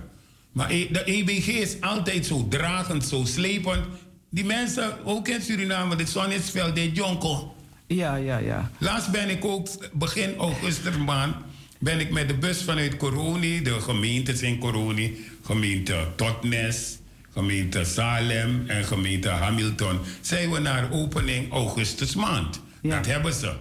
Speaker 4: Maar E- de EBG is altijd zo dragend, zo slepend. Die mensen, ook in Suriname, de zon is veel, de jonko.
Speaker 2: ja, ja, ja.
Speaker 4: Laatst ben ik ook, begin augustus maand, ben ik met de bus vanuit Coroni, de gemeentes in Coroni, gemeente Totnes, gemeente Salem en gemeente Hamilton, zijn we naar opening augustus maand.
Speaker 2: Ja.
Speaker 4: Dat hebben ze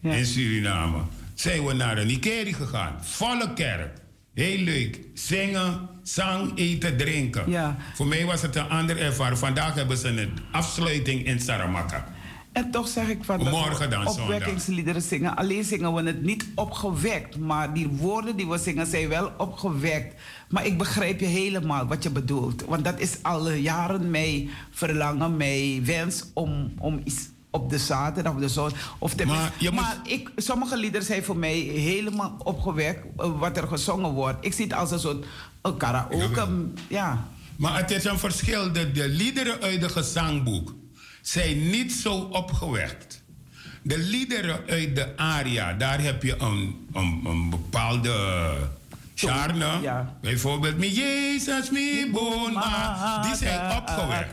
Speaker 2: Ja.
Speaker 4: in Suriname. Zijn we naar een Ikeri gegaan, volle kerk. Heel leuk. Zingen, zang, eten, drinken.
Speaker 2: Ja.
Speaker 4: Voor mij was het een ander ervaring. Vandaag hebben ze een afsluiting in Saramaka.
Speaker 2: En toch zeg ik van
Speaker 4: Morgen dan,
Speaker 2: opwekkingsliederen zingen. Alleen zingen we het niet opgewekt. Maar die woorden die we zingen zijn wel opgewekt. Maar ik begrijp je helemaal wat je bedoelt. Want dat is al jaren mijn verlangen, mijn wens om, om iets op de zaterdag of de zondag. Of te
Speaker 4: Maar je moet-
Speaker 2: maar ik, sommige liederen zijn voor mij helemaal opgewekt. eh, wat er gezongen wordt. Ik zie het als een soort een karaoke. Ja.
Speaker 4: Maar het is een verschil. De, de liederen uit de gezangboek zijn niet zo opgewekt. De liederen uit de aria, daar heb je een, een, een bepaalde charme.
Speaker 2: Ja.
Speaker 4: Bijvoorbeeld, mi Jezus, mi bon, die zijn opgewekt.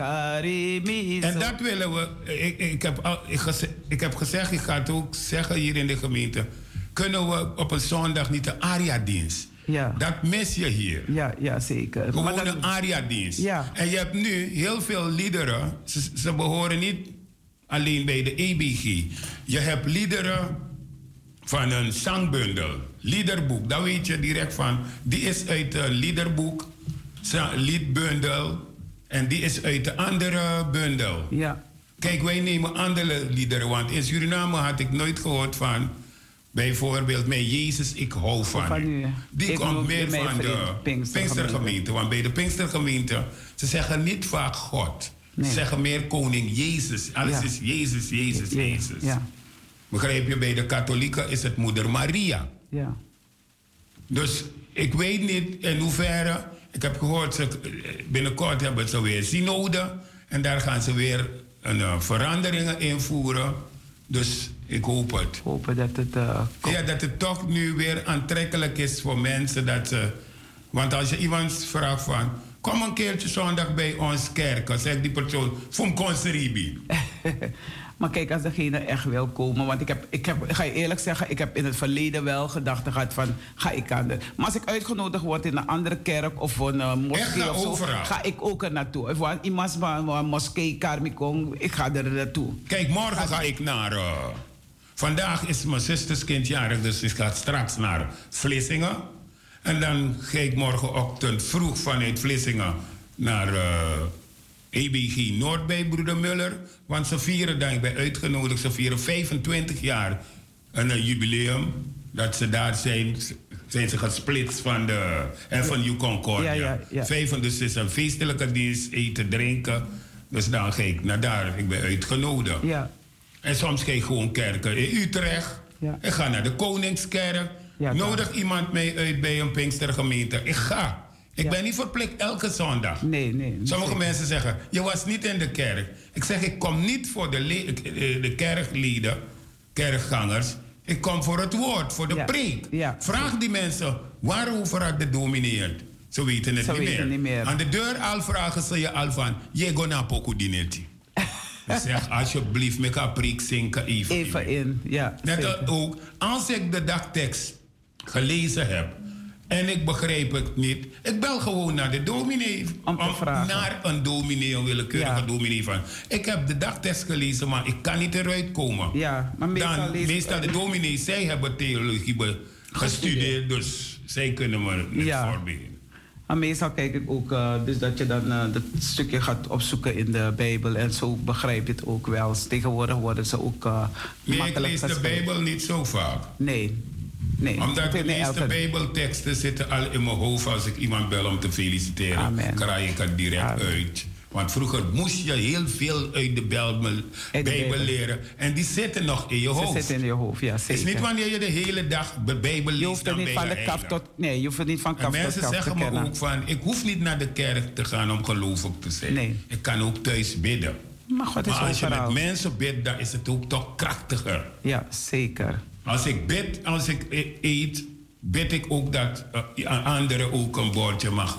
Speaker 4: En dat willen we. Ik, ik, heb, al- ik, geze- ik heb gezegd, ik ga het ook zeggen hier in de gemeente. Kunnen we op een zondag niet de aria-dienst?
Speaker 2: Ja.
Speaker 4: Dat mis je hier.
Speaker 2: Ja, ja, zeker.
Speaker 4: Gewoon
Speaker 2: Maar
Speaker 4: een aria-dienst.
Speaker 2: Ja.
Speaker 4: En je hebt nu heel veel liederen. Ze, ze behoren niet alleen bij de EBG. Je hebt liederen van een zangbundel. Liederboek. Daar weet je direct van. Die is uit een liederboek. Liedbundel. En die is uit de andere bundel.
Speaker 2: ja,
Speaker 4: Kijk, wij nemen andere liederen. Want in Suriname had ik nooit gehoord van... Bijvoorbeeld, mijn Jezus, ik hou van, u. Die
Speaker 2: Ik
Speaker 4: komt meer van de
Speaker 2: Pinkstergemeente.
Speaker 4: Want bij de Pinkstergemeente, ze zeggen niet vaak God.
Speaker 2: Nee.
Speaker 4: Ze zeggen meer koning Jezus. Alles
Speaker 2: Ja.
Speaker 4: is Jezus, Jezus, Jezus.
Speaker 2: Ja,
Speaker 4: Begrijp je, bij de katholieken is het moeder Maria.
Speaker 2: ja.
Speaker 4: Dus ik weet niet in hoeverre. Ik heb gehoord, ze, binnenkort hebben ze weer synode. En daar gaan ze weer een, eh, veranderingen invoeren. Dus ik hoop het.
Speaker 2: Hopen dat het eh.
Speaker 4: Ja, dat het toch nu weer aantrekkelijk is voor mensen. Dat ze, want als je iemand vraagt van... Kom een keertje zondag bij ons kerk. Dan zegt die persoon... Vom Conseribi.
Speaker 2: Maar kijk, als degene echt wil komen. Want ik heb, ik heb, ik ga je eerlijk zeggen, ik heb in het verleden wel gedachten gehad van ga ik aan de. Maar als ik uitgenodigd word in een andere kerk of een uh,
Speaker 4: Echt
Speaker 2: moskee of zo,
Speaker 4: overal.
Speaker 2: ga ik ook er naartoe. Of want iemand van een moskee, Karmikong, ik ga er naartoe.
Speaker 4: Kijk, morgen ga ik naar... eh, vandaag is mijn zusters kindjarig, dus ik ga straks naar Vlissingen. En dan ga ik morgenochtend vroeg vanuit Vlissingen naar eh, EBG Noord bij broeder Muller. Want ze vieren, dan ik ben uitgenodigd, ze vieren 25 jaar een eh, jubileum. Dat ze daar zijn, zijn ze gesplitst van de... En van U Concordia.
Speaker 2: Ja, ja, ja.
Speaker 4: Vijf, dus het is een feestelijke dienst, eten, drinken. Dus dan ga ik naar daar. Ik ben uitgenodigd.
Speaker 2: Ja,
Speaker 4: En soms ga ik gewoon kerken in Utrecht.
Speaker 2: Ja.
Speaker 4: Ik ga naar de Koningskerk.
Speaker 2: Ja,
Speaker 4: Nodig iemand mee uit bij een Pinkstergemeente. Ik ga. Ik
Speaker 2: Ja.
Speaker 4: ben niet verplicht elke zondag.
Speaker 2: nee, nee.
Speaker 4: Sommige
Speaker 2: zeker.
Speaker 4: mensen zeggen, je was niet in de kerk. Ik zeg, ik kom niet voor de, eh, de kerkleden, kerkgangers. Ik kom voor het woord, voor de
Speaker 2: Ja.
Speaker 4: preek.
Speaker 2: Ja.
Speaker 4: Vraag die mensen, waarover had de dominee het? Ze weten het niet,
Speaker 2: weten
Speaker 4: meer.
Speaker 2: niet meer.
Speaker 4: Aan de deur al vragen ze je al van, je go naar dinetti. Ik zeg, alsjeblieft, met een preek zinken even.
Speaker 2: Even in, ja.
Speaker 4: Net ook, als ik de dagtekst gelezen heb en ik begrijp het niet, ik bel gewoon naar de dominee.
Speaker 2: Om te vragen.
Speaker 4: Naar een dominee, een willekeurige
Speaker 2: Ja.
Speaker 4: dominee van. Ik heb de dagtekst gelezen, maar ik kan niet eruit komen.
Speaker 2: Ja, maar meestal
Speaker 4: Dan,
Speaker 2: lees-
Speaker 4: meestal de dominee, zij hebben theologie gestudeerd, dus zij kunnen me niet
Speaker 2: Ja.
Speaker 4: voorbeelden.
Speaker 2: Maar meestal kijk ik ook eh, dus dat je dan eh, dat stukje gaat opzoeken in de Bijbel. En zo begrijp je het ook wel. Tegenwoordig worden ze ook eh
Speaker 4: Nee, ik lees de. Bijbel niet zo vaak.
Speaker 2: Nee, nee.
Speaker 4: Omdat de meeste
Speaker 2: elke-
Speaker 4: Bijbelteksten zitten al in mijn hoofd. Als ik iemand bel om te feliciteren,
Speaker 2: Amen.
Speaker 4: krijg ik het direct
Speaker 2: Amen.
Speaker 4: uit. Want vroeger moest je heel veel uit de Bijbel, Bijbel leren. En die zitten nog in je
Speaker 2: Ze
Speaker 4: hoofd.
Speaker 2: zitten in je hoofd, ja
Speaker 4: Het is niet wanneer je de hele dag de Bijbel
Speaker 2: je
Speaker 4: leest,
Speaker 2: hoeft er
Speaker 4: dan
Speaker 2: niet van
Speaker 4: je
Speaker 2: de kaf tot... Nee, je hoeft er niet van
Speaker 4: En
Speaker 2: kaf tot
Speaker 4: mensen
Speaker 2: kaf te
Speaker 4: zeggen me ook van, ik hoef niet naar de kerk te gaan om gelovig te zijn.
Speaker 2: Nee.
Speaker 4: Ik kan ook thuis bidden.
Speaker 2: Maar God is
Speaker 4: Maar als je met mensen bidt, dan is het ook toch krachtiger.
Speaker 2: Ja, zeker.
Speaker 4: Als ik bid, als ik e- eet, bid ik ook dat uh, anderen ook een bordje mag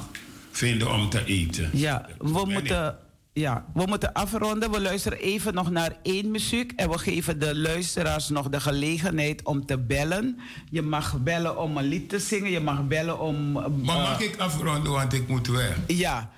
Speaker 4: vinden om te eten.
Speaker 2: Ja, we moeten, ja, we moeten afronden. We luisteren even nog naar één muziek. En we geven de luisteraars nog de gelegenheid om te bellen. Je mag bellen om een lied te zingen. Je mag bellen om... eh,
Speaker 4: Maar mag ik afronden, want ik moet weg.
Speaker 2: Ja,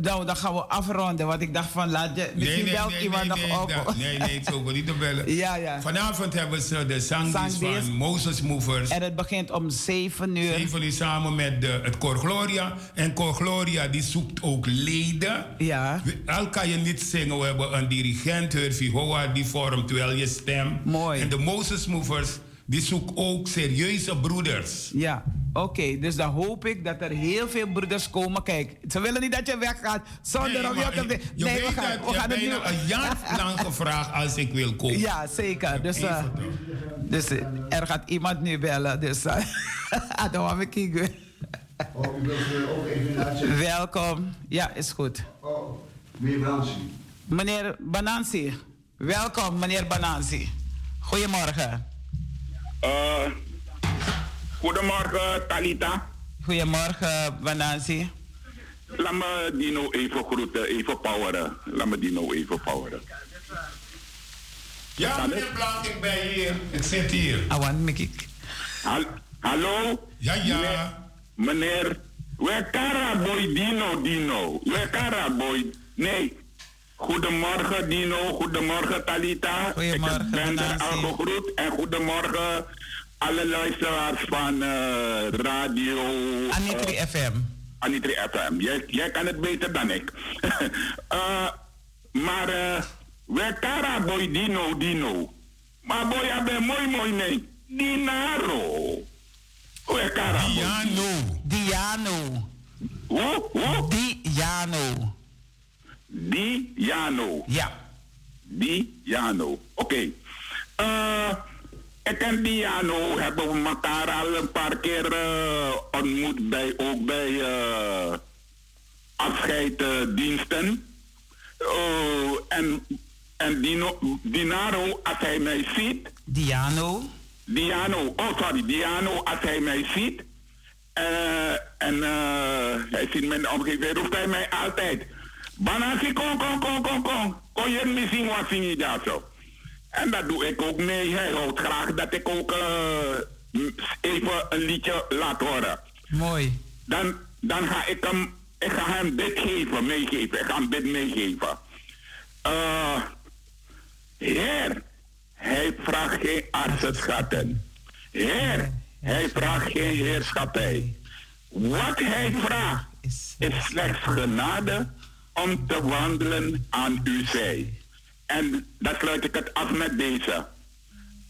Speaker 2: nou, dan gaan we afronden. Want ik dacht van, laat je... Misschien belt iemand nog
Speaker 4: nee,
Speaker 2: op.
Speaker 4: nee, nee, het is ook niet te bellen.
Speaker 2: Ja, ja.
Speaker 4: Vanavond hebben ze de zangdienst van Moses Movers.
Speaker 2: En het begint om 7 uur.
Speaker 4: Even nu samen met de, het Cor Gloria. En Cor Gloria die zoekt ook leden.
Speaker 2: Ja,
Speaker 4: Al kan je niet zingen, we hebben een dirigent, Hurvie Howard, die vormt wel je stem.
Speaker 2: Mooi.
Speaker 4: En de Moses Movers, die zoeken ook serieuze broeders.
Speaker 2: ja. Oké, dus dan hoop ik dat er heel veel broeders komen. Kijk, ze willen niet dat je weggaat zonder om je te...
Speaker 4: je
Speaker 2: Nee,
Speaker 4: weet
Speaker 2: we gaan,
Speaker 4: dat,
Speaker 2: we
Speaker 4: je
Speaker 2: gaan het
Speaker 4: hebt
Speaker 2: nu...
Speaker 4: een jaar lang gevraagd als ik wil komen.
Speaker 2: Ja, zeker. Dus, eh, dus eh, er gaat iemand nu bellen. Dus uh, dan gaan we kijken.
Speaker 5: Oh, u wilt ook even
Speaker 2: Welkom. Ja, is goed.
Speaker 5: Oh, meneer Banansi.
Speaker 2: Meneer Banansi. Welkom, meneer Banansi. Goedemorgen.
Speaker 6: Uh, goedemorgen, Talita.
Speaker 2: Goedemorgen, Banansi.
Speaker 6: Laat me Dino even groeten, even poweren. Laat me Dino even poweren.
Speaker 4: Ja, meneer Blank, ik ben hier. Ik zit hier.
Speaker 2: Awan, Mikik.
Speaker 6: hallo?
Speaker 4: Ja, ja.
Speaker 6: Meneer, Wekara boy Dino, Dino. Wekara boy. Nee. Goedemorgen Dino, goedemorgen Talita.
Speaker 2: Goedemorgen,
Speaker 6: Ik ben er al. En goedemorgen alle luisteraars van uh, radio...
Speaker 2: Anitri uh, FM.
Speaker 6: Anitri FM. Jij, jij kan het beter dan ik. uh, maar... Uh, Wekara boy Dino Dino. Maar boy, je bent mooi mooi nee. Dinaro. Wekara
Speaker 2: Diano. Diano.
Speaker 6: Hoe? Hoe?
Speaker 2: Diano.
Speaker 6: Diano.
Speaker 2: Ja.
Speaker 6: Diano. Oké. Okay. Uh, ik en Diano hebben we elkaar al een paar keer uh, ontmoet bij, ook bij uh, afscheiddiensten. Uh, en en Dino, Dinaro, als hij mij ziet.
Speaker 2: Diano.
Speaker 6: Diano, oh sorry, Diano, als hij mij ziet. En hij ziet mijn omgeving, roept hij mij altijd. Banasi, kom, kom, kom, kom, kom. Kon je zien wat zing je daar zo? En dat doe ik ook mee. Hij houdt graag dat ik ook uh, even een liedje laat horen.
Speaker 2: Mooi.
Speaker 6: Dan, dan ga ik hem, ik ga hem dit geven, meegeven. Ik ga hem dit meegeven. Uh, Heer, hij vraagt geen artsenschatten. Heer, hij vraagt geen heerschappij. Wat hij vraagt is slechts genade om te wandelen aan uw zij. En dat sluit ik het af met deze.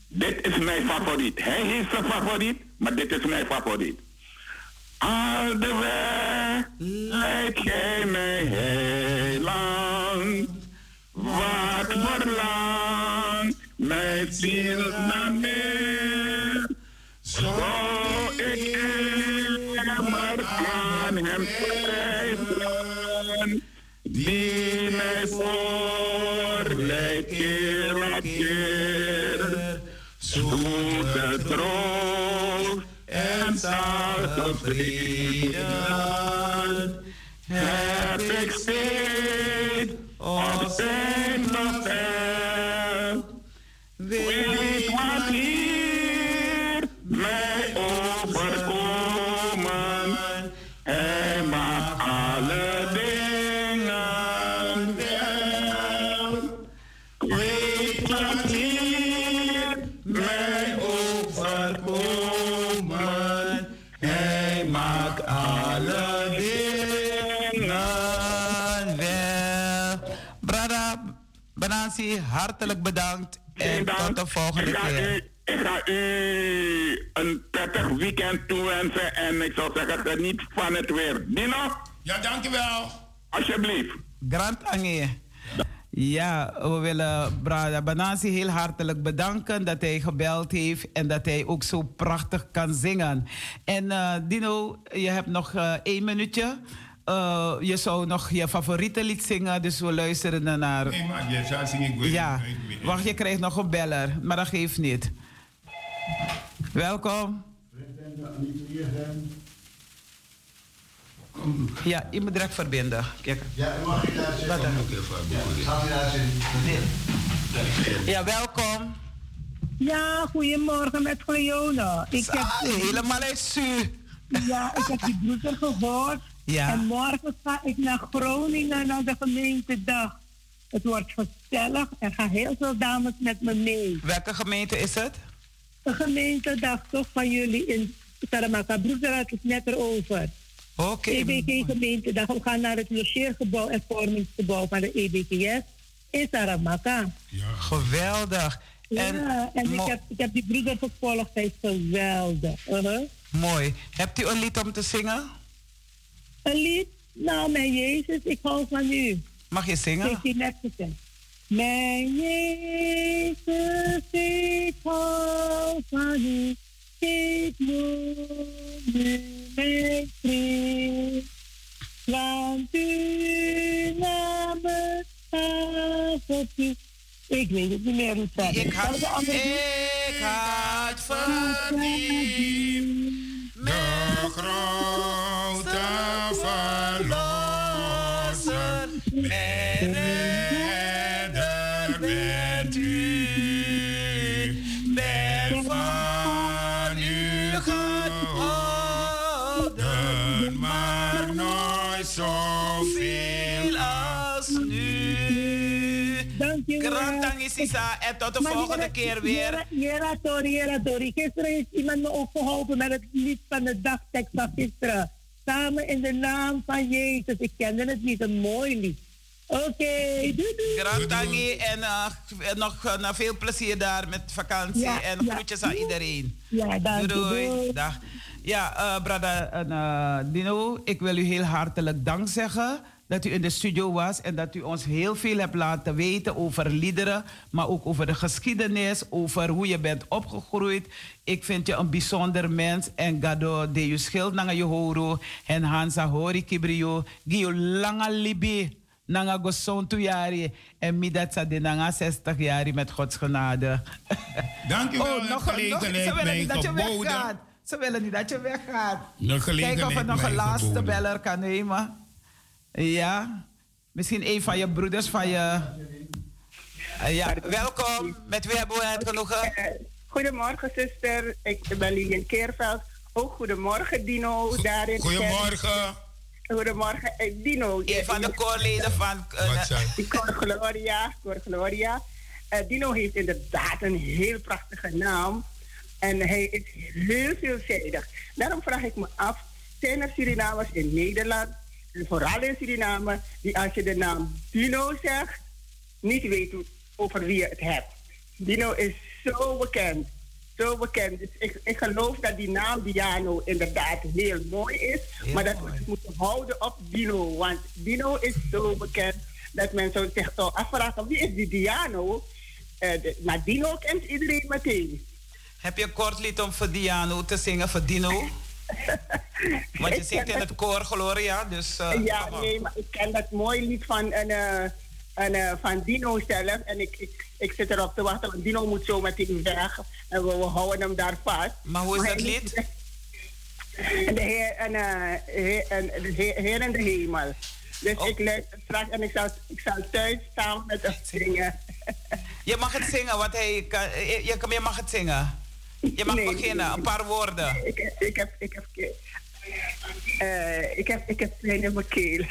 Speaker 6: Dit is mijn favoriet. Hij heeft zijn favoriet, maar dit is mijn favoriet. Al de weg leidt gij mij heel lang. Wat verlangt mijn ziel naar? Zo ik immer aan hem die mij voorleidt keer op keer. Zoete troost en zachte vrede heb ik steeds op.
Speaker 2: Hartelijk bedankt. En tot de volgende keer.
Speaker 6: Ik ga u een prettig weekend toewensen en ik zou zeggen geniet van het weer. Dino?
Speaker 4: Ja, dankjewel.
Speaker 6: Alsjeblieft.
Speaker 2: Grand Ange. Ja, we willen Brada Banasi heel hartelijk bedanken dat hij gebeld heeft en dat hij ook zo prachtig kan zingen. En uh, Dino, je hebt nog uh, één minuutje. Uh, je zou nog je favoriete lied zingen, dus we luisteren naar.
Speaker 4: Nee, maar je zou zingen. Ik
Speaker 2: ja, wacht, je krijgt nog een beller, maar dat geeft niet. Welkom. Ja, je moet direct verbinden. Kijk.
Speaker 5: Ja, mag ik daar zitten? Ja, daar zitten?
Speaker 2: Ja, welkom.
Speaker 7: Ja, goedemorgen met Cleona. Ik
Speaker 2: heb helemaal uit
Speaker 7: Ja, ik heb die broeder gehoord.
Speaker 2: Ja.
Speaker 7: En morgen ga ik naar Groningen naar de gemeentedag. Het wordt gezellig en gaan heel veel dames met me mee.
Speaker 2: Welke gemeente is het?
Speaker 7: De gemeentedag toch van jullie in Saramaka. Broeder had het net erover.
Speaker 2: Oké. Okay.
Speaker 7: EBK gemeentedag. We gaan naar het logeergebouw en vormingsgebouw van de EBKS in Saramaka.
Speaker 2: Ja. Geweldig.
Speaker 7: En, ja, en ik, heb, ik heb die broeder gevolgd. Hij is geweldig. Uh -huh.
Speaker 2: Mooi. Hebt u een lied om te zingen?
Speaker 7: Een lied? Nou, mijn Jezus, ik hou van u.
Speaker 2: Mag je zingen?
Speaker 7: Hij net gezegd. Mijn Jezus, ik hou van u. Ik moet u
Speaker 3: mijn vriend. Want u nam het tafeltje. Ik weet het niet meer hoe het
Speaker 2: Ik had, ik had verdiend.
Speaker 4: De grote verlosser, mijn
Speaker 2: Grantang is Isa en tot de volgende keer weer.
Speaker 3: Jera- Jera Tori, Jera Tori. Gisteren heeft iemand me ook geholpen met het lied van de dagtekst van gisteren. Samen in de naam van Jezus. Ik kende het niet, een mooi lied. Oké, doei doei.
Speaker 2: Grantangi en eh, nog eh, nou, veel plezier daar met vakantie
Speaker 3: Ja,
Speaker 2: en
Speaker 3: ja.
Speaker 2: groetjes aan iedereen.
Speaker 3: Ja, dank
Speaker 2: doei, doei.
Speaker 3: Doei.
Speaker 2: Dag. Ja, eh brada en, eh, Dino, ik wil u heel hartelijk dank zeggen dat u in de studio was en dat u ons heel veel hebt laten weten over liederen, maar ook over de geschiedenis, over hoe je bent opgegroeid. Ik vind je een bijzonder mens en gado de je schild naar je horo en Hansa hori kibrio, gio langa libi nanga go sontu jari en mi dat sa de nanga 60 jari met Gods genade.
Speaker 4: Dankjewel,
Speaker 2: Oh,
Speaker 4: de
Speaker 2: nog,
Speaker 4: gelegenheid
Speaker 2: nog, ze willen
Speaker 4: mij
Speaker 2: niet dat je weggaat. Ze willen niet dat je weggaat. Kijk of we nog een laatste beller kan nemen. Ja. Misschien een van je broeders van je... Eh, ja, welkom. Met wie hebben we het genoegen?
Speaker 8: Eh, Goedemorgen, zuster. Ik ben Lilian Keerveld. Ook goedemorgen, Dino. Daar in de kerk.
Speaker 4: Goedemorgen.
Speaker 8: Goedemorgen, eh, Dino.
Speaker 2: Een van de koorleden van... eh,
Speaker 4: zei
Speaker 8: Die Cor Gloria. Cor Gloria. Eh, Dino heeft inderdaad een heel prachtige naam. En hij is heel veelzijdig. Daarom vraag ik me af, zijn er Surinamers in Nederland, vooral in Suriname, die als je de naam Dino zegt, niet weten over wie je het hebt. Dino is zo bekend. Zo bekend. Dus ik, ik geloof dat die naam Diano inderdaad heel mooi is. maar dat we het moeten houden op Dino. Want Dino is zo bekend dat men zo zegt, oh, afvragen wie is die Diano? De- maar Dino kent iedereen meteen.
Speaker 2: Heb je een kort lied om voor Diano te zingen, voor Dino? Want je zingt in het koor, Gloria. Dus, eh,
Speaker 8: ja, nee, maar ik ken dat mooi lied van, een, eh, een, eh, van Dino zelf. En ik, ik, ik zit erop te wachten, want Dino moet zo meteen weg. En we, we houden hem daar vast.
Speaker 2: Maar hoe is
Speaker 8: Maar
Speaker 2: dat lied?
Speaker 8: de Heer, en, eh, heer, en de heer, in de hemel. Dus
Speaker 2: Oh.
Speaker 8: ik luister straks en ik zal, ik zal thuis samen met hem zingen.
Speaker 2: Je mag het zingen, want hij je, je mag het zingen. Je mag
Speaker 8: Nee,
Speaker 2: beginnen,
Speaker 8: nee.
Speaker 2: een paar woorden.
Speaker 8: Ik, ik heb, ik heb, eh, ik heb, ik heb pijn in mijn keel.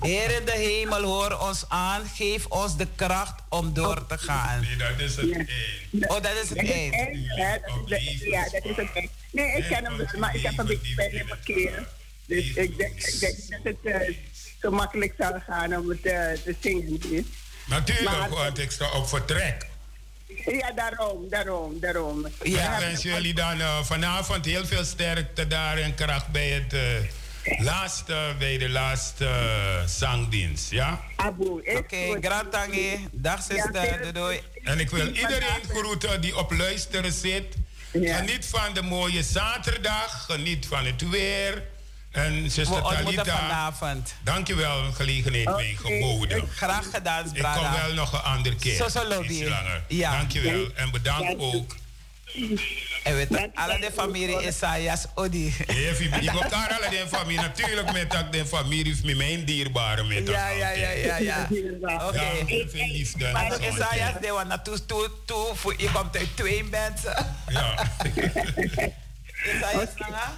Speaker 2: Heer in de hemel, hoor ons aan. Geef ons de kracht om door te gaan.
Speaker 4: Nee, dat is het
Speaker 8: Ja.
Speaker 4: één.
Speaker 2: Oh, dat is het
Speaker 8: de- Ja, dat is het echt. Nee, ik ken hem wel, maar ik heb een beetje pijn in mijn keel. Dus ik denk, ik denk dat het eh, zo makkelijk zal gaan om het eh, te zingen. dus.
Speaker 4: Natuurlijk,
Speaker 8: Maar-
Speaker 4: want ik sta op vertrek.
Speaker 8: Ja, daarom, daarom, daarom.
Speaker 2: Ja.
Speaker 4: Ik wens jullie dan eh, vanavond heel veel sterkte daar en kracht bij het eh, laatste, bij de laatste eh, zangdienst, ja?
Speaker 2: Oké,
Speaker 8: goed.
Speaker 2: gratangi. Dag zuster, doei doei.
Speaker 4: En ik wil iedereen groeten die op luisteren zit.
Speaker 8: Ja.
Speaker 4: Geniet van de mooie zaterdag, geniet van het weer. En
Speaker 2: We
Speaker 4: zuster
Speaker 2: ontmoeten
Speaker 4: Talita,
Speaker 2: vanavond.
Speaker 4: dankjewel, gelegenheid
Speaker 8: Oké.
Speaker 4: geboden.
Speaker 2: Graag gedaan,
Speaker 4: Ik kom
Speaker 2: brada.
Speaker 4: wel nog een andere keer.
Speaker 2: Zo, zo, lobby.
Speaker 4: Langer.
Speaker 2: Ja.
Speaker 4: Dankjewel en bedankt
Speaker 8: Ja.
Speaker 4: ook.
Speaker 2: En weet je, alle de familie Isaias Odi.
Speaker 4: Even, ik heb daar alle de familie. Natuurlijk met dat de familie is met mijn dierbare met dat
Speaker 2: Ja, ja, ja, ja, ja. Oké.
Speaker 4: Ja, heel veel liefde.
Speaker 2: Maar. Isaias, de wat naartoe toe, toe, voor- je komt uit twee mensen.
Speaker 4: Ja.
Speaker 2: Isaias, Nanga?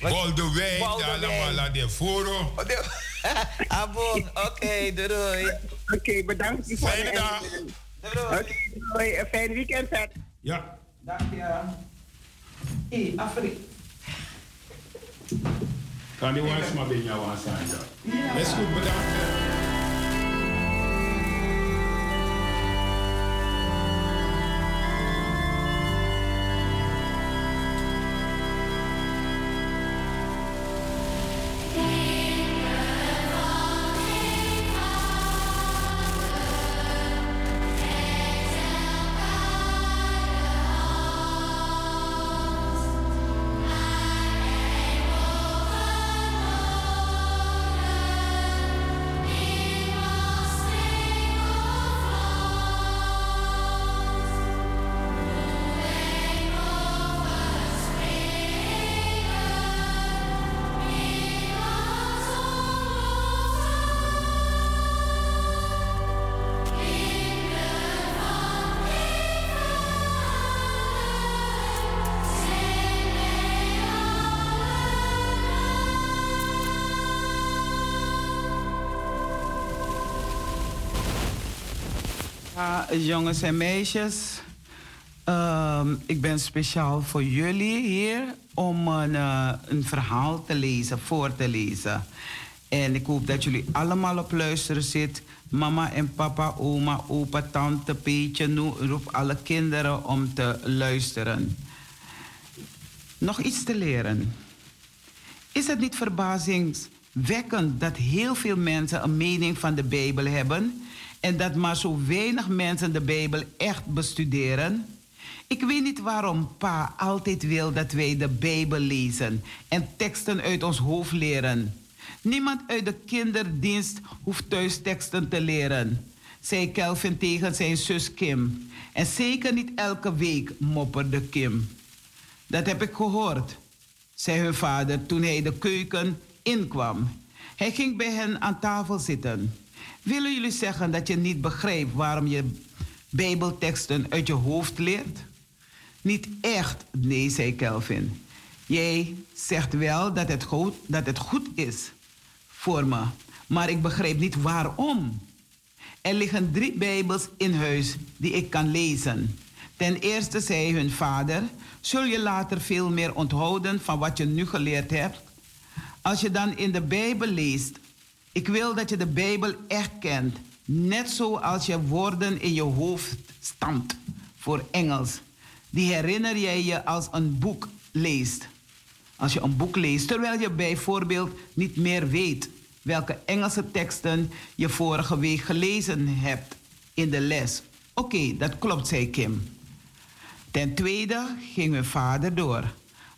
Speaker 2: Wat-
Speaker 4: Boldewijn, de
Speaker 2: Boldewijn.
Speaker 4: allemaal de foro.
Speaker 2: Oh, de- Abo, oké, doei doei.
Speaker 8: Oké, bedankt. voor de-
Speaker 4: Fijne dag.
Speaker 2: Doei doei.
Speaker 8: Oké, doei. Een fijn weekend verder.
Speaker 4: Ja.
Speaker 2: Dank je. Hé, Afri.
Speaker 4: Kan die wens maar bij jou aan zijn. Ja. Is goed, bedankt.
Speaker 2: Jongens en meisjes. Ehm, ik ben speciaal voor jullie hier om een, uh, een verhaal te lezen, voor te lezen. En ik hoop dat jullie allemaal op luisteren zitten. Mama en papa, oma, opa, tante, Peetje, roep alle kinderen om te luisteren. Nog iets te leren. Is het niet verbazingwekkend dat heel veel mensen een mening van de Bijbel hebben en dat maar zo weinig mensen de Bijbel echt bestuderen? Ik weet niet waarom pa altijd wil dat wij de Bijbel lezen en teksten uit ons hoofd leren. Niemand uit de kinderdienst hoeft thuis teksten te leren, zei Kelvin tegen zijn zus Kim. En zeker niet elke week, mopperde Kim. Dat heb ik gehoord, zei hun vader toen hij de keuken inkwam. Hij ging bij hen aan tafel zitten. Willen jullie zeggen dat je niet begrijpt waarom je Bijbelteksten uit je hoofd leert? Niet echt, nee, zei Kelvin. Jij zegt wel dat het goed, dat het goed is voor me, maar ik begrijp niet waarom. Er liggen drie Bijbels in huis die ik kan lezen. Ten eerste zei hun vader: Zul je later veel meer onthouden van wat je nu geleerd hebt? Als je dan in de Bijbel leest, ik wil dat je de Bijbel echt kent, net zoals je woorden in je hoofd stamt voor Engels. Die herinner jij je als een boek leest. Als je een boek leest, terwijl je bijvoorbeeld niet meer weet welke Engelse teksten je vorige week gelezen hebt in de les. Oké, dat klopt, zei Kim. Ten tweede ging mijn vader door.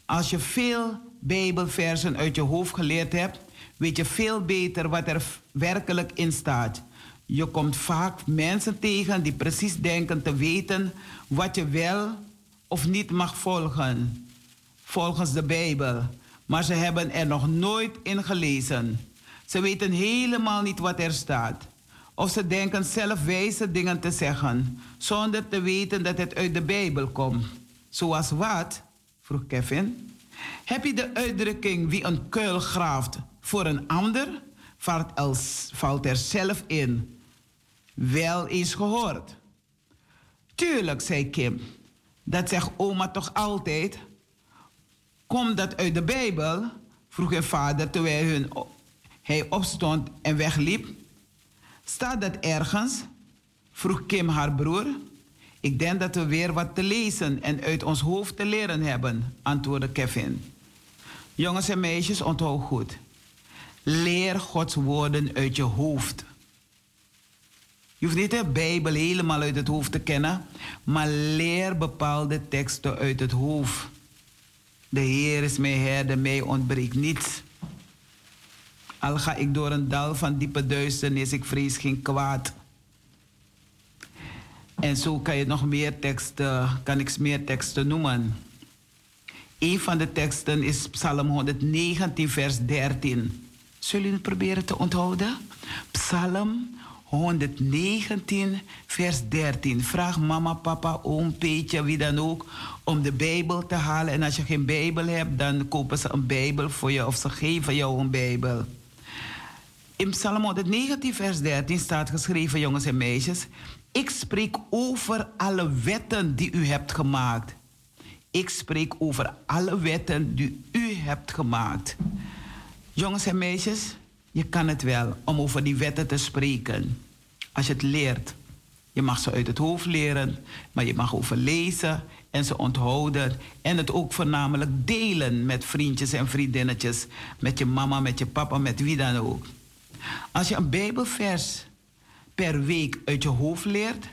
Speaker 2: Als je veel Bijbelversen uit je hoofd geleerd hebt, weet je veel beter wat er werkelijk in staat. Je komt vaak mensen tegen die precies denken te weten wat je wel of niet mag volgen, volgens de Bijbel. Maar ze hebben er nog nooit in gelezen. Ze weten helemaal niet wat er staat. Of ze denken zelf wijze dingen te zeggen, zonder te weten dat het uit de Bijbel komt. Zoals wat? vroeg Kevin. Heb je de uitdrukking wie een kuil graaft voor een ander, valt er zelf in. Wel eens gehoord. Tuurlijk, zei Kim. Dat zegt oma toch altijd? Komt dat uit de Bijbel? vroeg hun vader terwijl hun, hij opstond en wegliep. Staat dat ergens? vroeg Kim haar broer. Ik denk dat we weer wat te lezen en uit ons hoofd te leren hebben, antwoordde Kevin. Jongens en meisjes, onthoud goed. Leer Gods woorden uit je hoofd. Je hoeft niet de Bijbel helemaal uit het hoofd te kennen, maar leer bepaalde teksten uit het hoofd. De Heer is mijn herder, mij ontbreekt niets. Al ga ik door een dal van diepe duisternis, ik vrees geen kwaad. En zo kan je nog meer teksten, kan ik meer teksten noemen. Een van de teksten is Psalm 119, vers 13. Zullen jullie het proberen te onthouden? Psalm 119, vers 13. Vraag mama, papa, oom, Peetje, wie dan ook, om de Bijbel te halen. En als je geen Bijbel hebt, dan kopen ze een Bijbel voor je of ze geven jou een Bijbel. In Psalm 119, vers 13 staat geschreven, jongens en meisjes. Ik spreek over alle wetten die u hebt gemaakt. Ik spreek over alle wetten die u hebt gemaakt. Jongens en meisjes, je kan het wel om over die wetten te spreken. Als je het leert. Je mag ze uit het hoofd leren, maar je mag over lezen en ze onthouden. En het ook voornamelijk delen met vriendjes en vriendinnetjes. Met je mama, met je papa, met wie dan ook. Als je een Bijbelvers per week uit je hoofd leert,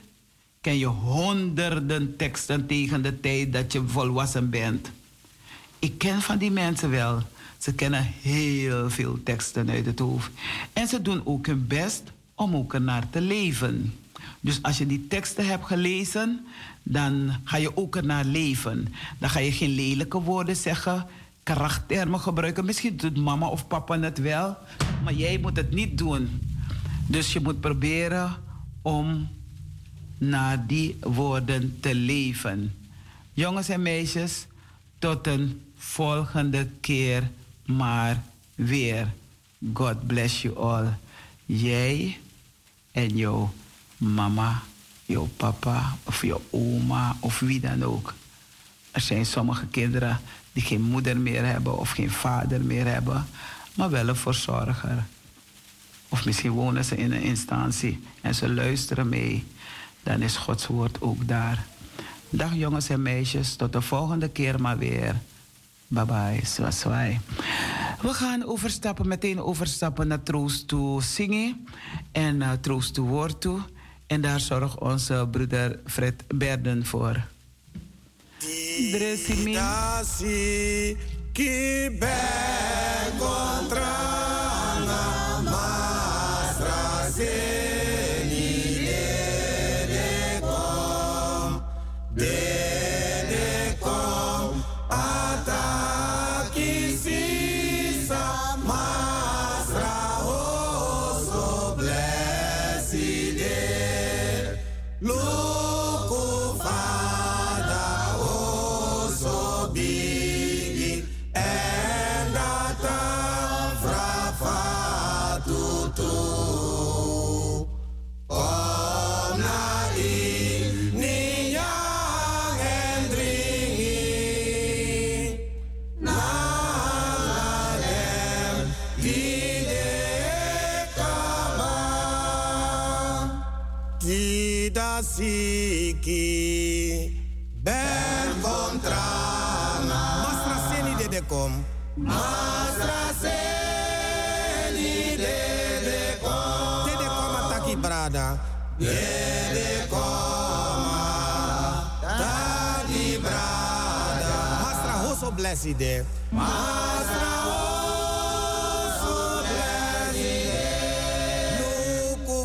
Speaker 2: ken je honderden teksten tegen de tijd dat je volwassen bent. Ik ken van die mensen wel. Ze kennen heel veel teksten uit het hoofd. En ze doen ook hun best om ook ernaar te leven. Dus als je die teksten hebt gelezen, dan ga je ook ernaar leven. Dan ga je geen lelijke woorden zeggen, karaktermen gebruiken. Misschien doet mama of papa het wel, maar jij moet het niet doen. Dus je moet proberen om naar die woorden te leven. Jongens en meisjes, tot een volgende keer maar weer. God bless you all. Jij en jouw mama jouw papa of je oma of wie dan ook. Er zijn sommige kinderen die geen moeder meer hebben of geen vader meer hebben, maar wel een verzorger. Of misschien wonen ze in een instantie en ze luisteren mee. Dan is Gods woord ook daar. Dag jongens en meisjes, tot de volgende keer maar weer. Bye bye, swaswai. We gaan overstappen, meteen overstappen naar Troost toe zingen en uh, Troost toe woord toe. En daar zorgt onze broeder Fred Berden voor.
Speaker 9: Seni de de kom de de kom ataki brada de de kom ataki brada masra hoso blessi de masra hoso blessi de luku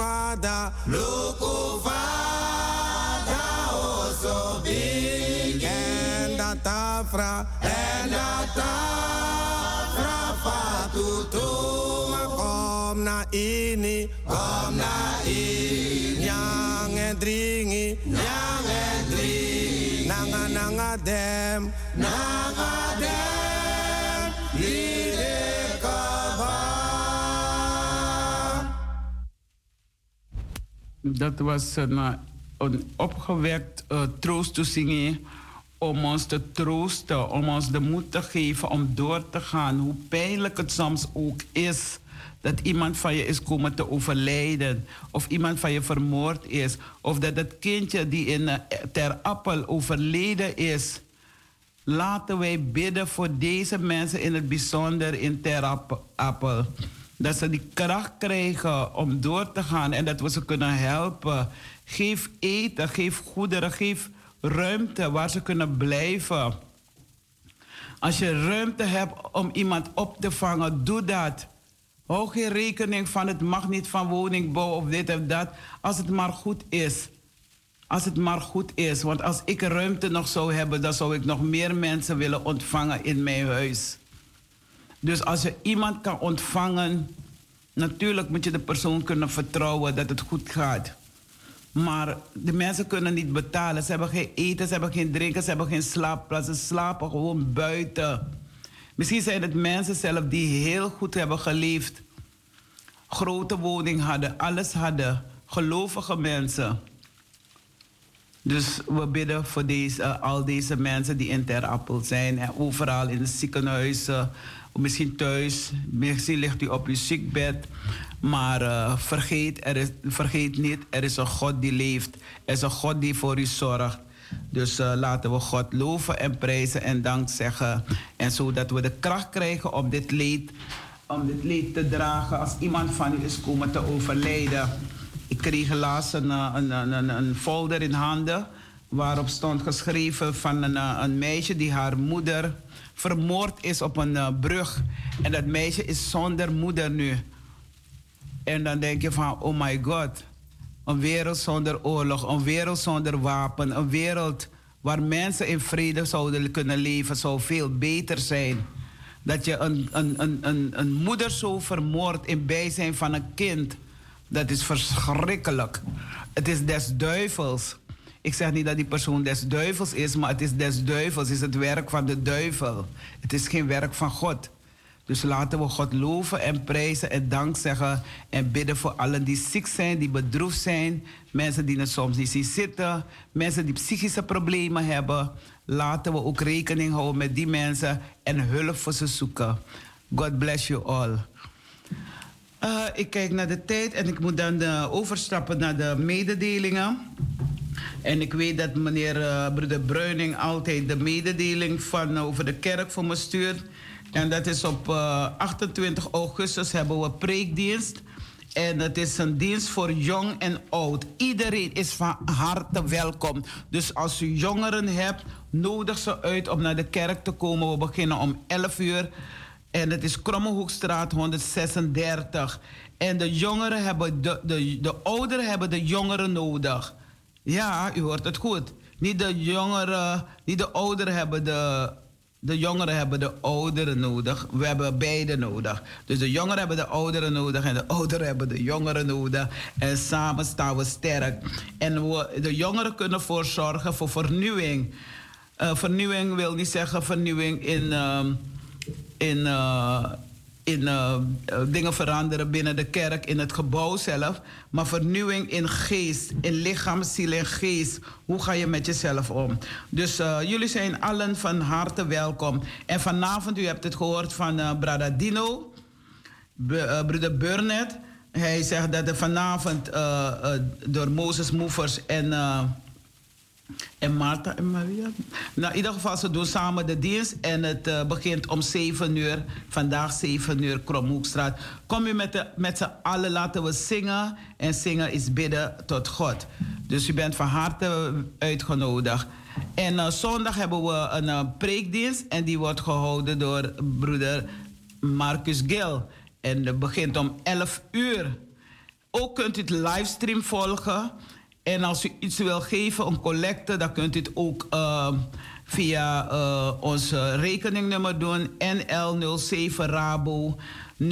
Speaker 9: fada Luku fada Oso bigi En dat tafra En dat tafra Fatutu Kom na ini Kom na dringi, nyang en dringi, nanga nanga dem, nanga
Speaker 2: Dat was een, eh, een opgewekt troost te zingen om ons te troosten, om ons de moed te geven om door te gaan, hoe pijnlijk het soms ook is dat iemand van je is komen te overlijden, of iemand van je vermoord is, of dat het kindje die in uh, Ter Appel overleden is. Laten wij bidden voor deze mensen in het bijzonder in Ter Appel. Dat ze die kracht krijgen om door te gaan en dat we ze kunnen helpen. Geef eten, geef goederen, geef ruimte waar ze kunnen blijven. Als je ruimte hebt om iemand op te vangen, doe dat. Hou geen rekening van het mag niet van woningbouw of dit of dat. Als het maar goed is. Als het maar goed is. Want als ik ruimte nog zou hebben, dan zou ik nog meer mensen willen ontvangen in mijn huis. Dus als je iemand kan ontvangen, natuurlijk moet je de persoon kunnen vertrouwen dat het goed gaat. Maar de mensen kunnen niet betalen. Ze hebben geen eten, ze hebben geen drinken, ze hebben geen slaapplaats. Ze slapen gewoon buiten. Misschien zijn het mensen zelf die heel goed hebben geleefd. Grote woning hadden, alles hadden. Gelovige mensen. Dus we bidden voor deze, al deze mensen die in Ter Appel zijn. En overal in de ziekenhuizen. Misschien thuis. Misschien ligt u op uw ziekbed. Maar uh, vergeet, er is, vergeet niet, er is een God die leeft. Er is een God die voor u zorgt. Dus uh, laten we God loven en prijzen en dank zeggen. En zodat we de kracht krijgen om dit leed, om dit leed te dragen als iemand van u is komen te overlijden. Ik kreeg laatst een, eh, een, een, een folder in handen waarop stond geschreven van een, eh, een meisje die haar moeder vermoord is op een uh, brug. En dat meisje is zonder moeder nu. En dan denk je van, oh my god, Een wereld zonder oorlog, een wereld zonder wapen, een wereld waar mensen in vrede zouden kunnen leven, zou veel beter zijn. Dat je een, een, een, een, een moeder zo vermoordt in bijzijn van een kind, dat is verschrikkelijk. Het is des duivels. Ik zeg niet dat die persoon des duivels is, maar het is des duivels, het is het werk van de duivel. Het is geen werk van God. Dus laten we God loven en prijzen en dank zeggen en bidden voor allen die ziek zijn, die bedroefd zijn, mensen die het soms niet zien zitten, mensen die psychische problemen hebben. Laten we ook rekening houden met die mensen en hulp voor ze zoeken. God bless you all. Uh, ik kijk naar de tijd en ik moet dan uh, overstappen naar de mededelingen. En ik weet dat meneer uh, broeder Bruining altijd de mededeling van over de kerk voor me stuurt. En dat is op 28 augustus hebben we preekdienst. En het is een dienst voor jong en oud. Iedereen is van harte welkom. Dus als u jongeren hebt, nodig ze uit om naar de kerk te komen. We beginnen om 11 uur. En het is Krommehoekstraat 136. En de jongeren hebben de, de, de ouderen hebben de jongeren nodig. Ja, u hoort het goed. Niet de jongeren, niet de ouderen hebben de, de jongeren hebben de ouderen nodig. We hebben beide nodig. Dus de jongeren hebben de ouderen nodig en de ouderen hebben de jongeren nodig. En samen staan we sterk. En de jongeren kunnen ervoor zorgen voor vernieuwing. Uh, vernieuwing wil niet zeggen vernieuwing in, uh, in, uh, in uh, dingen veranderen binnen de kerk, in het gebouw zelf. Maar vernieuwing in geest, in lichaam, ziel en geest. Hoe ga je met jezelf om? Dus uh, jullie zijn allen van harte welkom. En vanavond, u hebt het gehoord van uh, Brada Dino, broeder Burnett. Hij zegt dat er vanavond door Moses Movers en en Martha en Maria. Nou, in ieder geval, ze doen samen de dienst. En het uh, begint om 7 uur. Vandaag 7 uur, Kromhoekstraat. Kom je met, de, met z'n allen, laten we zingen. En zingen is bidden tot God. Dus u bent van harte uitgenodigd. En uh, zondag hebben we een uh, preekdienst. En die wordt gehouden door broeder Marcus Gil. En het begint om 11 uur. Ook kunt u het livestream volgen. En als u iets wil geven, een collecte, dan kunt u het ook uh, via uh, ons rekeningnummer doen. NL07 Rabo 0161356907.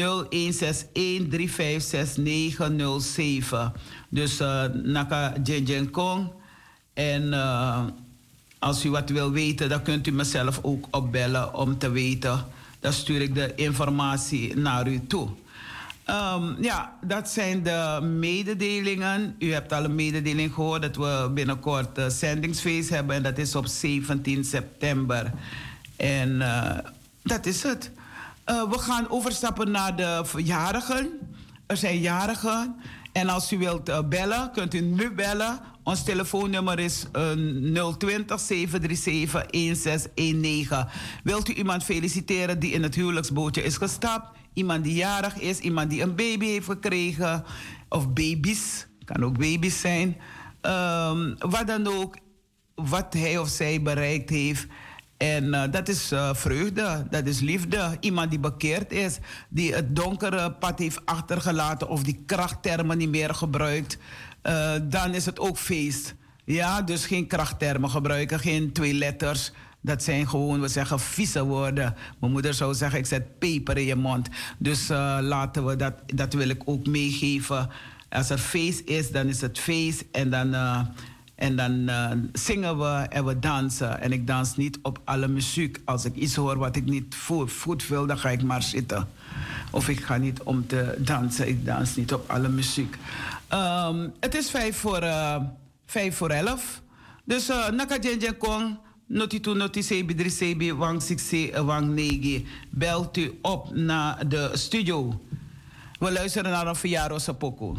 Speaker 2: Dus uh, Naka Jenjen Kong. En als u wat wil weten, dan kunt u mezelf ook opbellen om te weten. Dan stuur ik de informatie naar u toe. Um, ja, dat zijn de mededelingen. U hebt al een mededeling gehoord dat we binnenkort uh, zendingsfeest hebben. En dat is op 17 september. En uh, dat is het. Uh, we gaan overstappen naar de jarigen. Er zijn jarigen. En als u wilt bellen, kunt u nu bellen. Ons telefoonnummer is 020 737 1619. Wilt u iemand feliciteren die in het huwelijksbootje is gestapt? Iemand die jarig is, iemand die een baby heeft gekregen. Of baby's, kan ook baby's zijn. Um, wat dan ook, wat hij of zij bereikt heeft. En uh, dat is uh, vreugde, dat is liefde. Iemand die bekeerd is, die het donkere pad heeft achtergelaten of die krachttermen niet meer gebruikt, uh, dan is het ook feest. Ja, dus geen krachttermen gebruiken, geen twee letters. Dat zijn gewoon, we zeggen, vieze woorden. Mijn moeder zou zeggen, ik zet peper in je mond. Dus uh, laten we dat, dat wil ik ook meegeven. Als er feest is, dan is het feest. En dan, uh, en dan uh, zingen we en we dansen. En ik dans niet op alle muziek. Als ik iets hoor wat ik niet goed wil, dan ga ik maar zitten. Of ik ga niet om te dansen. Ik dans niet op alle muziek. Um, het is vijf voor, vijf voor elf. Dus uh, Naka Kong noti tu noti sebi dri sebi wang siksi wang negi. Belt u op naar de studio. We luisteren naar een verjaardagsapoko.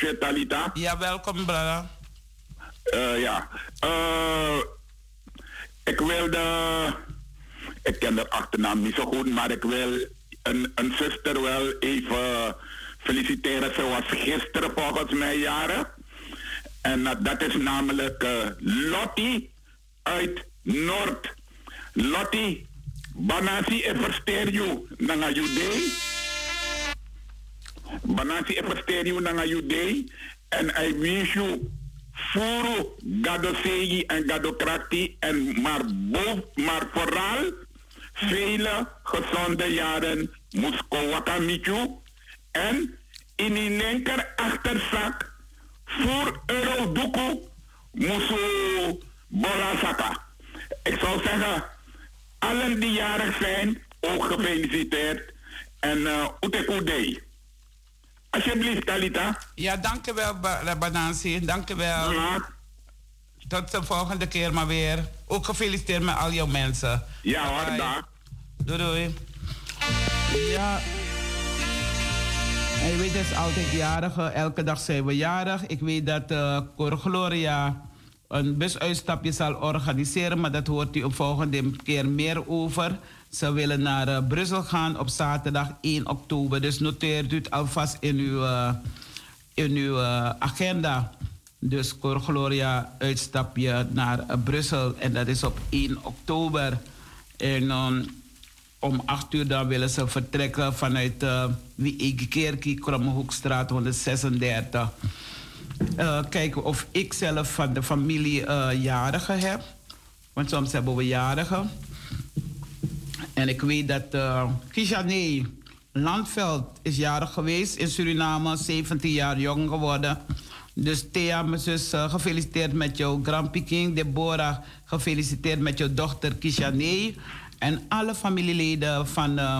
Speaker 6: Talita.
Speaker 2: Ja, welkom, brother.
Speaker 6: Uh, ja. Uh, ik wilde. Ik ken de achternaam niet zo goed, maar ik wil een, een zuster wel even feliciteren. Ze was gisteren volgens mij jaren. En uh, dat is namelijk Lottie uit Noord. Lottie, Banasi e versterju nanga jude. Banasi e versterju nanga jude. En I wish you furu gado segi en gado. En maar, boven, maar vooral vele gezonde jaren musko wakamichu. En in die achterzak voor euro doekoe musu bola Ik zou zeggen allen die jarig zijn, ook gefeliciteerd. En uh, Ute Alsjeblieft, Talita.
Speaker 2: Ja, dankjewel, Banansi. Dankjewel. Ja. Tot de volgende keer maar weer. Ook gefeliciteerd met al jouw mensen.
Speaker 6: Ja hoor, dag.
Speaker 2: Doei doei. Ja. En je weet, het is altijd jarig. Elke dag zijn we jarig. Ik weet dat uh, Cor Gloria een busuitstapje zal organiseren, maar dat hoort u op volgende keer meer over. Ze willen naar uh, Brussel gaan op zaterdag 1 oktober. Dus noteert u het alvast in uw, uh, in uw uh, agenda. Dus Cor Gloria uitstapje naar Brussel en dat is op 1 oktober. En om 8 uur dan willen ze vertrekken vanuit uh, Wiegekerkie, Krommehoekstraat 136 uh, kijken of ik zelf van de familie uh, jarigen heb. Want soms hebben we jarigen. En ik weet dat uh, Landveld is jarig geweest in Suriname, 17 jaar jong geworden. Dus Thea, mijn zus, uh, gefeliciteerd met jouw Grand Peking. Deborah, gefeliciteerd met jouw dochter Kishane. En alle familieleden van uh,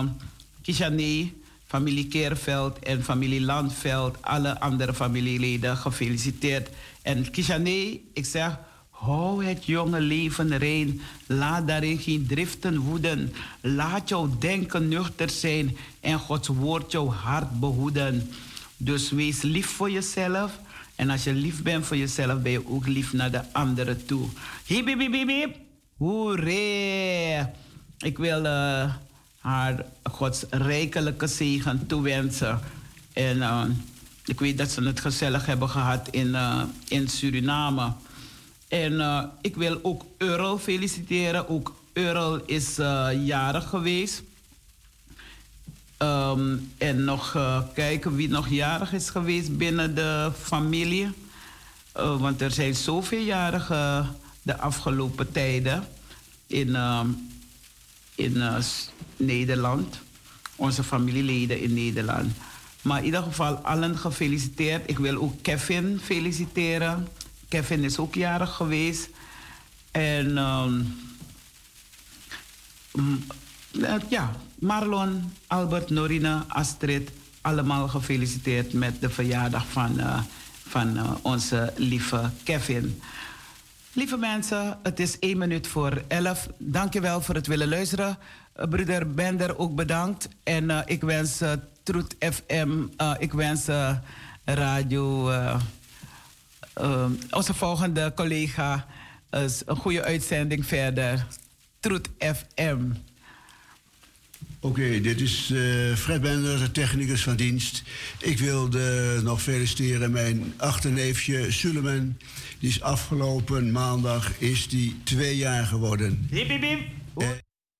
Speaker 2: familie Keerveld en familie Landveld, alle andere familieleden gefeliciteerd. En Kishane, ik zeg, hou het jonge leven rein. Laat daarin geen driften woeden. Laat jouw denken nuchter zijn en Gods woord jouw hart behoeden. Dus wees lief voor jezelf. En als je lief bent voor jezelf, ben je ook lief naar de anderen toe. Hip, hip, hip, hip. Hoeré. Ik wil... Uh, haar Gods rijkelijke zegen toewensen. En uh, ik weet dat ze het gezellig hebben gehad in, uh, in Suriname. En uh, ik wil ook Earl feliciteren. Ook Earl is jarig geweest. Um, en nog kijken wie nog jarig is geweest binnen de familie. want er zijn zoveel jarigen de afgelopen tijden in, in Nederland. Onze familieleden in Nederland. Maar in ieder geval allen gefeliciteerd. Ik wil ook Kevin feliciteren. Kevin is ook jarig geweest. En um, ja, Marlon, Albert, Norina, Astrid, allemaal gefeliciteerd met de verjaardag van, uh, van uh, onze lieve Kevin. Lieve mensen, het is één minuut voor elf. Dankjewel voor het willen luisteren. Broeder Bender ook bedankt. En ik wens Troet FM, ik wens radio, onze volgende collega, een goede uitzending verder. Troet FM.
Speaker 5: Oké, okay, dit is uh, Fred Bender, de technicus van dienst. Ik wilde nog feliciteren mijn achterneefje Suleman. Die is afgelopen maandag is die twee jaar geworden.
Speaker 2: Hip, hip, hip.